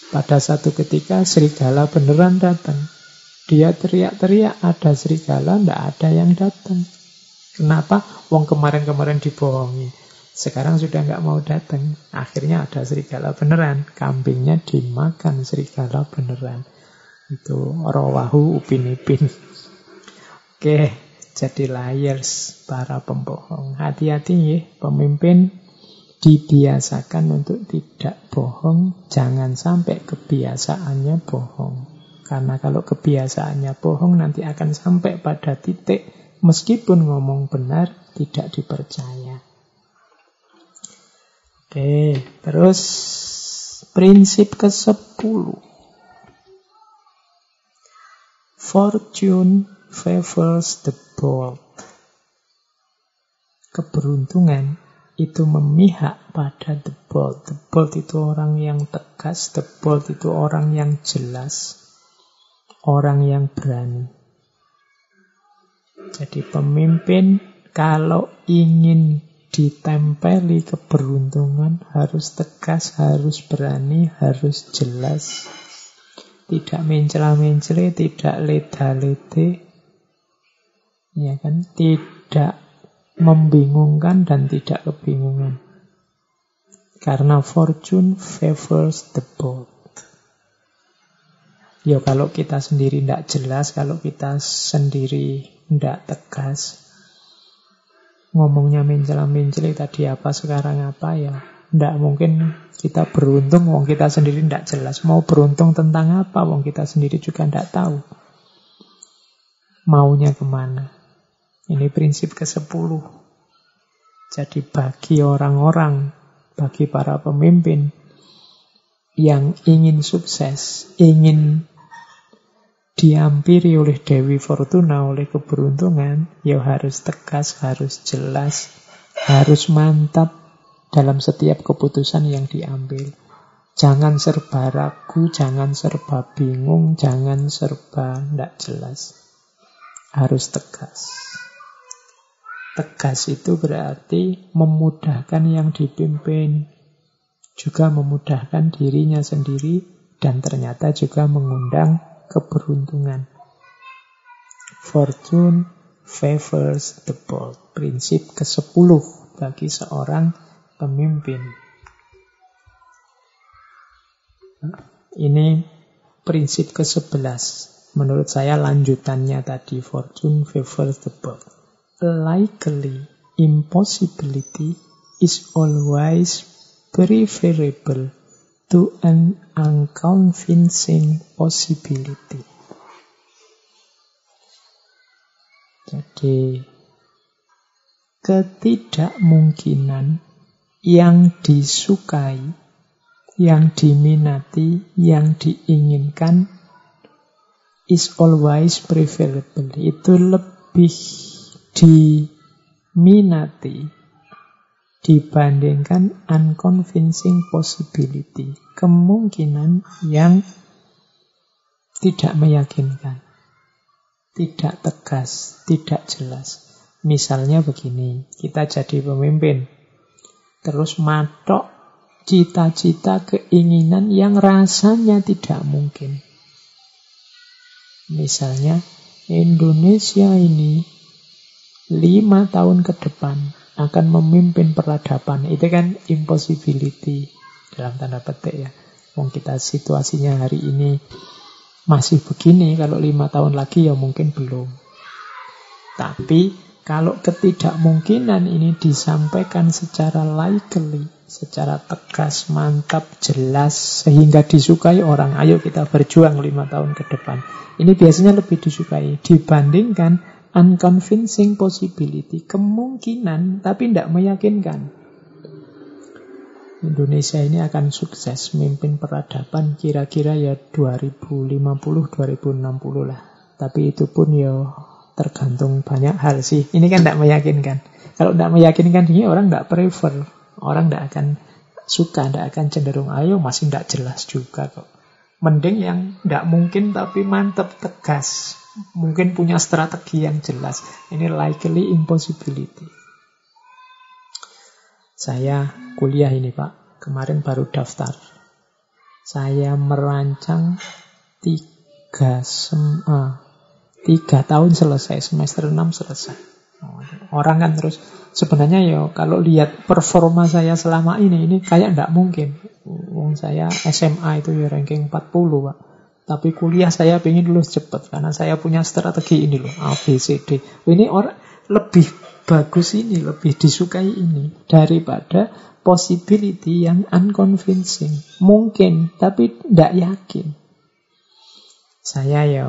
Pada satu ketika serigala beneran datang. Dia teriak-teriak ada serigala, ndak ada yang datang. Kenapa? Wong kemarin-kemarin dibohongi. Sekarang sudah nggak mau datang. Akhirnya ada serigala beneran. Kambingnya dimakan serigala beneran. Itu rawahu upin ipin. Oke, jadi liars para pembohong. Hati-hati ya, pemimpin dibiasakan untuk tidak bohong, jangan sampai kebiasaannya bohong. Karena kalau kebiasaannya bohong nanti akan sampai pada titik meskipun ngomong benar tidak dipercaya. Oke, terus prinsip ke-10. Fortune favors the bold. Keberuntungan itu memihak pada the bold. The bold itu orang yang tegas, the bold itu orang yang jelas, orang yang berani. Jadi pemimpin kalau ingin ditempeli keberuntungan harus tegas, harus berani, harus jelas. Tidak mencela-mencele, tidak leda-lede. Ya kan? Tidak membingungkan dan tidak kebingungan. Karena fortune favors the bold. Ya kalau kita sendiri tidak jelas, kalau kita sendiri tidak tegas, ngomongnya mencela-mencela tadi apa sekarang apa ya, tidak mungkin kita beruntung, wong kita sendiri tidak jelas. Mau beruntung tentang apa, wong kita sendiri juga tidak tahu. Maunya ke mana. Ini prinsip ke-10. Jadi bagi orang-orang, bagi para pemimpin yang ingin sukses, ingin diampiri oleh Dewi Fortuna, oleh keberuntungan, ya harus tegas, harus jelas, harus mantap dalam setiap keputusan yang diambil. Jangan serba ragu, jangan serba bingung, jangan serba tidak jelas. Harus tegas. Tegas itu berarti memudahkan yang dipimpin, juga memudahkan dirinya sendiri, dan ternyata juga mengundang keberuntungan. Fortune favors the bold. Prinsip ke-10 bagi seorang pemimpin. Ini prinsip ke-11. Menurut saya lanjutannya tadi. Fortune favors the bold likely impossibility is always preferable to an unconvincing possibility. Jadi, ketidakmungkinan yang disukai, yang diminati, yang diinginkan is always preferable. Itu lebih diminati dibandingkan unconvincing possibility, kemungkinan yang tidak meyakinkan. Tidak tegas, tidak jelas. Misalnya begini, kita jadi pemimpin. Terus matok cita-cita keinginan yang rasanya tidak mungkin. Misalnya, Indonesia ini lima tahun ke depan akan memimpin peradaban. Itu kan impossibility dalam tanda petik ya. Wong kita situasinya hari ini masih begini, kalau lima tahun lagi ya mungkin belum. Tapi kalau ketidakmungkinan ini disampaikan secara likely, secara tegas, mantap, jelas, sehingga disukai orang, ayo kita berjuang lima tahun ke depan. Ini biasanya lebih disukai dibandingkan unconvincing possibility, kemungkinan tapi tidak meyakinkan. Indonesia ini akan sukses memimpin peradaban kira-kira ya 2050-2060 lah. Tapi itu pun ya tergantung banyak hal sih. Ini kan tidak meyakinkan. Kalau tidak meyakinkan ini orang tidak prefer. Orang tidak akan suka, tidak akan cenderung ayo masih tidak jelas juga kok. Mending yang tidak mungkin tapi mantep tegas. Mungkin punya strategi yang jelas. Ini likely impossibility. Saya kuliah ini Pak, kemarin baru daftar. Saya merancang tiga, sem uh, tiga tahun selesai, semester enam selesai. Orang kan terus sebenarnya ya kalau lihat performa saya selama ini ini kayak tidak mungkin. Wong saya SMA itu ya ranking 40 pak. Tapi kuliah saya ingin lulus cepat karena saya punya strategi ini loh A B C D. Ini orang lebih bagus ini, lebih disukai ini daripada possibility yang unconvincing. Mungkin, tapi tidak yakin. Saya ya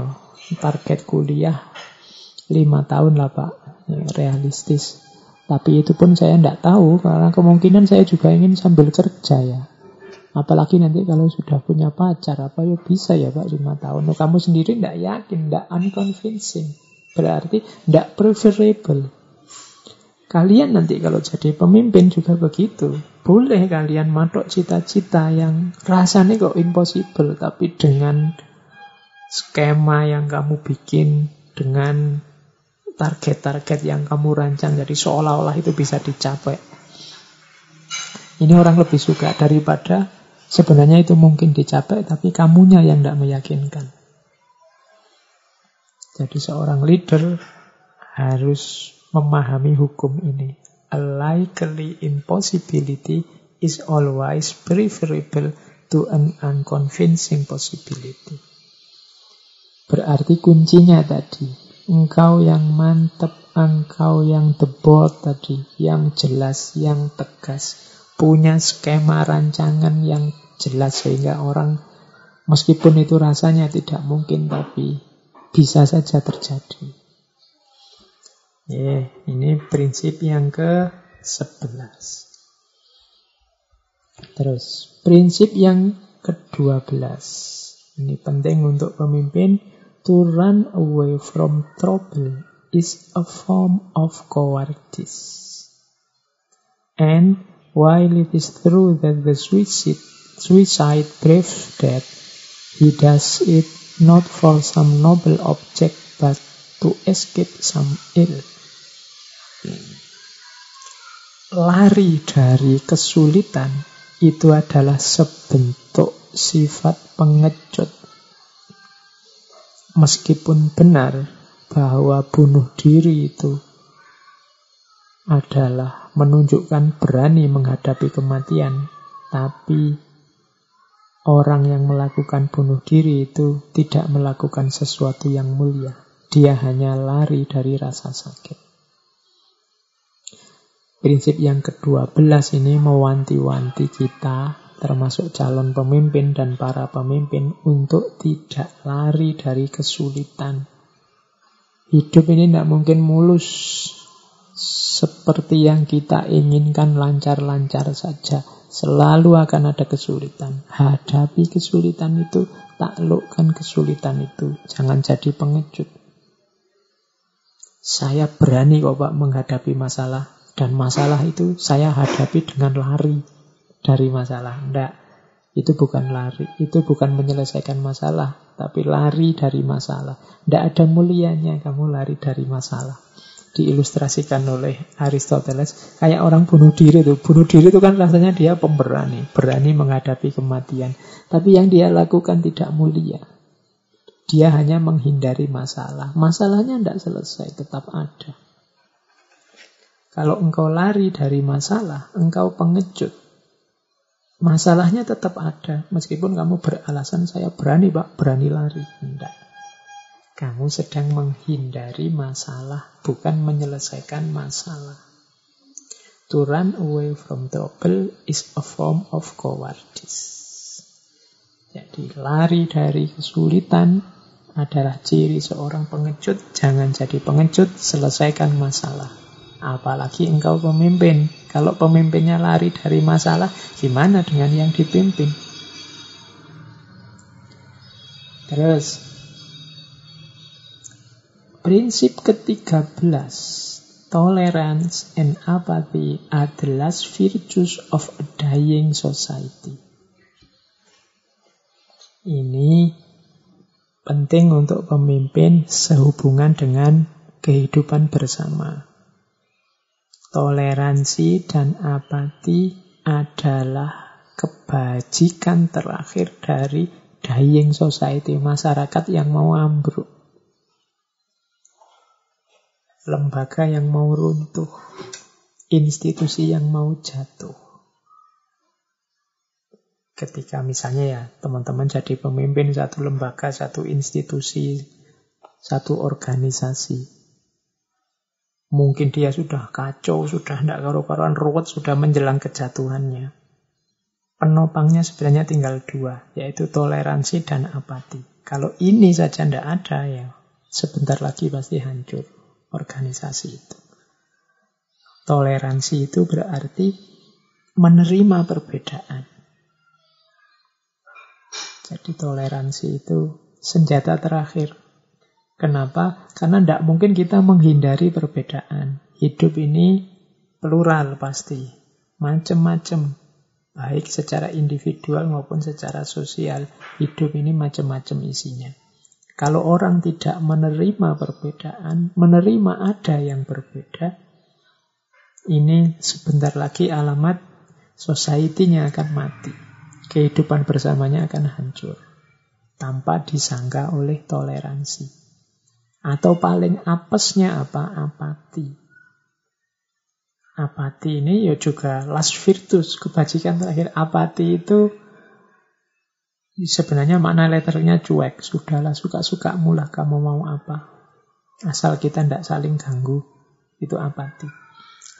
target kuliah lima tahun lah Pak, realistis. Tapi itu pun saya tidak tahu karena kemungkinan saya juga ingin sambil kerja ya. Apalagi nanti kalau sudah punya pacar apa ya bisa ya Pak lima tahun. Oh, kamu sendiri tidak yakin, tidak unconvincing. Berarti tidak preferable. Kalian nanti kalau jadi pemimpin juga begitu. Boleh kalian matok cita-cita yang rasanya kok impossible, tapi dengan skema yang kamu bikin, dengan target-target yang kamu rancang, jadi seolah-olah itu bisa dicapai. Ini orang lebih suka daripada sebenarnya itu mungkin dicapai, tapi kamunya yang tidak meyakinkan. Jadi seorang leader harus memahami hukum ini. A likely impossibility is always preferable to an unconvincing possibility. Berarti kuncinya tadi, engkau yang mantap, engkau yang debot tadi, yang jelas, yang tegas, punya skema rancangan yang jelas sehingga orang meskipun itu rasanya tidak mungkin tapi bisa saja terjadi. Yeah, ini prinsip yang ke-11. Terus, prinsip yang ke-12. Ini penting untuk pemimpin. To run away from trouble is a form of cowardice. And while it is true that the suicide, suicide brave death, he does it not for some noble object but to escape some ill. Lari dari kesulitan itu adalah sebentuk sifat pengecut. Meskipun benar bahwa bunuh diri itu adalah menunjukkan berani menghadapi kematian, tapi orang yang melakukan bunuh diri itu tidak melakukan sesuatu yang mulia. Dia hanya lari dari rasa sakit. Prinsip yang ke-12 ini mewanti-wanti kita, termasuk calon pemimpin dan para pemimpin, untuk tidak lari dari kesulitan. Hidup ini tidak mungkin mulus seperti yang kita inginkan lancar-lancar saja. Selalu akan ada kesulitan. Hadapi kesulitan itu, taklukkan kesulitan itu. Jangan jadi pengecut. Saya berani kok Pak menghadapi masalah dan masalah itu saya hadapi dengan lari dari masalah. Enggak. Itu bukan lari, itu bukan menyelesaikan masalah, tapi lari dari masalah. Tidak ada mulianya kamu lari dari masalah. Diilustrasikan oleh Aristoteles, kayak orang bunuh diri itu. Bunuh diri itu kan rasanya dia pemberani, berani menghadapi kematian. Tapi yang dia lakukan tidak mulia. Dia hanya menghindari masalah. Masalahnya tidak selesai, tetap ada. Kalau engkau lari dari masalah, engkau pengecut. Masalahnya tetap ada, meskipun kamu beralasan saya berani pak, berani lari. Tidak. Kamu sedang menghindari masalah, bukan menyelesaikan masalah. To run away from trouble is a form of cowardice. Jadi lari dari kesulitan adalah ciri seorang pengecut. Jangan jadi pengecut, selesaikan masalah. Apalagi engkau pemimpin. Kalau pemimpinnya lari dari masalah, gimana dengan yang dipimpin? Terus, prinsip ke-13, tolerance and apathy are the last virtues of a dying society. Ini penting untuk pemimpin sehubungan dengan kehidupan bersama. Toleransi dan apati adalah kebajikan terakhir dari dying society, masyarakat yang mau ambruk. Lembaga yang mau runtuh, institusi yang mau jatuh. Ketika misalnya ya teman-teman jadi pemimpin satu lembaga, satu institusi, satu organisasi. Mungkin dia sudah kacau, sudah tidak karu-karuan ruwet, sudah menjelang kejatuhannya. Penopangnya sebenarnya tinggal dua, yaitu toleransi dan apati. Kalau ini saja tidak ada, ya sebentar lagi pasti hancur organisasi itu. Toleransi itu berarti menerima perbedaan. Jadi toleransi itu senjata terakhir Kenapa? Karena tidak mungkin kita menghindari perbedaan. Hidup ini plural pasti. Macam-macam. Baik secara individual maupun secara sosial. Hidup ini macam-macam isinya. Kalau orang tidak menerima perbedaan, menerima ada yang berbeda, ini sebentar lagi alamat society-nya akan mati. Kehidupan bersamanya akan hancur. Tanpa disangka oleh toleransi. Atau paling apesnya apa? Apati. Apati ini ya juga last virtus, kebajikan terakhir. Apati itu sebenarnya makna letternya cuek. Sudahlah suka-suka mulah kamu mau apa. Asal kita tidak saling ganggu. Itu apati.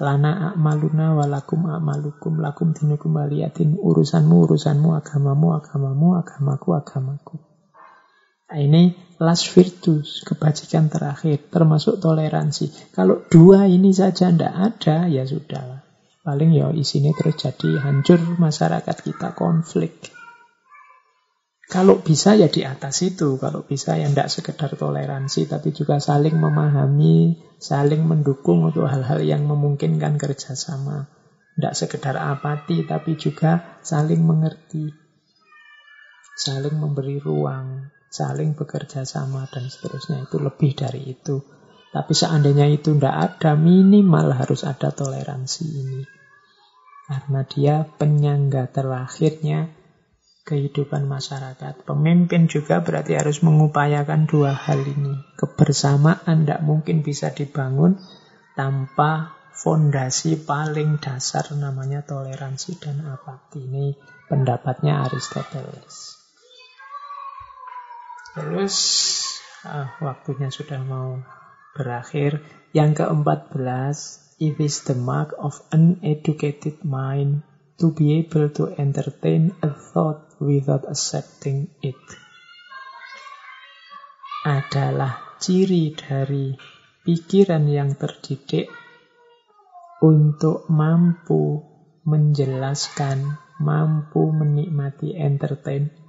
Lana akmaluna walakum akmalukum lakum dinukum waliyatin urusanmu urusanmu agamamu agamamu agamaku agamaku. Nah, ini last virtus, kebajikan terakhir, termasuk toleransi. Kalau dua ini saja tidak ada, ya sudah. Paling ya isinya terus jadi hancur masyarakat kita, konflik. Kalau bisa ya di atas itu, kalau bisa ya tidak sekedar toleransi, tapi juga saling memahami, saling mendukung untuk hal-hal yang memungkinkan kerjasama. Tidak sekedar apati, tapi juga saling mengerti, saling memberi ruang, saling bekerja sama dan seterusnya itu lebih dari itu. Tapi seandainya itu tidak ada, minimal harus ada toleransi ini. Karena dia penyangga terakhirnya kehidupan masyarakat. Pemimpin juga berarti harus mengupayakan dua hal ini. Kebersamaan tidak mungkin bisa dibangun tanpa fondasi paling dasar namanya toleransi dan apati. Ini pendapatnya Aristoteles. Terus ah, waktunya sudah mau berakhir. Yang keempat belas, it is the mark of an educated mind to be able to entertain a thought without accepting it. Adalah ciri dari pikiran yang terdidik untuk mampu menjelaskan, mampu menikmati entertain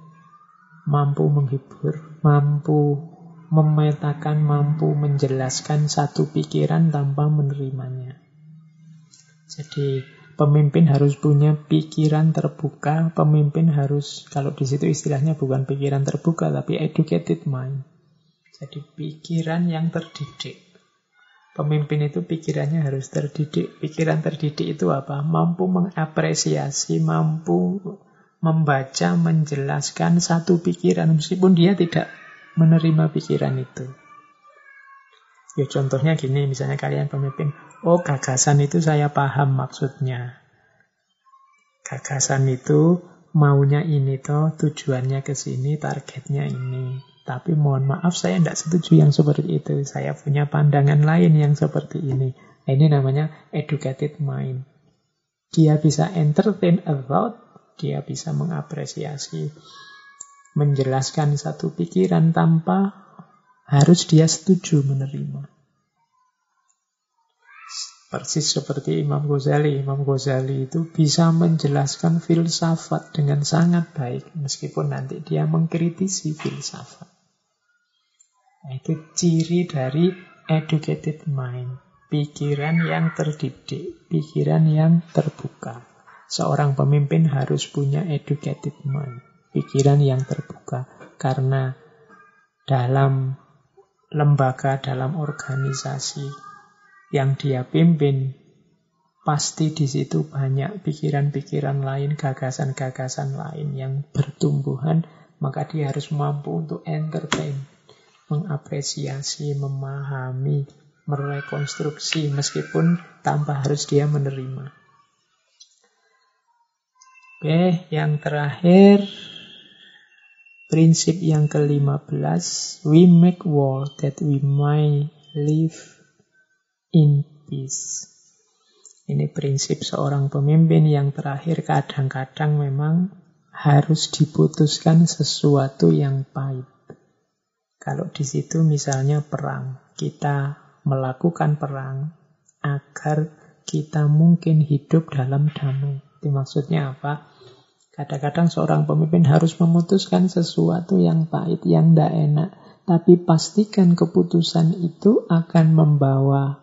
mampu menghibur, mampu memetakan, mampu menjelaskan satu pikiran tanpa menerimanya. Jadi Pemimpin harus punya pikiran terbuka, pemimpin harus, kalau di situ istilahnya bukan pikiran terbuka, tapi educated mind. Jadi pikiran yang terdidik. Pemimpin itu pikirannya harus terdidik. Pikiran terdidik itu apa? Mampu mengapresiasi, mampu membaca, menjelaskan satu pikiran, meskipun dia tidak menerima pikiran itu. Ya contohnya gini, misalnya kalian pemimpin, oh gagasan itu saya paham maksudnya. Gagasan itu maunya ini toh, tujuannya ke sini, targetnya ini. Tapi mohon maaf saya tidak setuju yang seperti itu. Saya punya pandangan lain yang seperti ini. Nah, ini namanya educated mind. Dia bisa entertain a thought, dia bisa mengapresiasi, menjelaskan satu pikiran tanpa harus dia setuju menerima. Persis seperti Imam Ghazali. Imam Ghazali itu bisa menjelaskan filsafat dengan sangat baik, meskipun nanti dia mengkritisi filsafat. Nah, itu ciri dari educated mind. Pikiran yang terdidik, pikiran yang terbuka. Seorang pemimpin harus punya educated mind, pikiran yang terbuka. Karena dalam lembaga, dalam organisasi yang dia pimpin, pasti di situ banyak pikiran-pikiran lain, gagasan-gagasan lain yang bertumbuhan, maka dia harus mampu untuk entertain, mengapresiasi, memahami, merekonstruksi, meskipun tanpa harus dia menerima. Oke, yang terakhir Prinsip yang ke-15, we make war that we might live in peace. Ini prinsip seorang pemimpin yang terakhir kadang-kadang memang harus diputuskan sesuatu yang pahit. Kalau di situ misalnya perang, kita melakukan perang agar kita mungkin hidup dalam damai. Itu maksudnya apa? Kadang-kadang seorang pemimpin harus memutuskan sesuatu yang pahit, yang tidak enak. Tapi pastikan keputusan itu akan membawa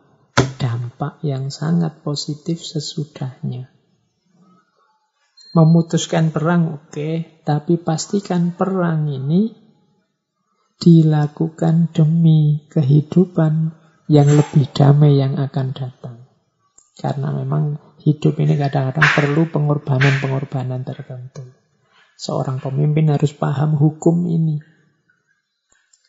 dampak yang sangat positif sesudahnya. Memutuskan perang oke, okay, tapi pastikan perang ini dilakukan demi kehidupan yang lebih damai yang akan datang. Karena memang Hidup ini kadang-kadang perlu pengorbanan-pengorbanan tertentu. Seorang pemimpin harus paham hukum ini.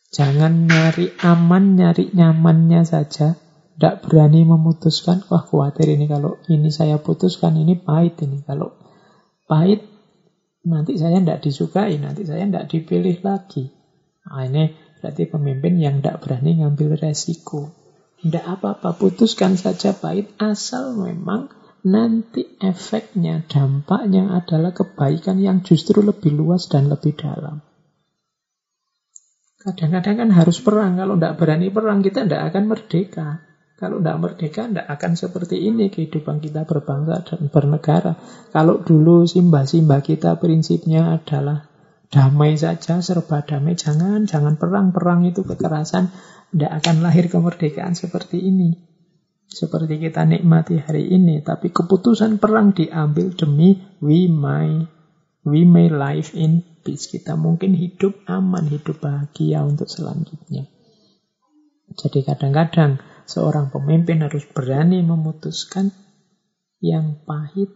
Jangan nyari aman, nyari nyamannya saja. Tidak berani memutuskan, wah khawatir ini kalau ini saya putuskan, ini pahit ini. Kalau pahit, nanti saya tidak disukai, nanti saya tidak dipilih lagi. Nah, ini berarti pemimpin yang tidak berani ngambil resiko. Tidak apa-apa, putuskan saja pahit, asal memang nanti efeknya, dampaknya adalah kebaikan yang justru lebih luas dan lebih dalam. Kadang-kadang kan harus perang. Kalau tidak berani perang, kita tidak akan merdeka. Kalau tidak merdeka, tidak akan seperti ini kehidupan kita berbangsa dan bernegara. Kalau dulu simbah-simbah kita prinsipnya adalah damai saja, serba damai. Jangan, jangan perang. Perang itu kekerasan. Tidak akan lahir kemerdekaan seperti ini seperti kita nikmati hari ini, tapi keputusan perang diambil demi we may we may live in peace. Kita mungkin hidup aman, hidup bahagia untuk selanjutnya. Jadi kadang-kadang seorang pemimpin harus berani memutuskan yang pahit,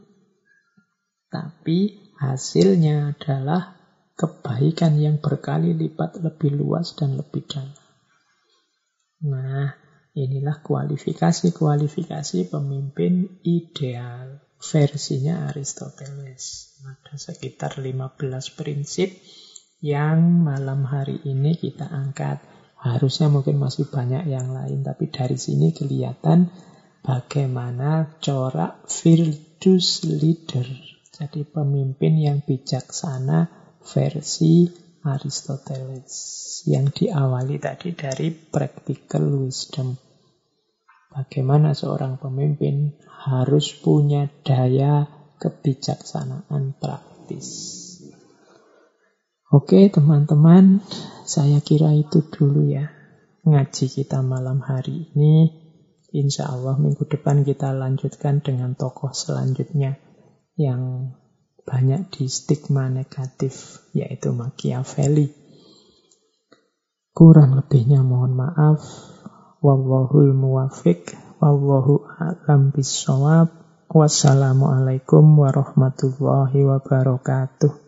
tapi hasilnya adalah kebaikan yang berkali lipat lebih luas dan lebih dalam. Nah, Inilah kualifikasi-kualifikasi pemimpin ideal versinya Aristoteles. Ada sekitar 15 prinsip yang malam hari ini kita angkat. Harusnya mungkin masih banyak yang lain, tapi dari sini kelihatan bagaimana corak virtus leader. Jadi pemimpin yang bijaksana versi Aristoteles yang diawali tadi dari practical wisdom. Bagaimana seorang pemimpin harus punya daya kebijaksanaan praktis. Oke teman-teman, saya kira itu dulu ya ngaji kita malam hari ini. Insya Allah minggu depan kita lanjutkan dengan tokoh selanjutnya yang banyak di stigma negatif, yaitu Machiavelli. Kurang lebihnya mohon maaf. Wallahul muwafiq. Wallahu a'lam bisawab. Wassalamualaikum warahmatullahi wabarakatuh.